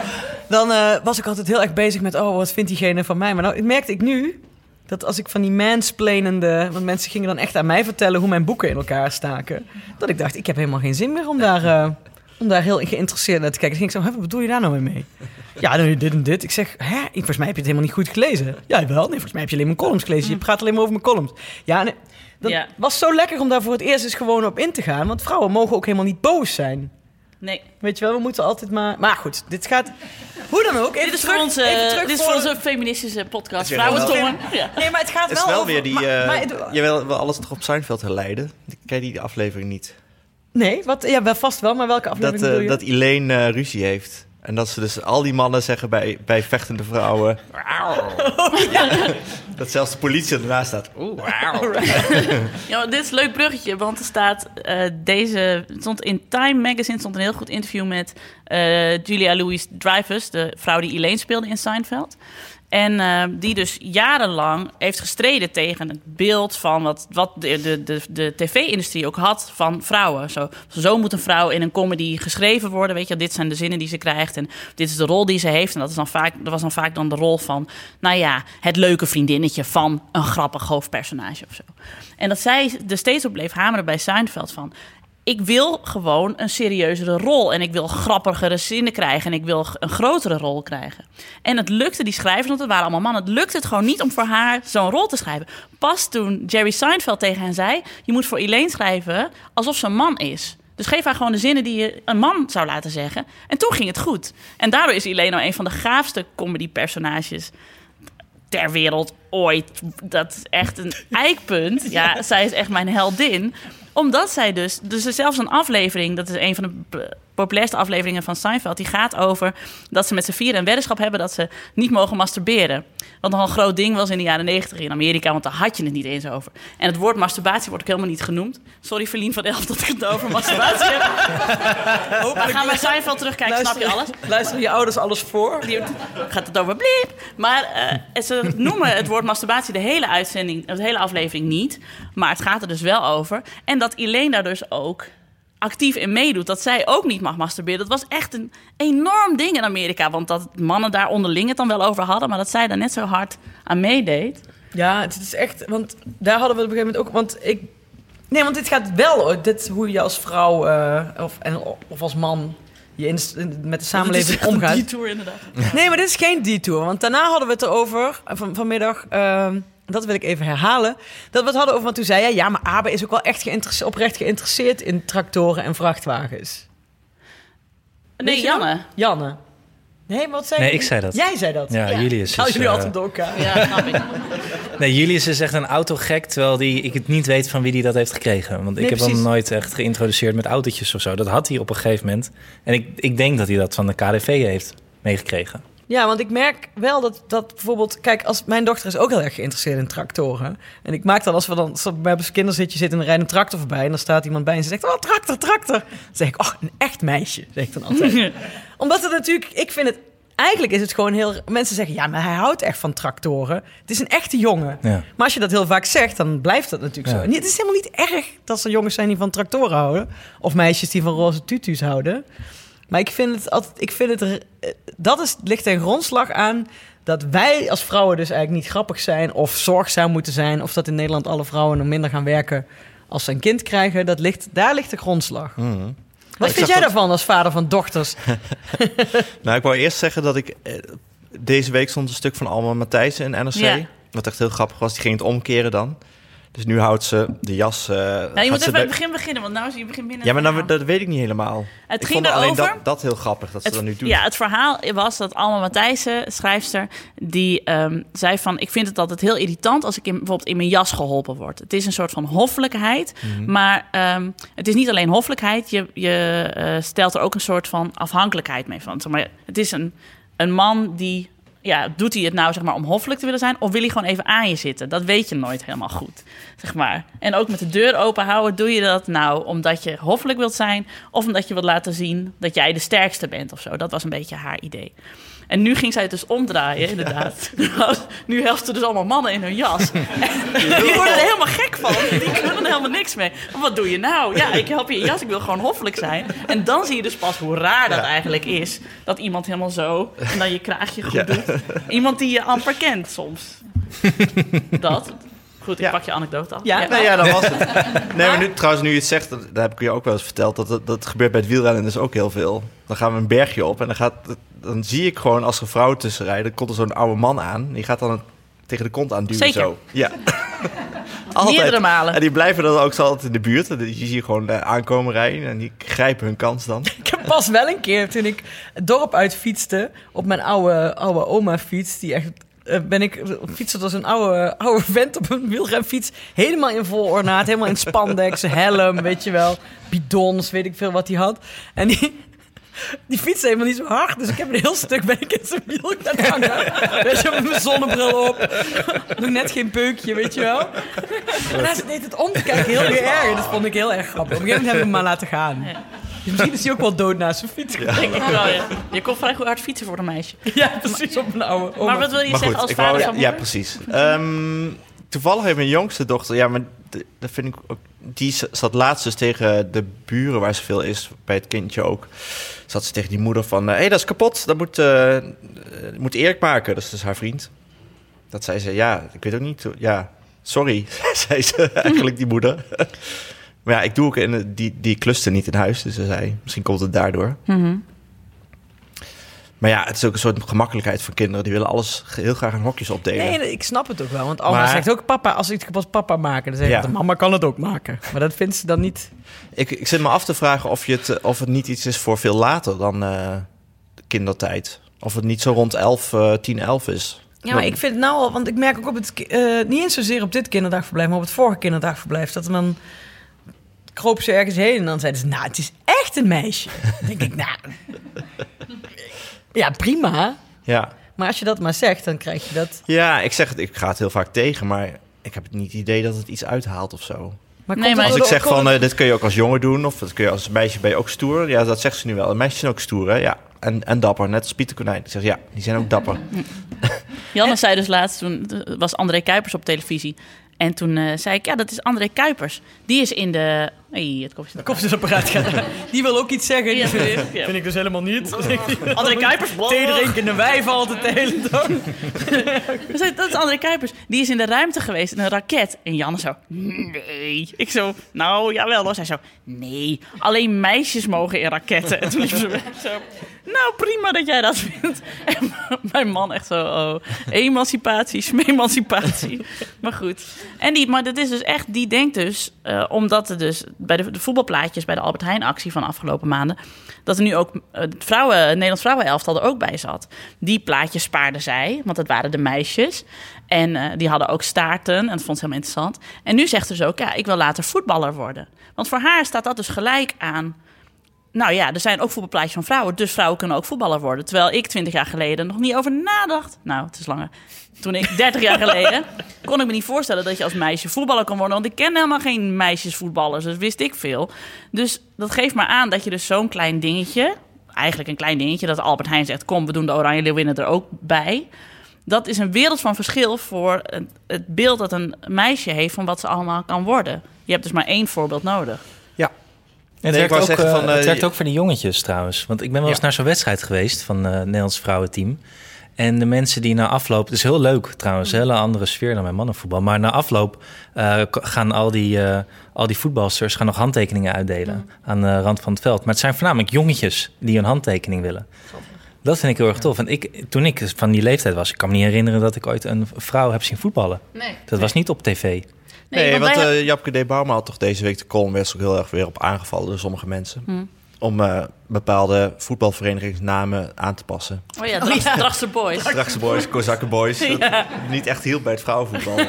dan eh, was ik altijd heel erg bezig met, oh, wat vindt diegene van mij? Maar nou merkte ik nu, dat als ik van die mansplainende... Want mensen gingen dan echt aan mij vertellen hoe mijn boeken in elkaar staken. Dat ik dacht, ik heb helemaal geen zin meer om daar, eh, om daar heel geïnteresseerd naar te kijken. Dan ging ik zo, "Hè, wat bedoel je daar nou mee mee? (laughs) Ja, nou, dit en dit. Ik zeg, hè? Volgens mij heb je het helemaal niet goed gelezen. Ja, wel. Nee, volgens mij heb je alleen mijn columns gelezen. Je praat alleen maar over mijn columns. Ja, nee. Dat Ja. was zo lekker om daar voor het eerst eens gewoon op in te gaan. Want vrouwen mogen ook helemaal niet boos zijn. Nee. Weet je wel, we moeten altijd maar... Maar goed, dit gaat... Hoe dan ook, even Dit is, terug, voor onze, even terug dit is voor onze feministische podcast. Vrouwentongen. wel- Ja. Nee, maar het gaat Het is wel wel over... weer die... maar- eh, maar je wil, wil alles toch op Seinfeld herleiden? Ik ken die aflevering niet. Nee, wat, ja, wel vast wel, maar welke Dat, aflevering eh, bedoel je? dat Elaine eh, ruzie heeft. En dat ze dus al die mannen zeggen bij, bij vechtende vrouwen... (laughs) Dat zelfs de politie ernaast staat. Oeh, wauw. (laughs) Ja, dit is een leuk bruggetje, want er staat eh, deze... Stond in Time Magazine stond een heel goed interview met eh, Julia Louis-Dreyfus... de vrouw die Elaine speelde in Seinfeld. En eh, die dus jarenlang heeft gestreden tegen het beeld van wat, wat de, de, de, de tv-industrie ook had van vrouwen. Zo, zo moet een vrouw in een comedy geschreven worden. Weet je, dit zijn de zinnen die ze krijgt en dit is de rol die ze heeft. En dat, is dan vaak, dat was dan vaak dan de rol van, nou ja, het leuke vriendinnetje van een grappig hoofdpersonage of zo. En dat zij er steeds op bleef hameren bij Seinfeld van ik wil gewoon een serieuzere rol. En ik wil grappigere zinnen krijgen. En ik wil een grotere rol krijgen. En het lukte die schrijvers, want het waren allemaal mannen. Het lukte het gewoon niet om voor haar zo'n rol te schrijven. Pas toen Jerry Seinfeld tegen hen zei... je moet voor Elaine schrijven alsof ze een man is. Dus geef haar gewoon de zinnen die je een man zou laten zeggen. En toen ging het goed. En daardoor is Elaine nou een van de gaafste comedy-personages ter wereld ooit. Dat is echt een (laughs) eikpunt. Ja, zij is echt mijn heldin. Omdat zij dus... Dus er is zelfs een aflevering... Dat is een van de populairste afleveringen van Seinfeld. Die gaat over dat ze met z'n vieren een weddenschap hebben... dat ze niet mogen masturberen. Wat nog een groot ding was in de jaren negentig in Amerika. Want daar had je het niet eens over. En het woord masturbatie wordt ook helemaal niet genoemd. Sorry Verlien van Elf dat ik het over masturbatie heb. Maar ga maar Seinfeld terugkijken, snap je alles? Luisteren je ouders alles voor? Die gaat het over bliep. Maar eh, ze noemen het woord masturbatie de hele uitzending, de hele aflevering niet. Maar het gaat er dus wel over. En dat Elaine daar dus ook actief in meedoet. Dat zij ook niet mag masturberen. Dat was echt een enorm ding in Amerika. Want dat mannen daar onderling het dan wel over hadden. Maar dat zij daar net zo hard aan meedeed. Ja, het is echt... Want daar hadden we op een gegeven moment ook... Want ik... Nee, want dit gaat wel... Dit is hoe je als vrouw eh, of, en, of als man... Je in, in- met de samenleving Het is echt omgaat. een detour inderdaad. Nee, maar dit is geen detour. Want daarna hadden we het erover, van, vanmiddag... ehm, dat wil ik even herhalen, dat we het hadden over, want toen zei jij, ja, maar Abe is ook wel echt geïnteresse- oprecht geïnteresseerd in tractoren en vrachtwagens. Nee, dat? Janne. Janne. Nee, wat zei Nee, je? ik zei dat. Jij zei dat? Ja, Julius Hou is, jullie eh, altijd door elkaar. Ja, (laughs) snap ik. Nee, Julius is echt een autogek, terwijl die, ik het niet weet van wie die dat heeft gekregen. Want Nee, ik heb hem nooit echt geïntroduceerd met autootjes of zo. Dat had hij op een gegeven moment. En ik, ik denk dat hij dat van de KDV heeft meegekregen. Ja, want ik merk wel dat, dat bijvoorbeeld... Kijk, als, mijn dochter is ook heel erg geïnteresseerd in tractoren. En ik maak dan als we dan als we bij een kinderzitje zitten... en er rijdt een tractor voorbij... en dan staat iemand bij en ze zegt... oh, tractor, tractor. Dan zeg ik, oh, een echt meisje, zeg ik dan altijd. (laughs) Omdat het natuurlijk... Ik vind het... Eigenlijk is het gewoon heel... Mensen zeggen, ja, maar hij houdt echt van tractoren. Het is een echte jongen. Ja. Maar als je dat heel vaak zegt, dan blijft dat natuurlijk Ja. zo. En het is helemaal niet erg dat er jongens zijn die van tractoren houden. Of meisjes die van roze tutu's houden. Maar ik vind het altijd, ik vind het, eh, dat is, ligt een grondslag aan dat wij als vrouwen dus eigenlijk niet grappig zijn of zorgzaam moeten zijn. Of dat in Nederland alle vrouwen nog minder gaan werken als ze een kind krijgen. Dat ligt, daar ligt de grondslag. Mhm. Wat Ik vind jij dat- daarvan als vader van dochters? (laughs) (laughs) Nou, ik wou eerst zeggen dat ik... eh, deze week stond een stuk van Alma Matthijssen in NRC. Ja. Wat echt heel grappig was. Die ging het omkeren dan. Dus nu houdt ze de jas... Nou, je moet even bij het begin beginnen, want nou zie je begin binnen. Ja, maar dan, verhaal. dat weet ik niet helemaal. Het ik ging vond alleen dat, dat heel grappig, dat ze dat nu doet. ja, het verhaal was dat Alma Matthijssen, schrijfster, die ehm, zei van... ik vind het altijd heel irritant als ik in, bijvoorbeeld in mijn jas geholpen word. Het is een soort van hoffelijkheid, Mhm. maar ehm, het is niet alleen hoffelijkheid. Je, je eh, stelt er ook een soort van afhankelijkheid mee van. Zeg maar, het is een, een man die... Ja, doet hij het nou zeg maar om hoffelijk te willen zijn... of wil hij gewoon even aan je zitten? Dat weet je nooit helemaal goed, zeg maar. En ook met de deur open houden, doe je dat nou omdat je hoffelijk wilt zijn... of omdat je wilt laten zien dat jij de sterkste bent of zo. Dat was een beetje haar idee. En nu ging zij het dus omdraaien, inderdaad. nu helft ze dus allemaal mannen in hun jas. (laughs) Die worden er helemaal gek van. Die kunnen er helemaal niks mee. Maar wat doe je nou? Ja, ik help je in je jas, ik wil gewoon hoffelijk zijn. En dan zie je dus pas hoe raar dat eigenlijk is. Dat iemand helemaal zo, en dan je kraagje goed Ja. doet. Iemand die je amper kent soms. (laughs) Dat. Goed, ik Ja. pak je anekdote af. Ja, Nee, ja, dat was het. (laughs) Nee, maar nu, trouwens, nu je het zegt, dat, dat heb ik je ook wel eens verteld. Dat, dat, dat gebeurt bij het wielrennen dus ook heel veel. Dan gaan we een bergje op en dan, gaat, dan zie ik gewoon als er vrouwen tussen rijden, dan komt er zo'n oude man aan. Die gaat dan het tegen de kont aanduwen Zeker. zo. Ja. (laughs) (laughs) Meerdere malen. En die blijven dan ook zo altijd in de buurt. En die zie je gewoon eh, aankomen rijden en die grijpen hun kans dan. Ik heb pas wel een keer, toen ik het dorp uit fietste... op mijn oude, oude oma-fiets, die echt... eh, ben ik fietsen als een oude, (laughs) oude vent op een wielrenfiets. Helemaal in vol ornaat, helemaal in spandex, (laughs) helm, weet je wel. Bidons, weet ik veel wat hij had. En die, (laughs) die fiets helemaal niet zo hard. Dus ik heb een heel stuk ben ik in zijn wiel gaan hangen. Weet je, met mijn zonnebril op. Nog net geen peukje, weet je wel. En hij deed het om te kijken, heel erg. Dat vond ik heel erg grappig. Op een gegeven moment hebben we hem maar laten gaan. (laughs) Misschien is hij ook wel dood naast zijn fiets. Ja, Denk ik wel, ja. Je kon vrij goed hard fietsen voor een meisje. (laughs) precies op een oude. Maar wat wil je Maar zeggen als vader wou- van ja, precies. Ehm, toevallig heeft mijn jongste dochter, ja, maar dat vind ik ook. Die zat laatst dus tegen de buren waar ze veel is, bij het kindje ook. Zat ze tegen die moeder van: hé, hey, dat is kapot, dat moet, eh, eh, moet Erik maken. Dat is dus haar vriend. Dat zei ze, ja, ik weet ook niet. Ja, sorry, (laughs) zei ze eigenlijk, die moeder. Maar ja, ik doe ook in, die, die kluste niet in huis, dus ze zei: misschien komt het daardoor. Mhm. Maar ja, het is ook een soort gemakkelijkheid voor kinderen. Die willen alles heel graag in hokjes opdelen. Nee, ik snap het ook wel. Want Alma Maar- zegt ook papa, als ik iets kapot papa maken. Dan zeg ik, Ja. mama kan het ook maken. Maar dat vindt ze dan niet. Ik, ik zit me af te vragen of, je het, eh, of het niet iets is voor veel later dan eh, de kindertijd. Of het niet zo rond 11, eh 10, 11 is. Ja, maar ik vind het nou al, want ik merk ook op het, eh, niet eens zozeer op dit kinderdagverblijf, maar op het vorige kinderdagverblijf, dat er dan kroop ze ergens heen en dan zeiden ze, nou, het is echt een meisje. (laughs) Dan denk ik, nou, ja, prima. Ja. Maar als je dat maar zegt, dan krijg je dat. ja, ik zeg het, ik ga het heel vaak tegen, maar ik heb het niet het idee dat het iets uithaalt of zo. Maar Nee, maar Als ik door- zeg van, eh, dit kun je ook als jongen doen, of dat kun je als meisje ben je ook stoer. Ja, dat zegt ze nu wel. Meisjes zijn ook stoer, hè? Ja. En, en dapper, net als Pieter Konijn. Ik zeg, ja, die zijn ook dapper. (laughs) Janne zei dus laatst, toen was André Kuipers op televisie. En toen eh, zei ik, ja, dat is André Kuipers. Die is in de hey, het. Koffiezetapparaat gaat. (laughs) Die wil ook iets zeggen. Ja, vind, ja. vind ik dus helemaal niet. André Kuipers. Thee drinkende wijven altijd de hele dag. (laughs) Dat is- André Kuipers. Die is in de ruimte geweest in een raket. En Janne zo, nee. Ik zo, nou jawel hoor. Zij zo, nee. Alleen meisjes mogen in raketten. En toen liep ze weg. Zo, nou prima dat jij dat vindt. En (laughs) mijn man echt zo, oh, emancipatie, smemancipatie. Maar goed. En die, maar dat is dus echt, die denkt dus, eh, omdat er dus bij de, de voetbalplaatjes bij de Albert Heijn actie van afgelopen maanden, dat er nu ook eh, het, vrouwen, het Nederlands vrouwenelftal er ook bij zat. Die plaatjes spaarden zij, want dat waren de meisjes. En eh, die hadden ook staarten en dat vond ze helemaal interessant. En nu zegt ze dus ook, ja, ik wil later voetballer worden. Want voor haar staat dat dus gelijk aan nou ja, er zijn ook voetbalplaatjes van vrouwen, dus vrouwen kunnen ook voetballer worden. Terwijl ik 20 jaar geleden nog niet over nadacht. Nou, het is langer. Toen ik (laughs) 30 jaar geleden kon ik me niet voorstellen dat je als meisje voetballer kan worden. Want ik ken helemaal geen meisjesvoetballers, dus wist ik veel. Dus dat geeft maar aan dat je dus zo'n klein dingetje, eigenlijk een klein dingetje, dat Albert Heijn zegt: kom, we doen de Oranje Leeuwinnen er ook bij. Dat is een wereld van verschil voor het beeld dat een meisje heeft van wat ze allemaal kan worden. Je hebt dus maar één voorbeeld nodig. En het, Nee, ik werkt ook, zeggen eh, van, het eh, werkt ook voor de jongetjes trouwens. Want ik ben wel eens Ja. naar zo'n wedstrijd geweest van eh, het Nederlands vrouwenteam. En de mensen die na afloop... Het is heel leuk trouwens, een hele andere sfeer dan bij mannenvoetbal. Maar na afloop eh, gaan al die, eh, al die voetbalsters gaan nog handtekeningen uitdelen... aan de rand van het veld. Maar het zijn voornamelijk jongetjes die een handtekening willen. Dat vind ik heel erg tof. En ik, toen ik van die leeftijd was... ik kan me niet herinneren dat ik ooit een vrouw heb zien voetballen. Nee. Dat was niet op tv. Nee, want want, wij eh, Japke D. Bauma had toch deze week de column... werd ook heel erg weer op aangevallen door sommige mensen... Hm. om eh, bepaalde voetbalverenigingsnamen aan te passen. Oh ja, Drags, Dragster Boys. Drachtse Boys, Kozakken Boys. (laughs) Ja. Niet echt hielp bij het vrouwenvoetbal. (laughs) (laughs)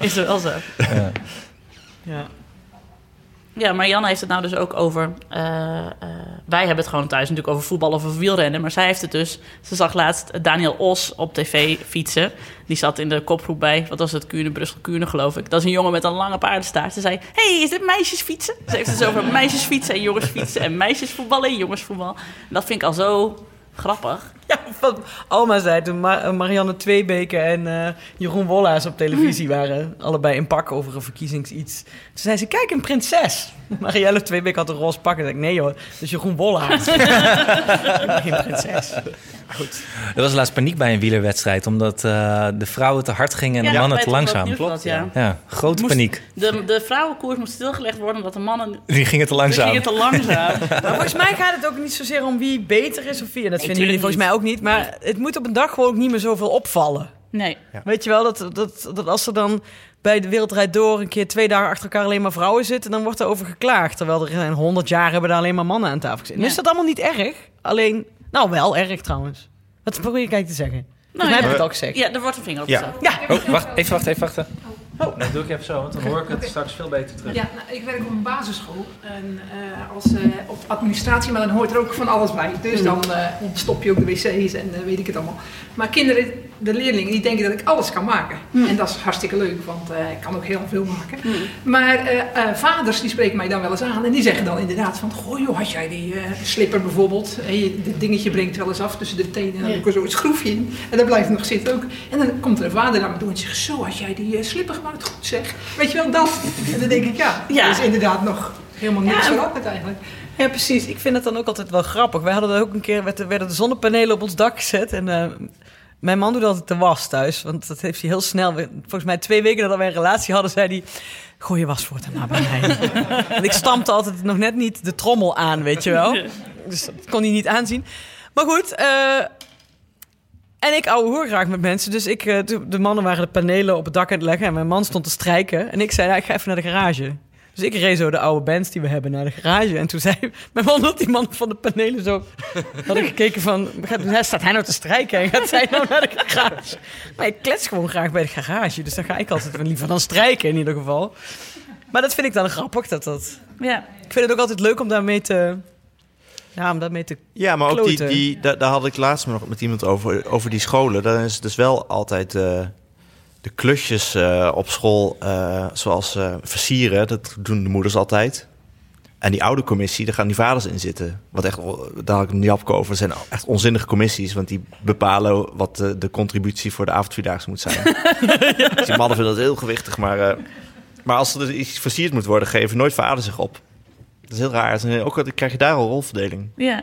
Is er wel zo. Ja. Ja. Ja, maar Jan heeft het nou dus ook over. eh, eh, wij hebben het gewoon thuis natuurlijk over voetbal of over wielrennen. Maar zij heeft het dus. Ze zag laatst Daniel Os op tv fietsen. Die zat in de kopgroep bij. Wat was het? Kuurne, Brussel, Kuurne, geloof ik. Dat is een jongen met een lange paardenstaart. Ze zei: hey, is dit meisjesfietsen? Ze heeft het dus over meisjesfietsen en jongensfietsen. En meisjesvoetballen en jongensvoetbal. Dat vind ik al zo grappig. Ja, wat Alma zei toen eh, Marianne Tweebeke en eh, Jeroen Wollaars op televisie waren. Allebei in pak over een verkiezingsiets. Toen zei ze, kijk, een prinses. (laughs) Marielle Tweebeke had een roze pak. En ik nee joh, dat is Jeroen Wollaars. (laughs) Geen prinses. Goed. Er was laatst paniek bij een wielerwedstrijd... omdat eh, de vrouwen te hard gingen en de mannen te langzaam. Nieuwsblad, ja. Ja, grote Moest- paniek. De, de vrouwenkoers moest stilgelegd worden omdat de mannen. Die gingen te Die langzaam. gingen te langzaam. (laughs) Maar volgens mij gaat het ook niet zozeer om wie beter is of wie. En dat Nee, vinden jullie volgens mij ook niet. Maar het moet op een dag gewoon ook niet meer zoveel opvallen. Nee. Weet je wel, dat, dat, dat als er dan bij de Wereldrijd Door een keer twee dagen achter elkaar alleen maar vrouwen zitten, dan wordt er over geklaagd. Terwijl er in honderd jaar hebben daar alleen maar mannen aan tafel gezeten. Ja. Is dat allemaal niet erg? Alleen, nou wel erg trouwens. Wat probeer je kijk te zeggen? Volgens mij heb ik ja. het al gezegd. Ja, er wordt een vinger op Ja. gezet. Oh, wacht, even wachten, even wachten. Oh, dat doe ik even zo, want dan hoor ik het straks veel beter terug. Ja, nou, ik werk op een basisschool en eh, als, eh, op administratie, maar dan hoort er ook van alles bij. Dus dan eh, ontstop je ook de wc's en eh, weet ik het allemaal. Maar kinderen, de leerlingen, die denken dat ik alles kan maken. En dat is hartstikke leuk, want eh, ik kan ook heel veel maken. Maar eh, eh, vaders die spreken mij dan wel eens aan en die zeggen dan inderdaad van... Goh joh, had jij die slipper bijvoorbeeld? En je, dit dingetje brengt wel eens af tussen de tenen en dan heb ik er zo'n schroefje in. En dat blijft nog zitten ook. En dan komt er een vader naar me toe en zegt... Zo, had jij die slipper gemaakt? Goed zeg. Weet je wel, dat. En dan denk ik, ja, Ja. dat is inderdaad nog helemaal niks Ja. veranderd eigenlijk. Ja, precies. Ik vind het dan ook altijd wel grappig. Wij hadden ook een keer, werd- werden de zonnepanelen op ons dak gezet. En mijn man doet altijd de was thuis. Want dat heeft hij heel snel. Volgens mij twee weken nadat wij een relatie hadden, zei hij... Gooi je wasvoort er maar bij mij. (laughs) ik stampte altijd nog net niet de trommel aan, weet je wel. Dus dat kon hij niet aanzien. Maar goed, eh, en ik ouwe hoor graag met mensen. Dus ik, eh, de de mannen waren de panelen op het dak aan het leggen. En mijn man stond te strijken. En ik zei, nou, ik ga even naar de garage. Dus ik reed zo de oude bands die we hebben naar de garage. En toen zei (laughs) mijn man dat die man van de panelen zo... hadden gekeken van, gaat, hij- staat hij nou te strijken? En gaat zij nou naar de garage? Maar ik klets gewoon graag bij de garage. Dus dan ga ik altijd wel liever dan strijken in ieder geval. Maar dat vind ik dan grappig. Dat dat... Ja. Ik vind het ook altijd leuk om daarmee te... Ja, om daarmee te Ja, maar ook die, die, daar, daar had ik laatst nog met iemand over, over die scholen. Dan is het dus wel altijd eh, de klusjes eh, op school, eh, zoals eh, versieren, dat doen de moeders altijd. En die oude commissie, daar gaan die vaders in zitten. Wat echt, daar had ik een Japke over, zijn echt onzinnige commissies. Want die bepalen wat de, de contributie voor de avondvierdaagse moet zijn. (laughs) Dus die mannen vinden dat heel gewichtig, maar... eh, maar als er dus iets versierd moet worden, geven nooit vader zich op. Dat is heel raar. Is- Ook al krijg je daar al rolverdeling. Ja.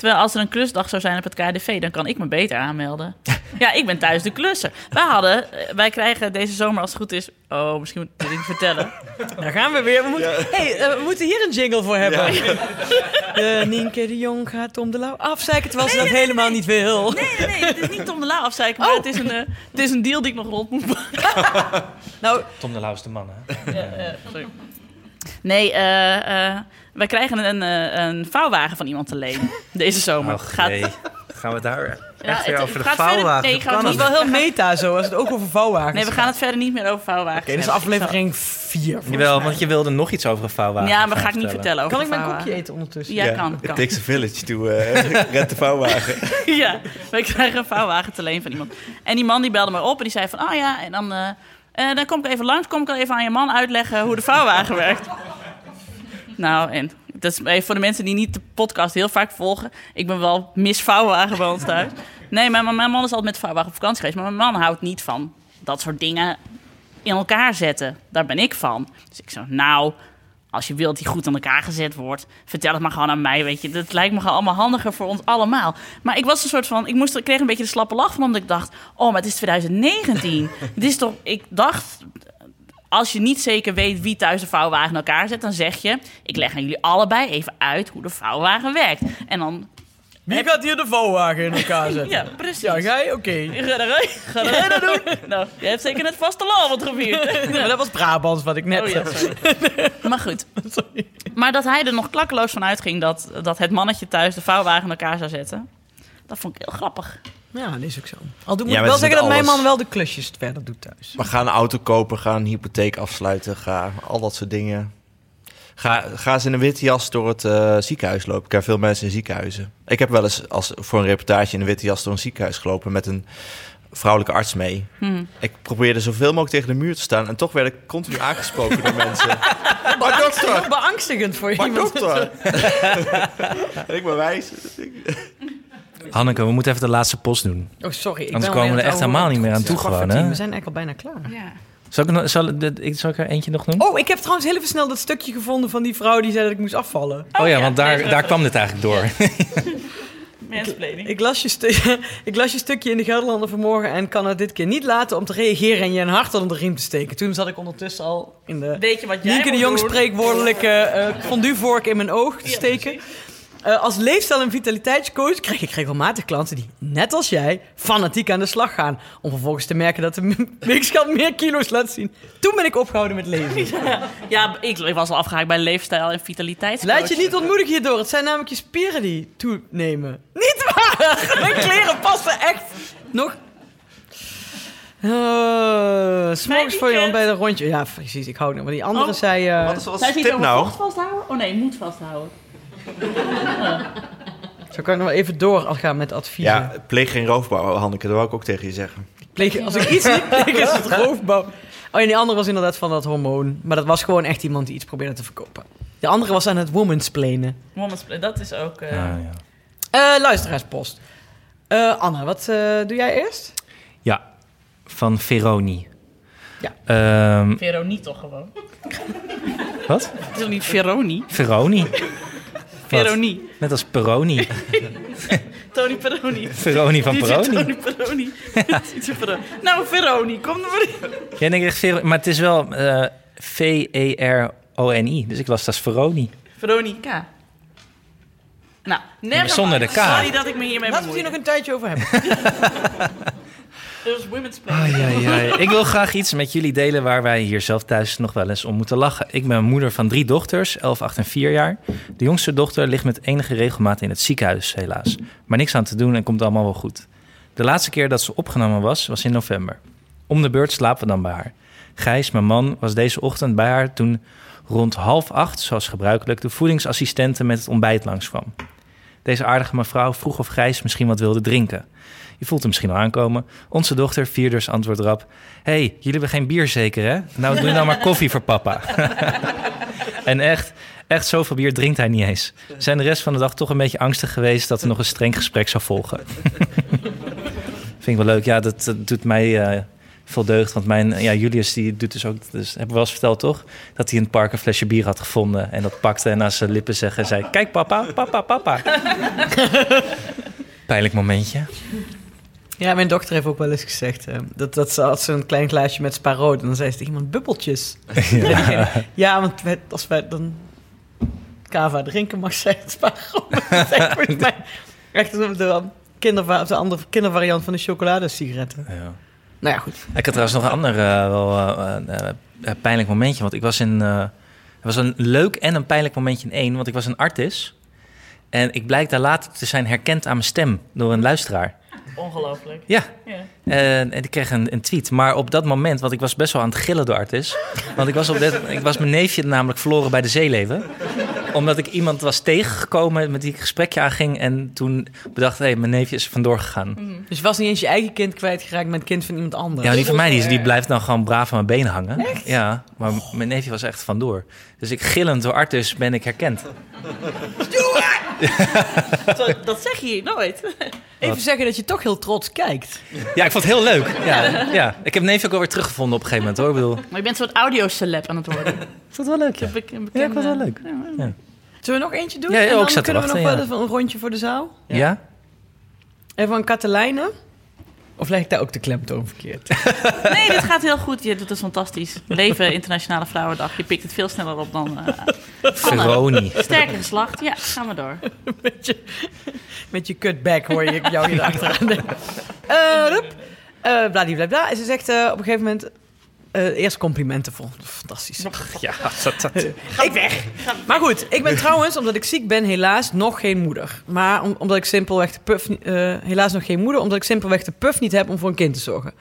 Terwijl als er een klusdag zou zijn op het KDV, dan kan ik me beter aanmelden. ja, ik ben thuis de klusser. Wij hadden, eh, wij krijgen deze zomer als het goed is. Oh, misschien moet ik het niet vertellen. Daar gaan we weer. We moeten, hey, eh, we moeten hier een jingle voor hebben. Ja. Nienke de Jong gaat Tom de Lauw afzeiken terwijl ze dat helemaal niet wil. Nee, nee, nee, het is niet Tom de Lauw afzeiken, maar het, is een, eh, het is een deal die ik nog rond moet maken. nou, Tom de Lauw is de man, hè? Ja, ja, sorry. Nee, eh, eh, wij krijgen een, eh, een vouwwagen van iemand te leen deze zomer. Och, nee. Gaan we daar echt het- weer het over de gaat verder- vouwwagen? nee, gaan we Het is wel heel meta zo, als het ook over vouwwagens Nee, we gaan het verder niet meer over vouwwagens Oké, dus hebben. aflevering 4. Jawel, want je wilde nog iets over een vouwwagen Ja, maar gaan ga ik niet vertellen. over Kan ik mijn vouwwagen. koekje eten ondertussen? Ja, kan. It kan. takes a village to uh, (laughs) red de vouwwagen. (laughs) ja, wij krijgen een vouwwagen te leen van iemand. En die man die belde mij op en die zei van... Oh ja, en dan, eh, eh, dan kom ik even langs. Kom ik al even aan je man uitleggen hoe de vouwwagen (laughs) werkt. Nou, en dat is even voor de mensen die niet de podcast heel vaak volgen. Ik ben wel mis vouwwagen bij ons thuis. Nee, maar mijn man is altijd met vouwwagen op vakantie geweest. Maar mijn man houdt niet van dat soort dingen in elkaar zetten. Daar ben ik van. Dus ik zo, nou, als je wilt die goed in elkaar gezet wordt, vertel het maar gewoon aan mij, weet je. Dat lijkt me gewoon allemaal handiger voor ons allemaal. Maar ik was een soort van, ik, moest, ik kreeg een beetje de slappe lach van, omdat ik dacht, oh, maar het is 2019. Het is toch, ik dacht, als je niet zeker weet wie thuis de vouwwagen in elkaar zet, dan zeg je, ik leg aan jullie allebei even uit hoe de vouwwagen werkt. En dan Wie gaat hier de vouwwagen in elkaar (laughs) zetten? Ja, precies. Ja, jij? Oké. Ga jij ga dat doen? Nou, je hebt zeker net vastelavond gevierd. (laughs) Maar dat was Brabants wat ik net Oh ja, zei. sorry. (laughs) maar goed. Maar dat hij er nog klakkeloos van uitging dat, dat het mannetje thuis de vouwwagen in elkaar zou zetten. Dat vond ik heel grappig. Ja, dat is ook zo. Al Ja, moet maar ik wel zeggen dat mijn man wel de klusjes verder doet thuis. Maar ga een auto kopen, ga een hypotheek afsluiten, ga al dat soort dingen. Ga, ga eens in een witte jas door het eh, ziekenhuis lopen. Ik heb veel mensen in ziekenhuizen. Ik heb wel eens als, voor een reportage in een witte jas door een ziekenhuis gelopen met een vrouwelijke arts mee. Hmm. Ik probeerde zoveel mogelijk tegen de muur te staan en toch werd ik continu aangesproken door mensen. (laughs) Maar Beangstigend, dokter! beangstigend voor Maar iemand. dokter! en (laughs) (laughs) ik ben wijs. Hanneke, we moeten even de laatste post doen. Oh, sorry. Ik Anders komen we er echt helemaal niet meer aan toe gewoon, hè? We zijn eigenlijk al bijna klaar. Ja. Zal ik, nog- zal, ik- zal ik er eentje nog doen? Oh, ik heb trouwens heel even snel dat stukje gevonden van die vrouw die zei dat ik moest afvallen. Oh, ja, want daar, daar kwam dit eigenlijk door. (laughs) Mansplaining. Ik las, je (laughs) ik las je stukje in de Gelderlander vanmorgen en kan het dit keer niet laten om te reageren en je een hart onder de riem te steken. Toen zat ik ondertussen al in de Weet je wat jij Nienke de Jong spreekwoordelijke eh fonduevork in mijn oog te steken. Eh, als leefstijl- en vitaliteitscoach krijg ik regelmatig klanten die, net als jij, fanatiek aan de slag gaan. Om vervolgens te merken dat de (laughs) weegschaal meer kilo's laat zien. Toen ben ik opgehouden met leven. (laughs) Ja, ik was al afgehaakt bij leefstijl en vitaliteitscoach. Laat je niet ontmoedigen hierdoor. Het zijn namelijk je spieren die toenemen. (laughs) Niet waar! Mijn kleren passen echt nog... Uh, S'morgens voor je bij de rondje. Ja, precies. Ik hou het. Maar die andere Oh. zei... eh, Wat is, wat is Zij de ziet tip nou? vasthouden? Oh nee, moet vasthouden. (laughs) Zo kan ik nog wel even doorgaan met adviezen. Ja, pleeg geen roofbouw, Hanneke. Dat wou ik ook tegen je zeggen. Pleeg, als ik iets niet pleeg, is het (laughs) roofbouw. Oh, en die andere was inderdaad van dat hormoon. Maar dat was gewoon echt iemand die iets probeerde te verkopen. De andere was aan het womansplainen. Woman's Play, dat is ook... eh, Ah, ja. Eh luisteraarspost. Eh Anne, wat eh, doe jij eerst? Ja, van Veroni. Ja. Ehm, Veroni toch gewoon? wat? Het is toch niet Veroni? Veroni. Wat? Veroni. Net als Peroni. (laughs) Tony Peroni. Veroni van Peroni. Tony Peroni. (laughs) Peroni. Nou, Veroni, kom er maar in. Ja, denk ik echt Vero- maar het is wel eh, V-E-R-O-N-I. Dus ik las dat als Veroni. Veronica. Nou, never zonder de K. Sorry dat ik me hiermee Laten we het hier nog een tijdje over hebben. (laughs) Ai, ai, ai. Ik wil graag iets met jullie delen waar wij hier zelf thuis nog wel eens om moeten lachen. Ik ben moeder van drie dochters, 11, 8 en 4 jaar. De jongste dochter ligt met enige regelmaat in het ziekenhuis, helaas. Maar niks aan te doen en komt allemaal wel goed. De laatste keer dat ze opgenomen was, was in november. Om de beurt slapen we dan bij haar. Gijs, mijn man, was deze ochtend bij haar toen rond half acht, zoals gebruikelijk, de voedingsassistente met het ontbijt langskwam. Deze aardige mevrouw vroeg of Gijs misschien wat wilde drinken. Je voelt hem misschien al aankomen. Onze dochter, vierders, antwoordt rap... hey, jullie hebben geen bier zeker, hè? Nou, doe nou maar (laughs) koffie voor papa. (laughs) en echt, echt zoveel bier drinkt hij niet eens. We zijn de rest van de dag toch een beetje angstig geweest... dat er nog een streng gesprek zou volgen. (laughs) Vind ik wel leuk. Ja, dat, dat doet mij... eh, vol deugd. Want mijn, ja, Julius die doet dus ook, dus hebben we wel eens verteld toch? Dat hij in het park een flesje bier had gevonden. En dat pakte en naar zijn lippen zeggen en zei: Kijk, papa, papa, papa. Pijnlijk momentje. Ja, mijn dochter heeft ook wel eens gezegd eh, dat, dat ze had zo'n klein glaasje met spa rood en dan zei ze tegen iemand bubbeltjes. (laughs) Ja, (laughs) ja want wij- als wij dan cava drinken mag zij het spa rood. (laughs) Echt volgens mij echt de, de, kinderva- de andere kindervariant van de chocoladesigaretten. Ja. Nou ja, goed. Ik had trouwens nog een ander eh, wel, eh, eh, pijnlijk momentje. Want ik was in. het was een leuk en een pijnlijk momentje in één. Want ik was een artis. En ik blijk daar later te zijn herkend aan mijn stem door een luisteraar. Ongelooflijk. Ja. Ja. En, en ik kreeg een, een tweet. Maar op dat moment, want ik was best wel aan het gillen door Artis. Want ik was, op dit, ik was mijn neefje namelijk verloren bij de zeeleven. Omdat ik iemand was tegengekomen met die ik een gesprekje aanging. En toen bedacht, hé, mijn neefje is er vandoor gegaan. Dus je was niet eens je eigen kind kwijtgeraakt met het kind van iemand anders. Ja, die van mij die, die blijft dan gewoon braaf aan mijn benen hangen. Ja, maar mijn neefje was echt vandoor. Dus ik gillend door Artis ben ik herkend. Zo, dat zeg je hier nooit. Even zeggen dat je toch heel trots kijkt. Ja, ik vond het heel leuk. Ja, ja. Ik heb neefje ook alweer teruggevonden op een gegeven moment hoor. Ik bedoel, Maar je bent een soort audio-celeb aan het worden. ik vond het wel leuk. Ja, ik vond het wel leuk. Ja. Zullen we nog eentje doen? Ja, ja, En dan zat te kunnen we nog wel ja. even een rondje voor de zaal. ja? Even van Katelijne. Of leg ik daar ook de klemtoon verkeerd? (laughs) Nee, dit gaat heel goed. Je doet het fantastisch. Leven Internationale Vrouwendag. Je pikt het veel sneller op dan uh, Veroni. Sterke geslacht. Ja, gaan we door. (laughs) met, je, met je cutback hoor je jou hier (laughs) achteraan. Eh, rup. Eh, bladibladibla. En ze zegt eh, op een gegeven moment... eh, eerst complimenten voor fantastisch. (laughs) Ja, dat, dat. (laughs) Ik weg. Maar goed, ik ben (laughs) trouwens, omdat ik ziek ben, helaas nog geen moeder. Maar om- omdat ik simpelweg de puf... eh, helaas nog geen moeder, omdat ik simpelweg de puf niet heb om voor een kind te zorgen.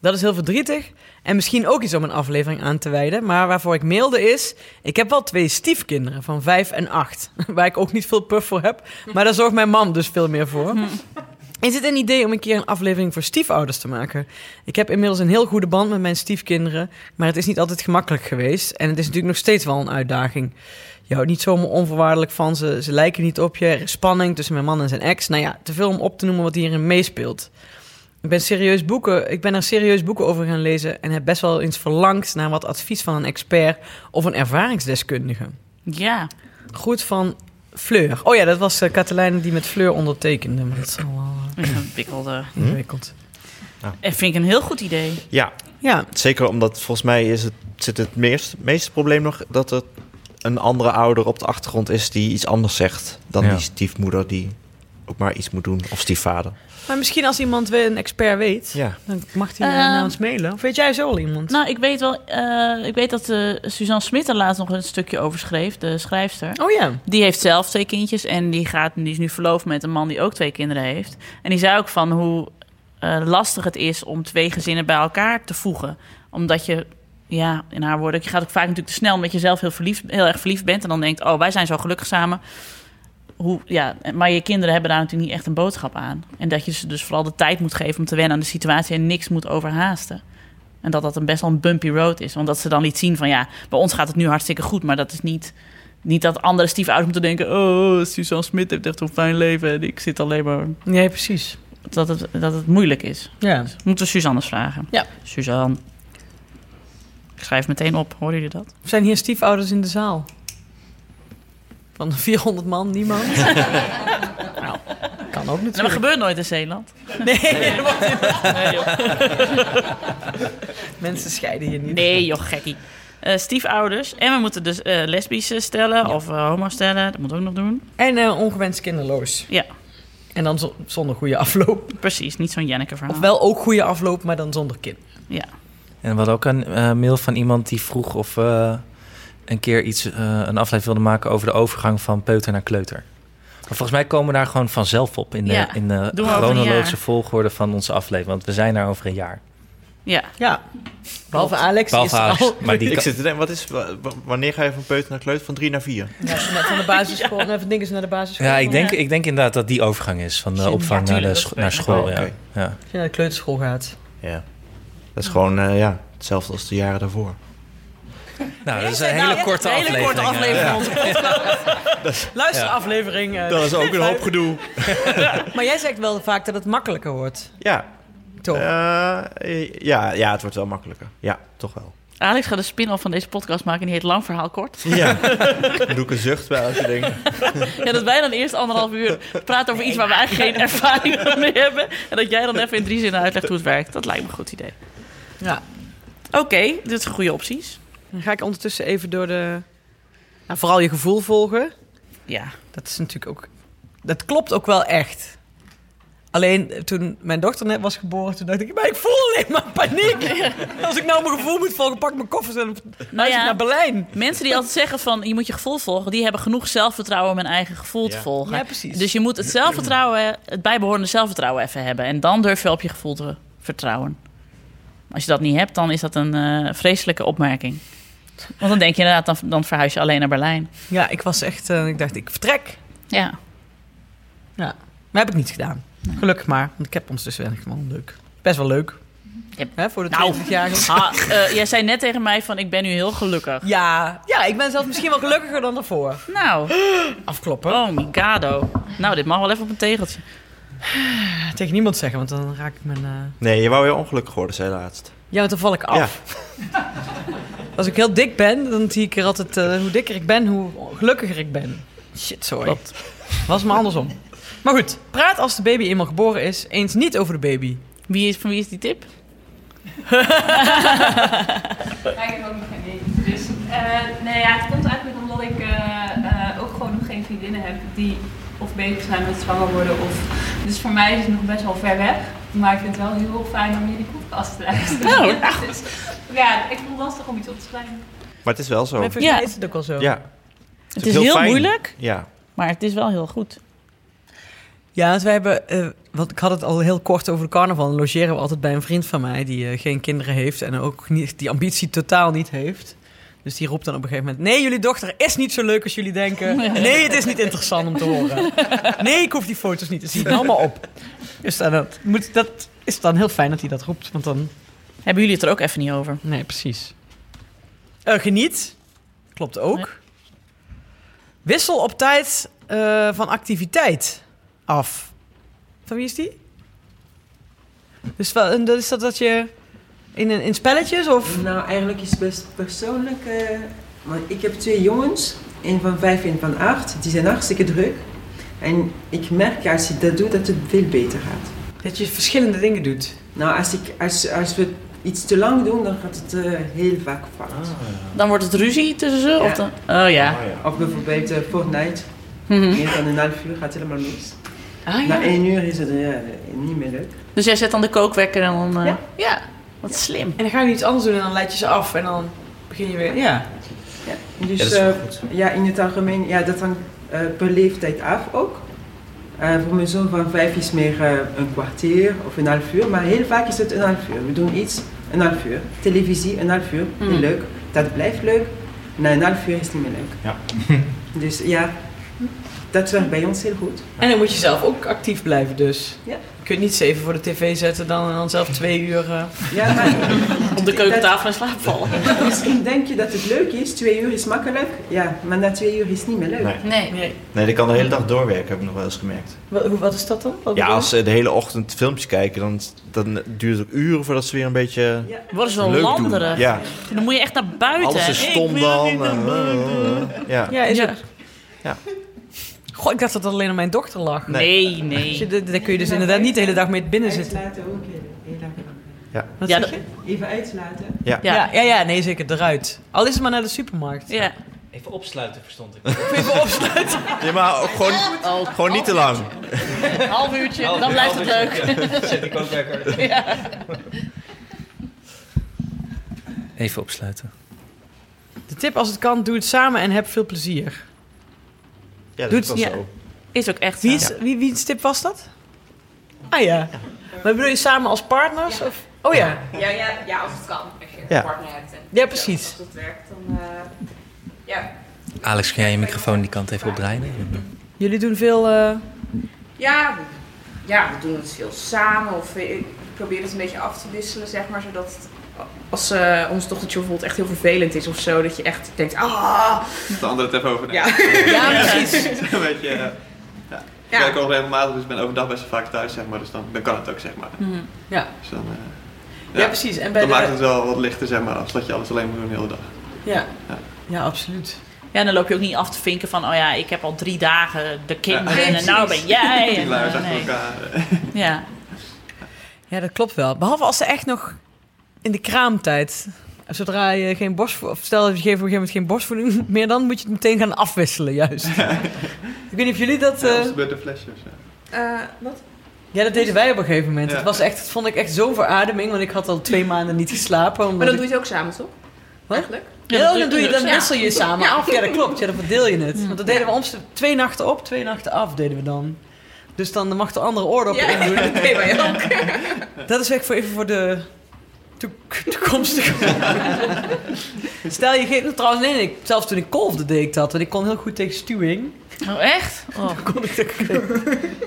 Dat is heel verdrietig. En misschien ook iets om een aflevering aan te wijden. Maar waarvoor ik mailde is... Ik heb wel twee stiefkinderen van vijf en acht. Waar ik ook niet veel puf voor heb. Maar daar zorgt mijn man dus veel meer voor. Is het een idee om een keer een aflevering voor stiefouders te maken? Ik heb inmiddels een heel goede band met mijn stiefkinderen, maar het is niet altijd gemakkelijk geweest. En het is natuurlijk nog steeds wel een uitdaging. Je houdt niet zomaar onvoorwaardelijk van ze, ze lijken niet op je. Er is spanning tussen mijn man en zijn ex. Nou ja, te veel om op te noemen wat hierin meespeelt. Ik ben, serieus boeken, ik ben er serieus boeken over gaan lezen en heb best wel eens verlangd naar wat advies van een expert of een ervaringsdeskundige. Ja. Goed van Fleur. Oh ja, dat was uh, Katelijne die met Fleur ondertekende, maar dat is al wel Ingewikkeld. eh. (laughs) ingewikkeld. En vind ik een heel goed idee. Ja, Ja, zeker omdat volgens mij is het, zit het meest, meeste probleem nog dat er een andere ouder op de achtergrond is die iets anders zegt dan Ja. die stiefmoeder die ook maar iets moet doen of stiefvader. Maar misschien als iemand weer een expert weet, Ja. dan mag hij uh, naar ons mailen. Of weet jij zo al iemand? Nou, ik weet wel, eh, ik weet dat eh, Suzanne Smit er laatst nog een stukje over schreef, de schrijfster. oh ja. Die heeft zelf twee kindjes en die, gaat, die is nu verloofd met een man die ook twee kinderen heeft. En die zei ook van hoe eh, lastig het is om twee gezinnen bij elkaar te voegen. Omdat je, ja, in haar woorden, je gaat ook vaak natuurlijk te snel omdat je zelf heel, verliefd, heel erg verliefd bent. En dan denkt, oh, wij zijn zo gelukkig samen. Hoe, ja, maar je kinderen hebben daar natuurlijk niet echt een boodschap aan. En dat je ze dus vooral de tijd moet geven om te wennen aan de situatie en niks moet overhaasten. En dat dat een best wel een bumpy road is. Want dat ze dan liet zien van ja, bij ons gaat het nu hartstikke goed, maar dat is niet. Niet dat andere stiefouders moeten denken... oh, Suzanne Smit heeft echt een fijn leven... en ik zit alleen maar... Nee, precies. Dat het, dat het moeilijk is. Ja. Dus moeten we Suzanne eens vragen. Ja. Suzanne. Ik schrijf meteen op. Hoorden jullie dat? Zijn hier stiefouders in de zaal? Van 400 man, niemand? (laughs) nou, kan ook En dat natuurlijk. gebeurt nooit in Zeeland. Nee, dat wordt niet. Nee, joh. (laughs) Mensen scheiden hier niet. Nee, joh, gekkie. Eh, stiefouders. En we moeten dus eh lesbische stellen of eh, homo stellen. Dat moeten we ook nog doen. En eh, ongewenst kinderloos. Ja, En dan zo- zonder goede afloop. precies. Niet zo'n Janneke verhaal. Of wel ook goede afloop, maar dan zonder kind. Ja. En we hadden ook een eh, mail van iemand die vroeg of we een keer iets, eh, een aflevering wilden maken over de overgang van peuter naar kleuter. Maar volgens mij komen we daar gewoon vanzelf op in de, Ja, in de chronologische volgorde van onze aflevering. Want we zijn daar over een jaar. Ja. Ja. Behalve Alex, Behalve is Alex, al. maar die (laughs) Ik zit te denken, wat is, wa- wa- wanneer ga je van peuter naar kleuter? Van drie naar vier? Ja, als van de basisschool, net van dingen naar de basisschool. Ja, ik denk, Als ik denk inderdaad dat die overgang is van de Ja, opvang naar, de scho- naar school. Ja. Oké. Ja. je naar de kleuterschool gaat. Ja. Dat is gewoon eh, ja, hetzelfde als de jaren daarvoor. (laughs) Nou, dat is een hele korte Een hele aflevering. korte aflevering Ja. van onze podcast. (laughs) Luister Ja. aflevering. eh, Dat is ook een hoop gedoe. (laughs) maar jij zegt wel vaak dat het makkelijker wordt. Ja, Toch? Eh, ja, ja, het wordt wel makkelijker. Ja, toch wel. Alex gaat een spin-off van deze podcast maken. En die heet Lang Verhaal Kort. Ja. Dan doe ik een zucht bij elke ding. Ja, dat wij dan eerst anderhalf uur praten over iets waar we eigenlijk geen ervaring mee hebben. En dat jij dan even in drie zinnen uitlegt hoe het werkt. Dat lijkt me een goed idee. Ja. Oké, dit zijn goede opties. Dan ga ik ondertussen even door de... Nou, vooral je gevoel volgen. Ja. Dat is natuurlijk ook... Dat klopt ook wel echt. Alleen eh, toen mijn dochter net was geboren, toen dacht ik... Maar ik voel alleen maar paniek. (laughs) Als ik nou mijn gevoel moet volgen, pak ik mijn koffers en Nou ja, naar Berlijn. Mensen die altijd zeggen van je moet je gevoel volgen, die hebben genoeg zelfvertrouwen om hun eigen gevoel te volgen. Ja, precies. Dus je moet het zelfvertrouwen, het bijbehorende zelfvertrouwen even hebben. En dan durf je op je gevoel te vertrouwen. Als je dat niet hebt, dan is dat een eh, vreselijke opmerking. Want dan denk je inderdaad, dan, dan verhuis je alleen naar Berlijn. Ja, ik was echt... eh, ik dacht, ik vertrek. Ja. Ja. Maar heb ik niet gedaan. Gelukkig maar. Want ik heb ons dus wel gewoon leuk. Best wel leuk. Yep. Hè, voor de Nou. 20-jarige. Ah, eh, jij zei net tegen mij van ik ben nu heel gelukkig. Ja, ja, ik ben zelfs misschien wel gelukkiger dan daarvoor. Nou, Afkloppen. oh my gado. Nou, dit mag wel even op een tegeltje. Tegen niemand zeggen, want dan raak ik mijn... eh, Nee, je wou weer ongelukkig worden, zei laatst. Ja, want dan val ik af. Als ik heel dik ben, dan zie ik er altijd... eh, hoe dikker ik ben, hoe gelukkiger ik ben. Shit, sorry. Klopt. Was maar andersom. Maar goed, praat als de baby eenmaal geboren is, eens niet over de baby. Wie is, van wie is die tip? (laughs) Ik heb ook nog geen idee. Dus eh, nee, ja, het komt eigenlijk omdat ik eh, eh, ook gewoon nog geen vriendinnen heb die of bezig zijn met zwanger worden. Of, dus voor mij is het nog best wel ver weg. Maar ik vind het wel heel fijn om jullie podcast te luisteren. Oh, (laughs) dus, ja, ik vond het lastig om iets op te schrijven. Maar het is wel zo. Maar Ja. is het ook al zo. Ja. Het is heel moeilijk, Ja. maar het is wel heel goed. Ja, want wij hebben, eh, want ik had het al heel kort over de carnaval. Dan logeren we altijd bij een vriend van mij die eh, geen kinderen heeft en ook niet, die ambitie totaal niet heeft. Dus die roept dan op een gegeven moment: Nee, jullie dochter is niet zo leuk als jullie denken. Nee, het is niet interessant om te horen. Nee, ik hoef die foto's niet te zien. Allemaal op. Dus dat, moet, dat is dan heel fijn dat hij dat roept, want dan. Hebben jullie het er ook even niet over? Nee, precies. Eh, geniet. Klopt ook. Nee. Wissel op tijd eh, van activiteit af. Van wie is die? Dus wel- dat is dat dat je in, een- in spelletjes of... Nou, eigenlijk is het best persoonlijk. eh, want ik heb twee jongens, een van vijf en een van acht. Die zijn hartstikke druk. En ik merk als je dat doet, dat het veel beter gaat. Dat je verschillende dingen doet. Nou, als, ik, als, als we iets te lang doen, dan gaat het eh, heel vaak fout. Dan wordt het ruzie tussen ze? Of dan... Oh ja. Of bijvoorbeeld eh, Fortnite. Mhm. Meer dan een half uur gaat het helemaal mis. Ah, Na één uur is het niet meer leuk. Dus jij zet dan de kookwekker en dan... eh, Ja. Ja. Wat slim. En dan ga je iets anders doen en dan leid je ze af en dan begin je weer... Ja. Ja, dus Ja, dat is wel eh, goed. ja, in het algemeen, ja, dat hangt eh, per leeftijd af ook. Eh, voor mijn zoon van vijf is meer eh, een kwartier of een half uur, maar heel vaak is het een half uur. We doen iets, een half uur. Televisie, een half uur, heel Mm. leuk. Dat blijft leuk. Na een half uur is het niet meer leuk. Ja. (laughs) Dus ja, dat werkt bij ons heel goed. En dan moet je zelf ook actief blijven dus. Ja. Je kunt niet zeven voor de tv zetten dan, en dan zelf twee uur... eh, Ja, maar Op de keukentafel in slaap vallen. misschien denk je dat het leuk is, twee uur is makkelijk. Ja, maar na twee uur is het niet meer leuk. Nee. Nee. nee. Nee, die kan de hele dag doorwerken, heb ik nog wel eens gemerkt. Wat, wat is dat dan? Wat Ja, als ze de hele ochtend filmpjes kijken, dan, dan duurt het ook uren voordat ze weer een beetje Worden ze wel doen. Ja, Dan moet je echt naar buiten. alles is stom dan. en, buiten. eh, ja. Ja, is Ja. het? Ja. Goh, ik dacht dat het alleen aan mijn dochter lag. Nee, Dus nee. je- Daar kun je dus inderdaad niet de hele dag mee binnen zitten. Uitslaten ook heel, heel. Wat Ja, zeg dat- je? Even uitslaten. Ja. Ja. Ja, ja, ja, nee, zeker eruit. Al is het maar naar de supermarkt. Ja. Even opsluiten, verstond ik. (laughs) Even opsluiten. Ja, maar gewoon, Oh, gewoon niet te lang. Een half uurtje, dan blijft het leuk. Zet ik ook lekker. (laughs) Ja. Even opsluiten. De tip als het kan, doe het samen en heb veel plezier. Ja, dat Doet- is wel ja. zo. Is ook echt Wie, zo. is, wie, wie's tip was dat? Ah ja. Maar bedoel je samen als partners? Of? Oh ja. Ja, ja, ja, als het kan. Als je Ja. een partner hebt. En Ja, precies. Als dat werkt, dan... eh, ja. Alex, kun jij je microfoon die kant even opdraaien? Jullie doen veel... eh, Ja, we- ja, we doen het veel samen. Of we- ik probeer het een beetje af te wisselen, zeg maar. Zodat het, als eh ons dochtertje bijvoorbeeld echt heel vervelend is of zo, dat je echt denkt, ah, De andere het even over. (laughs) ja. Ja, precies. een beetje. eh, Ik werk ook regelmatig, dus ik ben overdag best wel vaak thuis, zeg maar. Dus dan, dan kan het ook, zeg maar. Mhm. Ja. Dus dan, eh, Ja, precies. En bij dan de- maakt het wel wat lichter, zeg maar, als dat je alles alleen moet doen de hele dag. Ja. ja, absoluut. Ja, dan loop je ook niet af te vinken van, oh ja, ik heb al drie dagen de kinderen Ja, en nou ben jij. Die En, nee. elkaar. Ja. (laughs) Ja, dat klopt wel. Behalve als ze echt nog in de kraamtijd. Zodra je geen borstvoeding... Of stel dat je op een gegeven moment geen borstvoeding (laughs) meer... dan moet je het meteen gaan afwisselen, juist. (laughs) ik weet niet of jullie dat... Ja, eh, met de flesjes. Ja. wat? Ja, dat deden wij op een gegeven moment. Ja. Het was echt, dat vond ik echt zo'n verademing, want ik had al twee maanden niet geslapen. Omdat Maar dan ik- doe je het ook samen, toch? Wat? Eigenlijk. Ja, dan, doe je, dan Ja. wissel je samen Ja. af. Ja, dat klopt. Ja, dan verdeel je het. Want dat deden we ons twee nachten op, twee nachten af deden we dan. Dus dan mag de andere oordop Ja, in doen. (laughs) dat deden wij ook. Dat is echt voor even voor de toekomstige... (laughs) Stel je geeft... Trouwens, nee, nee, zelfs toen ik kolfde deed ik dat. Want ik kon heel goed tegen stuwing. Oh, echt? Oh. (laughs) kon ik dat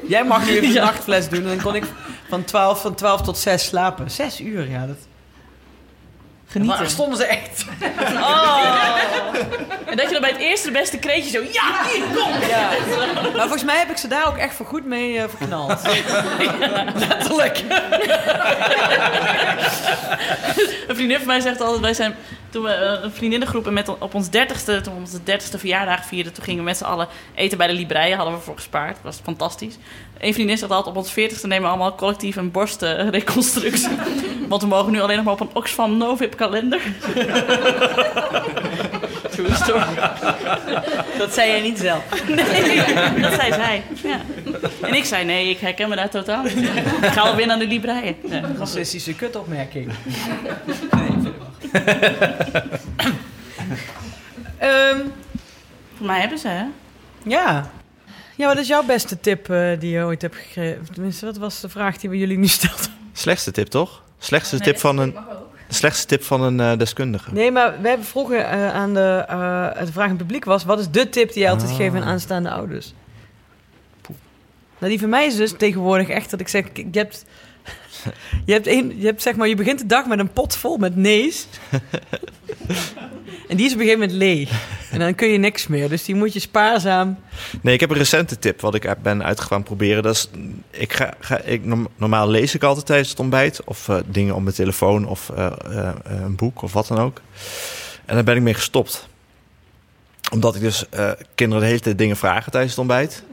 Jij mag nu even (laughs) een nachtfles doen. En dan kon ik van 12, van 12 tot 6 slapen. Zes uur, ja. Dat... Genieten. Waar stonden ze echt? (laughs) Oh. En dat je dan bij het eerste de beste kreetje zo, ja, hier, kom! Ja. Maar volgens mij heb ik ze daar ook echt voor goed mee eh, verknald. (laughs) Letterlijk. Een vriendin van mij zegt altijd, wij zijn toen we eh, een vriendinnengroep en met op ons dertigste, toen we onze dertigste verjaardag vierden, toen gingen we met z'n allen eten bij de Libreien, hadden we voor gespaard. Dat was fantastisch. Een vriendin zegt altijd, op ons veertigste nemen we allemaal collectief een borstreconstructie. (laughs) Want we mogen nu alleen nog maar op een Oxfam Novib kalender. (laughs) True story. Dat zei jij niet zelf. (laughs) Nee, dat zei zij. Ja. En ik zei, nee, ik herken me daar totaal niet. Ik ga alweer naar de Libreien. Ja. Racistische kutopmerking. Ehm, Voor mij hebben ze, hè? ja. Ja, wat is jouw beste tip eh, die je ooit hebt gegeven? Tenminste, wat was de vraag die we jullie nu stelden? Slechtste tip, toch? Slechtste Nee, tip van een, de slechtste tip van een eh, deskundige. Nee, maar we hebben vroeger eh, aan de, eh, de vraag in het publiek was... wat is de tip die je altijd Ah. geeft aan aanstaande ouders? Nou, die van mij is dus tegenwoordig echt dat ik zeg... Je hebt, (laughs) je hebt, een, je hebt zeg maar... Je begint de dag met een pot vol met nee's. (laughs) en die is op een gegeven moment leeg. En dan kun je niks meer. Dus die moet je spaarzaam... Nee, ik heb een recente tip wat ik ben uit gaan proberen. Dat is, ik ga, ga, ik, norm- normaal lees ik altijd tijdens het ontbijt. Of eh, dingen op mijn telefoon of eh, eh, een boek of wat dan ook. En daar ben ik mee gestopt. Omdat ik dus eh, kinderen de hele tijd dingen vragen tijdens het ontbijt.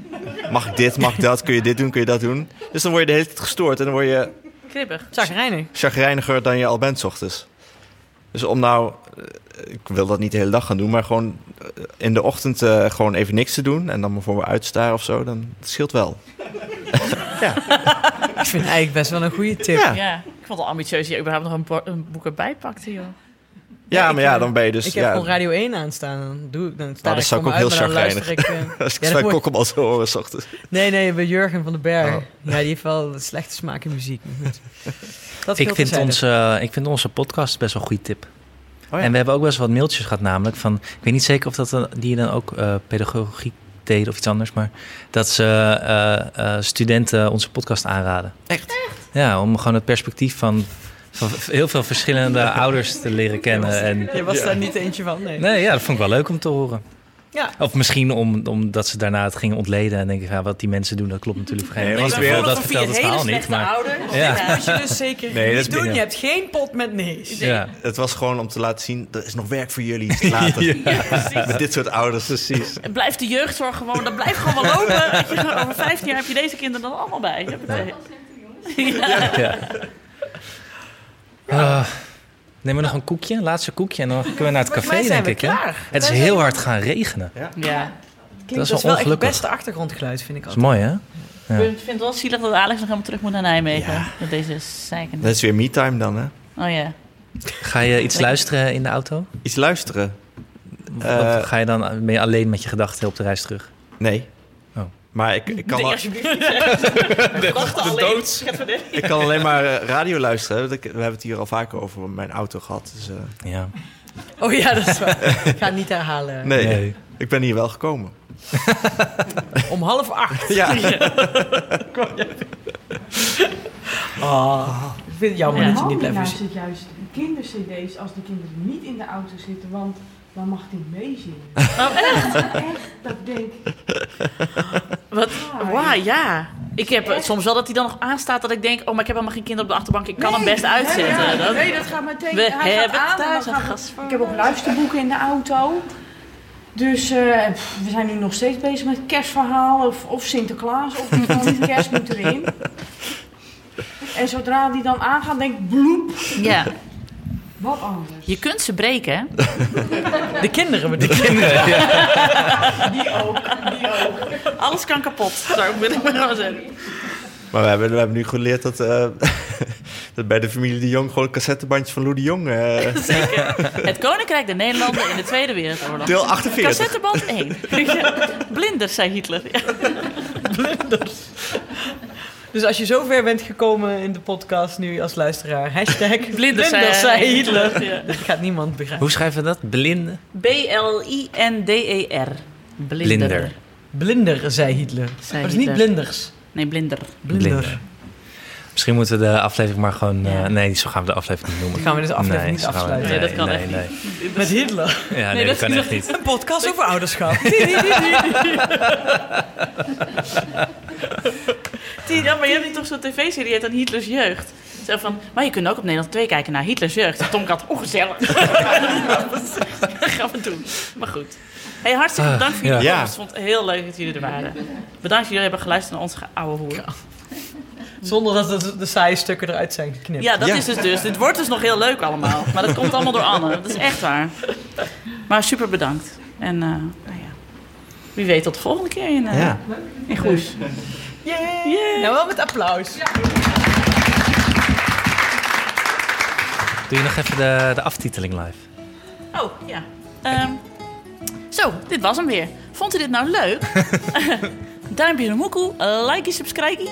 Mag ik dit, mag ik dat, kun je dit doen, kun je dat doen? Dus dan word je de hele tijd gestoord en dan word je Kribbig. Zagrijnig. chagrijniger dan je al bent 's ochtends. Dus om nou, eh, ik wil dat niet de hele dag gaan doen, maar gewoon eh, in de ochtend eh, gewoon even niks te doen en dan me uitstaren of zo, dan dat scheelt wel. (laughs) Ik vind eigenlijk best wel een goede tip. Ja. Ja, ik vond het al ambitieus dat je überhaupt nog een, bo- een boek erbij pakte, joh. Ja, ik, maar ja, dan ben je dus. Ik heb ja, gewoon Radio 1 aanstaan. Dan doe ik dan sta nou, dat ik zou ik ook heel chagrijnig. ik, (laughs) Als ik ja, kokken al zo horen 's ochtends. Nee, nee, bij Jurgen van den Berg. Oh. Ja, die heeft wel slechte smaak in muziek. (laughs) Dat Ik vind, onze, ik vind onze podcast best wel een goede tip. Oh ja. En we hebben ook best wel wat mailtjes gehad, namelijk van... Ik weet niet zeker of dat dan- die dan ook eh pedagogiek deed of iets anders... maar dat ze eh, eh, studenten onze podcast aanraden. Echt? Ja, om gewoon het perspectief van, van heel veel verschillende (laughs) ouders te leren kennen. En, Je was daar niet eentje van, nee. Nee, ja, dat vond ik wel leuk om te horen. Ja. Of misschien om, omdat ze daarna het gingen ontleden en denken, ja, wat die mensen doen, dat klopt natuurlijk voor geen Nee, nee, weer- dat vertelt het verhaal niet. Maar, Ja. Dat moet je dus zeker Nee, dat niet doen. ja. Je hebt geen pot met nee's. ja. Het was gewoon om te laten zien, er is nog werk voor jullie (laughs) later. (laughs) Met dit soort ouders. Precies. (laughs) En blijft de jeugdzorg gewoon, dat blijft gewoon wel lopen. Weet je, gewoon over 15 jaar heb je deze kinderen dan allemaal bij. Huppatee. Ja. Ja. Ah, neem we nog een koekje, een laatste koekje en dan kunnen we naar het café, denk ik. Hè? Het is heel hard gaan regenen. Ja. ja. Klinkt, is dat wel is wel echt het ongelukkig. beste achtergrondgeluid, vind ik Dat is altijd. mooi, hè? Ja. Ik vind het wel zielig dat Alex nog helemaal terug moet naar Nijmegen. Met deze zeikende. Dat is weer me-time dan, hè? Oh ja. Ga je iets luisteren in de auto? Iets luisteren. Of Eh, ga je dan, ben je alleen met je gedachten op de reis terug? Nee. Maar ik, ik, kan, Nee, al- alsjeblieft niet (laughs) de, verder. ik kan alleen maar eh, radio luisteren. We hebben het hier al vaker over mijn auto gehad. Dus, eh, Ja. Oh ja, dat is waar. (laughs) Ik ga het niet herhalen. nee, Nee. ik ben hier wel gekomen. (laughs) Om half acht. Ja. Oh, ik vind het jammer Ja. dat je niet blijft luistert juist kinder-cd's als de kinderen niet in de auto zitten. Want waar mag die mee zingen? (laughs) Oh, echt? Echt, dat ik denk... (laughs) Wat? Wauw, ja. Ik heb soms wel dat hij dan nog aanstaat dat ik denk... oh, maar ik heb helemaal geen kinderen op de achterbank. Ik kan hem best uitzetten. Nee, Dat- nee, dat gaat meteen. We hij gaat hebben aan thuis een gast Ik heb ook luisterboeken in de auto. Dus eh, pff, we zijn nu nog steeds bezig met kerstverhaal of, of Sinterklaas. Of die van kerst moet erin. (laughs) En zodra die dan aangaat, denk ik bloep. Ja. Wat anders. Je kunt ze breken, hè? (laughs) De kinderen bedoel De kinderen, (laughs) Die ook, die ook. Alles kan kapot, zou ik willen maar zeggen. Maar we hebben, we hebben nu geleerd dat, eh, (laughs) dat bij de familie de Jong gewoon cassettebandjes van Lou de Jong... eh, Zeker. Het Koninkrijk der Nederlanden in de Tweede Wereldoorlog. Deel 48. Cassetteband 1. Blinders, zei Hitler. Ja. Dus als je zover bent gekomen in de podcast nu als luisteraar, hashtag (laughs) blinders, zei- Hitler. Ja. Dat gaat niemand begrijpen. Hoe schrijven we dat? Blinde? B-L-I-N-D-E-R. Blinder. Blinder. Blinder, zei Hitler. Zei maar het is niet blinders. Nee, blinder. Blinder. Misschien moeten we de aflevering maar gewoon... eh, nee, zo gaan we de aflevering niet noemen. Gaan we deze aflevering Nee, niet afsluiten? Nee, Nee, dat kan nee, echt nee. niet. Met Hitler. Ja, nee, dat kan echt niet. Een podcast over ouderschap. (laughs) (laughs) Die, ja, maar je hebt niet toch zo'n tv-serie heet dan Hitlers Jeugd. Zo van, maar je kunt ook op Nederland 2 kijken naar Hitlers Jeugd. Tomkat, ongezellig. dat (laughs) gaan we doen. Maar goed. Hey, hartstikke bedankt voor jullie komst. Ik vond het heel leuk dat jullie er waren. Bedankt dat jullie hebben geluisterd naar onze oude hoer. Zonder dat de, de saaie stukken eruit zijn geknipt. Ja, dat is het dus. Dit wordt dus nog heel leuk allemaal. Maar dat komt allemaal door Anne. Dat is echt waar. Maar super bedankt. En eh, nou ja. wie weet tot de volgende keer in, eh Ja. in Goes. Yay! Nou, wel met applaus. Doe je nog even de, de aftiteling live? Oh, ja. Ehm, zo, dit was hem weer. Vond u dit nou leuk? (laughs) Duimpje in de moekoe, like, subscribe. (laughs)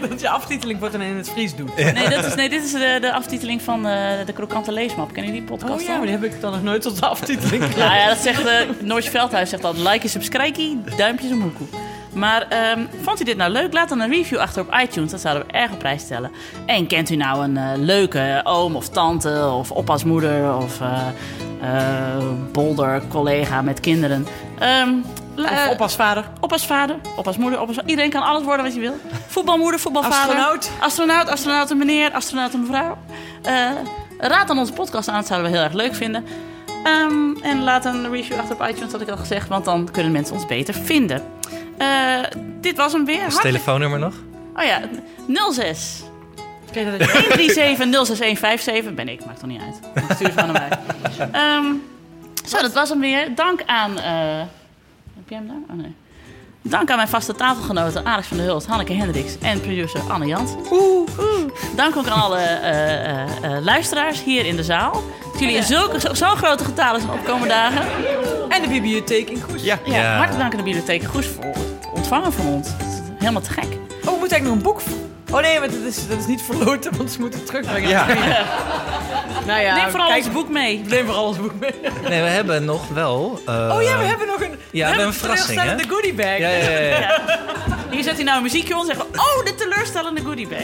(laughs) dat je aftiteling wordt en in het Fries doet. Nee, dat is, nee, dit is de, de aftiteling van eh, de krokante leesmap. Ken je die podcast? Oh ja, dan? maar die heb ik dan nog nooit tot de aftiteling Nou ja, dat zegt uh, Noortje Veldhuis zegt altijd like, subscribe, duimpjes omhoek. Maar ehm, vond u dit nou leuk? Laat dan een review achter op iTunes. Dat zouden we erg op prijs stellen. En kent u nou een eh, leuke oom of tante of oppasmoeder of eh, bolder collega met kinderen? La- Of oppasvader. Oppasvader, oppasmoeder, oppas... Iedereen kan alles worden wat je wil. Voetbalmoeder, voetbalvader. Astronaut. Astronaut, astronaut een meneer, astronaut een mevrouw. Raad dan onze podcast aan, dat zouden we heel erg leuk vinden. Ehm, en laat een review achter op iTunes, had ik al gezegd, want dan kunnen mensen ons beter vinden. Eh, dit was hem weer. Hartelijk- telefoonnummer nog? Oh ja, 06. 137 ben ik, maakt toch niet uit. Ik stuur ze gewoon naar mij. Ehm, zo, dat was hem weer. Dank aan... eh, heb jij hem daar? Oh nee. Dank aan mijn vaste tafelgenoten Alex van der Hulst, Hanneke Hendricks en producer Anne Jans. Oeh, oeh. Dank ook aan alle eh, eh, eh, luisteraars hier in de zaal. Dat jullie in zulke, zo- zo'n grote getalen zijn opkomende dagen. En de bibliotheek in Goes. Ja, Ja. hartelijk dank aan de bibliotheek Goes voor het ontvangen van ons. Helemaal te gek. Oh, we moeten eigenlijk nog een boek... Oh nee, maar dat is, dat is niet verloten, want ze moeten het terugbrengen. Ja. Nou ja, Neem vooral kijk, ons boek mee. Neem vooral ons boek mee. Nee, we hebben nog wel... eh, oh ja, we hebben nog een... Ja, we hebben een verrassing, hè? De goodie bag. Ja, ja, ja. ja. Ja. Hier zet hij nou een muziekje en zeggen oh, de teleurstellende goodiebag.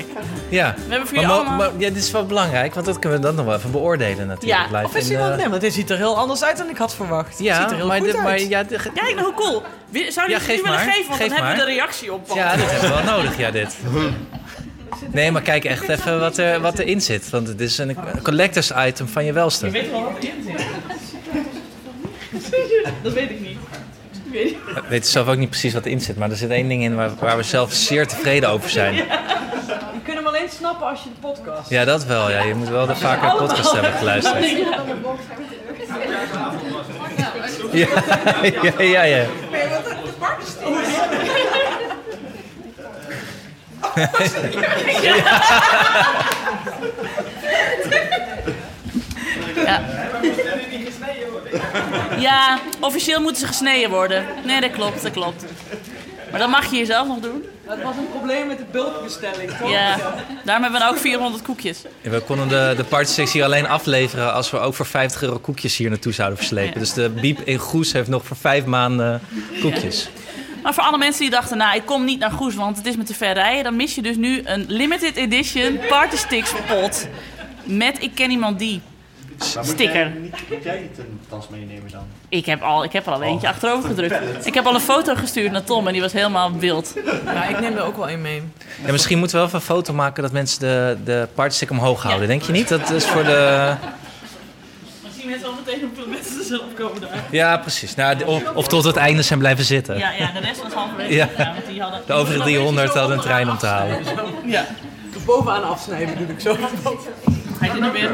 Ja. We hebben voor maar, jullie allemaal... maar- ja, dit is wel belangrijk, want dat kunnen we dan nog wel even beoordelen natuurlijk. Ja, live Of is hij wel... eh, Nee, want dit ziet er heel anders uit dan ik had verwacht. Het ziet Ja, er heel maar, goed dit, uit. maar ja, de- Kijk nou hoe cool. Zou je Ja, het nu willen maar. geven? Want Geef dan hebben we maar. de reactie op. ja, dit hebben we wel nodig, ja, dit. Nee, maar kijk echt even wat, er, wat erin zit. Want het is een collectors item van je welste. weet wel wat erin zit. Dat weet ik niet. Ik weet niet. We weten zelf ook niet precies wat erin zit. Maar er zit één ding in waar, waar we zelf zeer tevreden over zijn. Je kunt hem alleen snappen als je de podcast... Ja, dat wel. Ja. Je moet wel de vaker de podcast hebben geluisterd. Ja, ja, ja. ja. Ja. ja, officieel moeten ze gesneden worden. Nee, dat klopt, dat klopt. Maar dat mag je jezelf nog doen. Dat was een probleem met de bulkbestelling, toch? Ja, daarom hebben we nou ook 400 koekjes. En We konden de, de partysectie alleen afleveren als we ook voor 50 euro koekjes hier naartoe zouden verslepen. Ja. Dus de Biep in Goes heeft nog voor vijf maanden koekjes. Maar voor alle mensen die dachten, nou, ik kom niet naar Goes, want het is me te ver rijden. Dan mis je dus nu een limited edition party sticks pot met Ik ken iemand die. Sticker. Moet jij niet een tas meenemen dan? Ik heb, al, ik heb er al eentje Oh, achterover gedrukt. Ik heb al een foto gestuurd naar Tom en die was helemaal wild. Ja, ik neem er ook wel een mee. Ja, misschien moeten we wel even een foto maken dat mensen de, de partystick omhoog houden. Denk je niet? Dat is voor de... Misschien mensen al meteen hoeveel mensen er zullen opkomen daar. Ja, precies. Nou, of, of tot het einde zijn blijven zitten. Ja, ja, de rest was halverwege Ja. gegaan, want die hadden... De overige 300 hadden een trein om te halen. Ja. Bovenaan afsnijden doe ik zo. Ga je nu weer?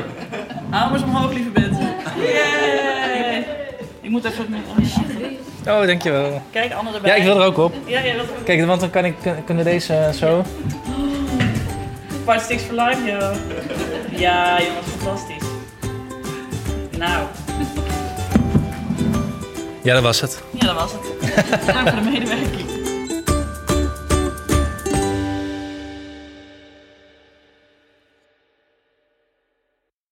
Hou eens omhoog, lieve bent. Yay! Ik moet even met... Oh. Oh, dankjewel. Kijk, Anne erbij. Ja, ik wil er ook op. Ja, wilt er ook Kijk, want dan kan ik, kunnen deze eh, zo. Party Sticks for life, joh. Ja, jongens, fantastisch. Nou, Ja, dat was het. ja, dat was het. Dank voor de medewerking.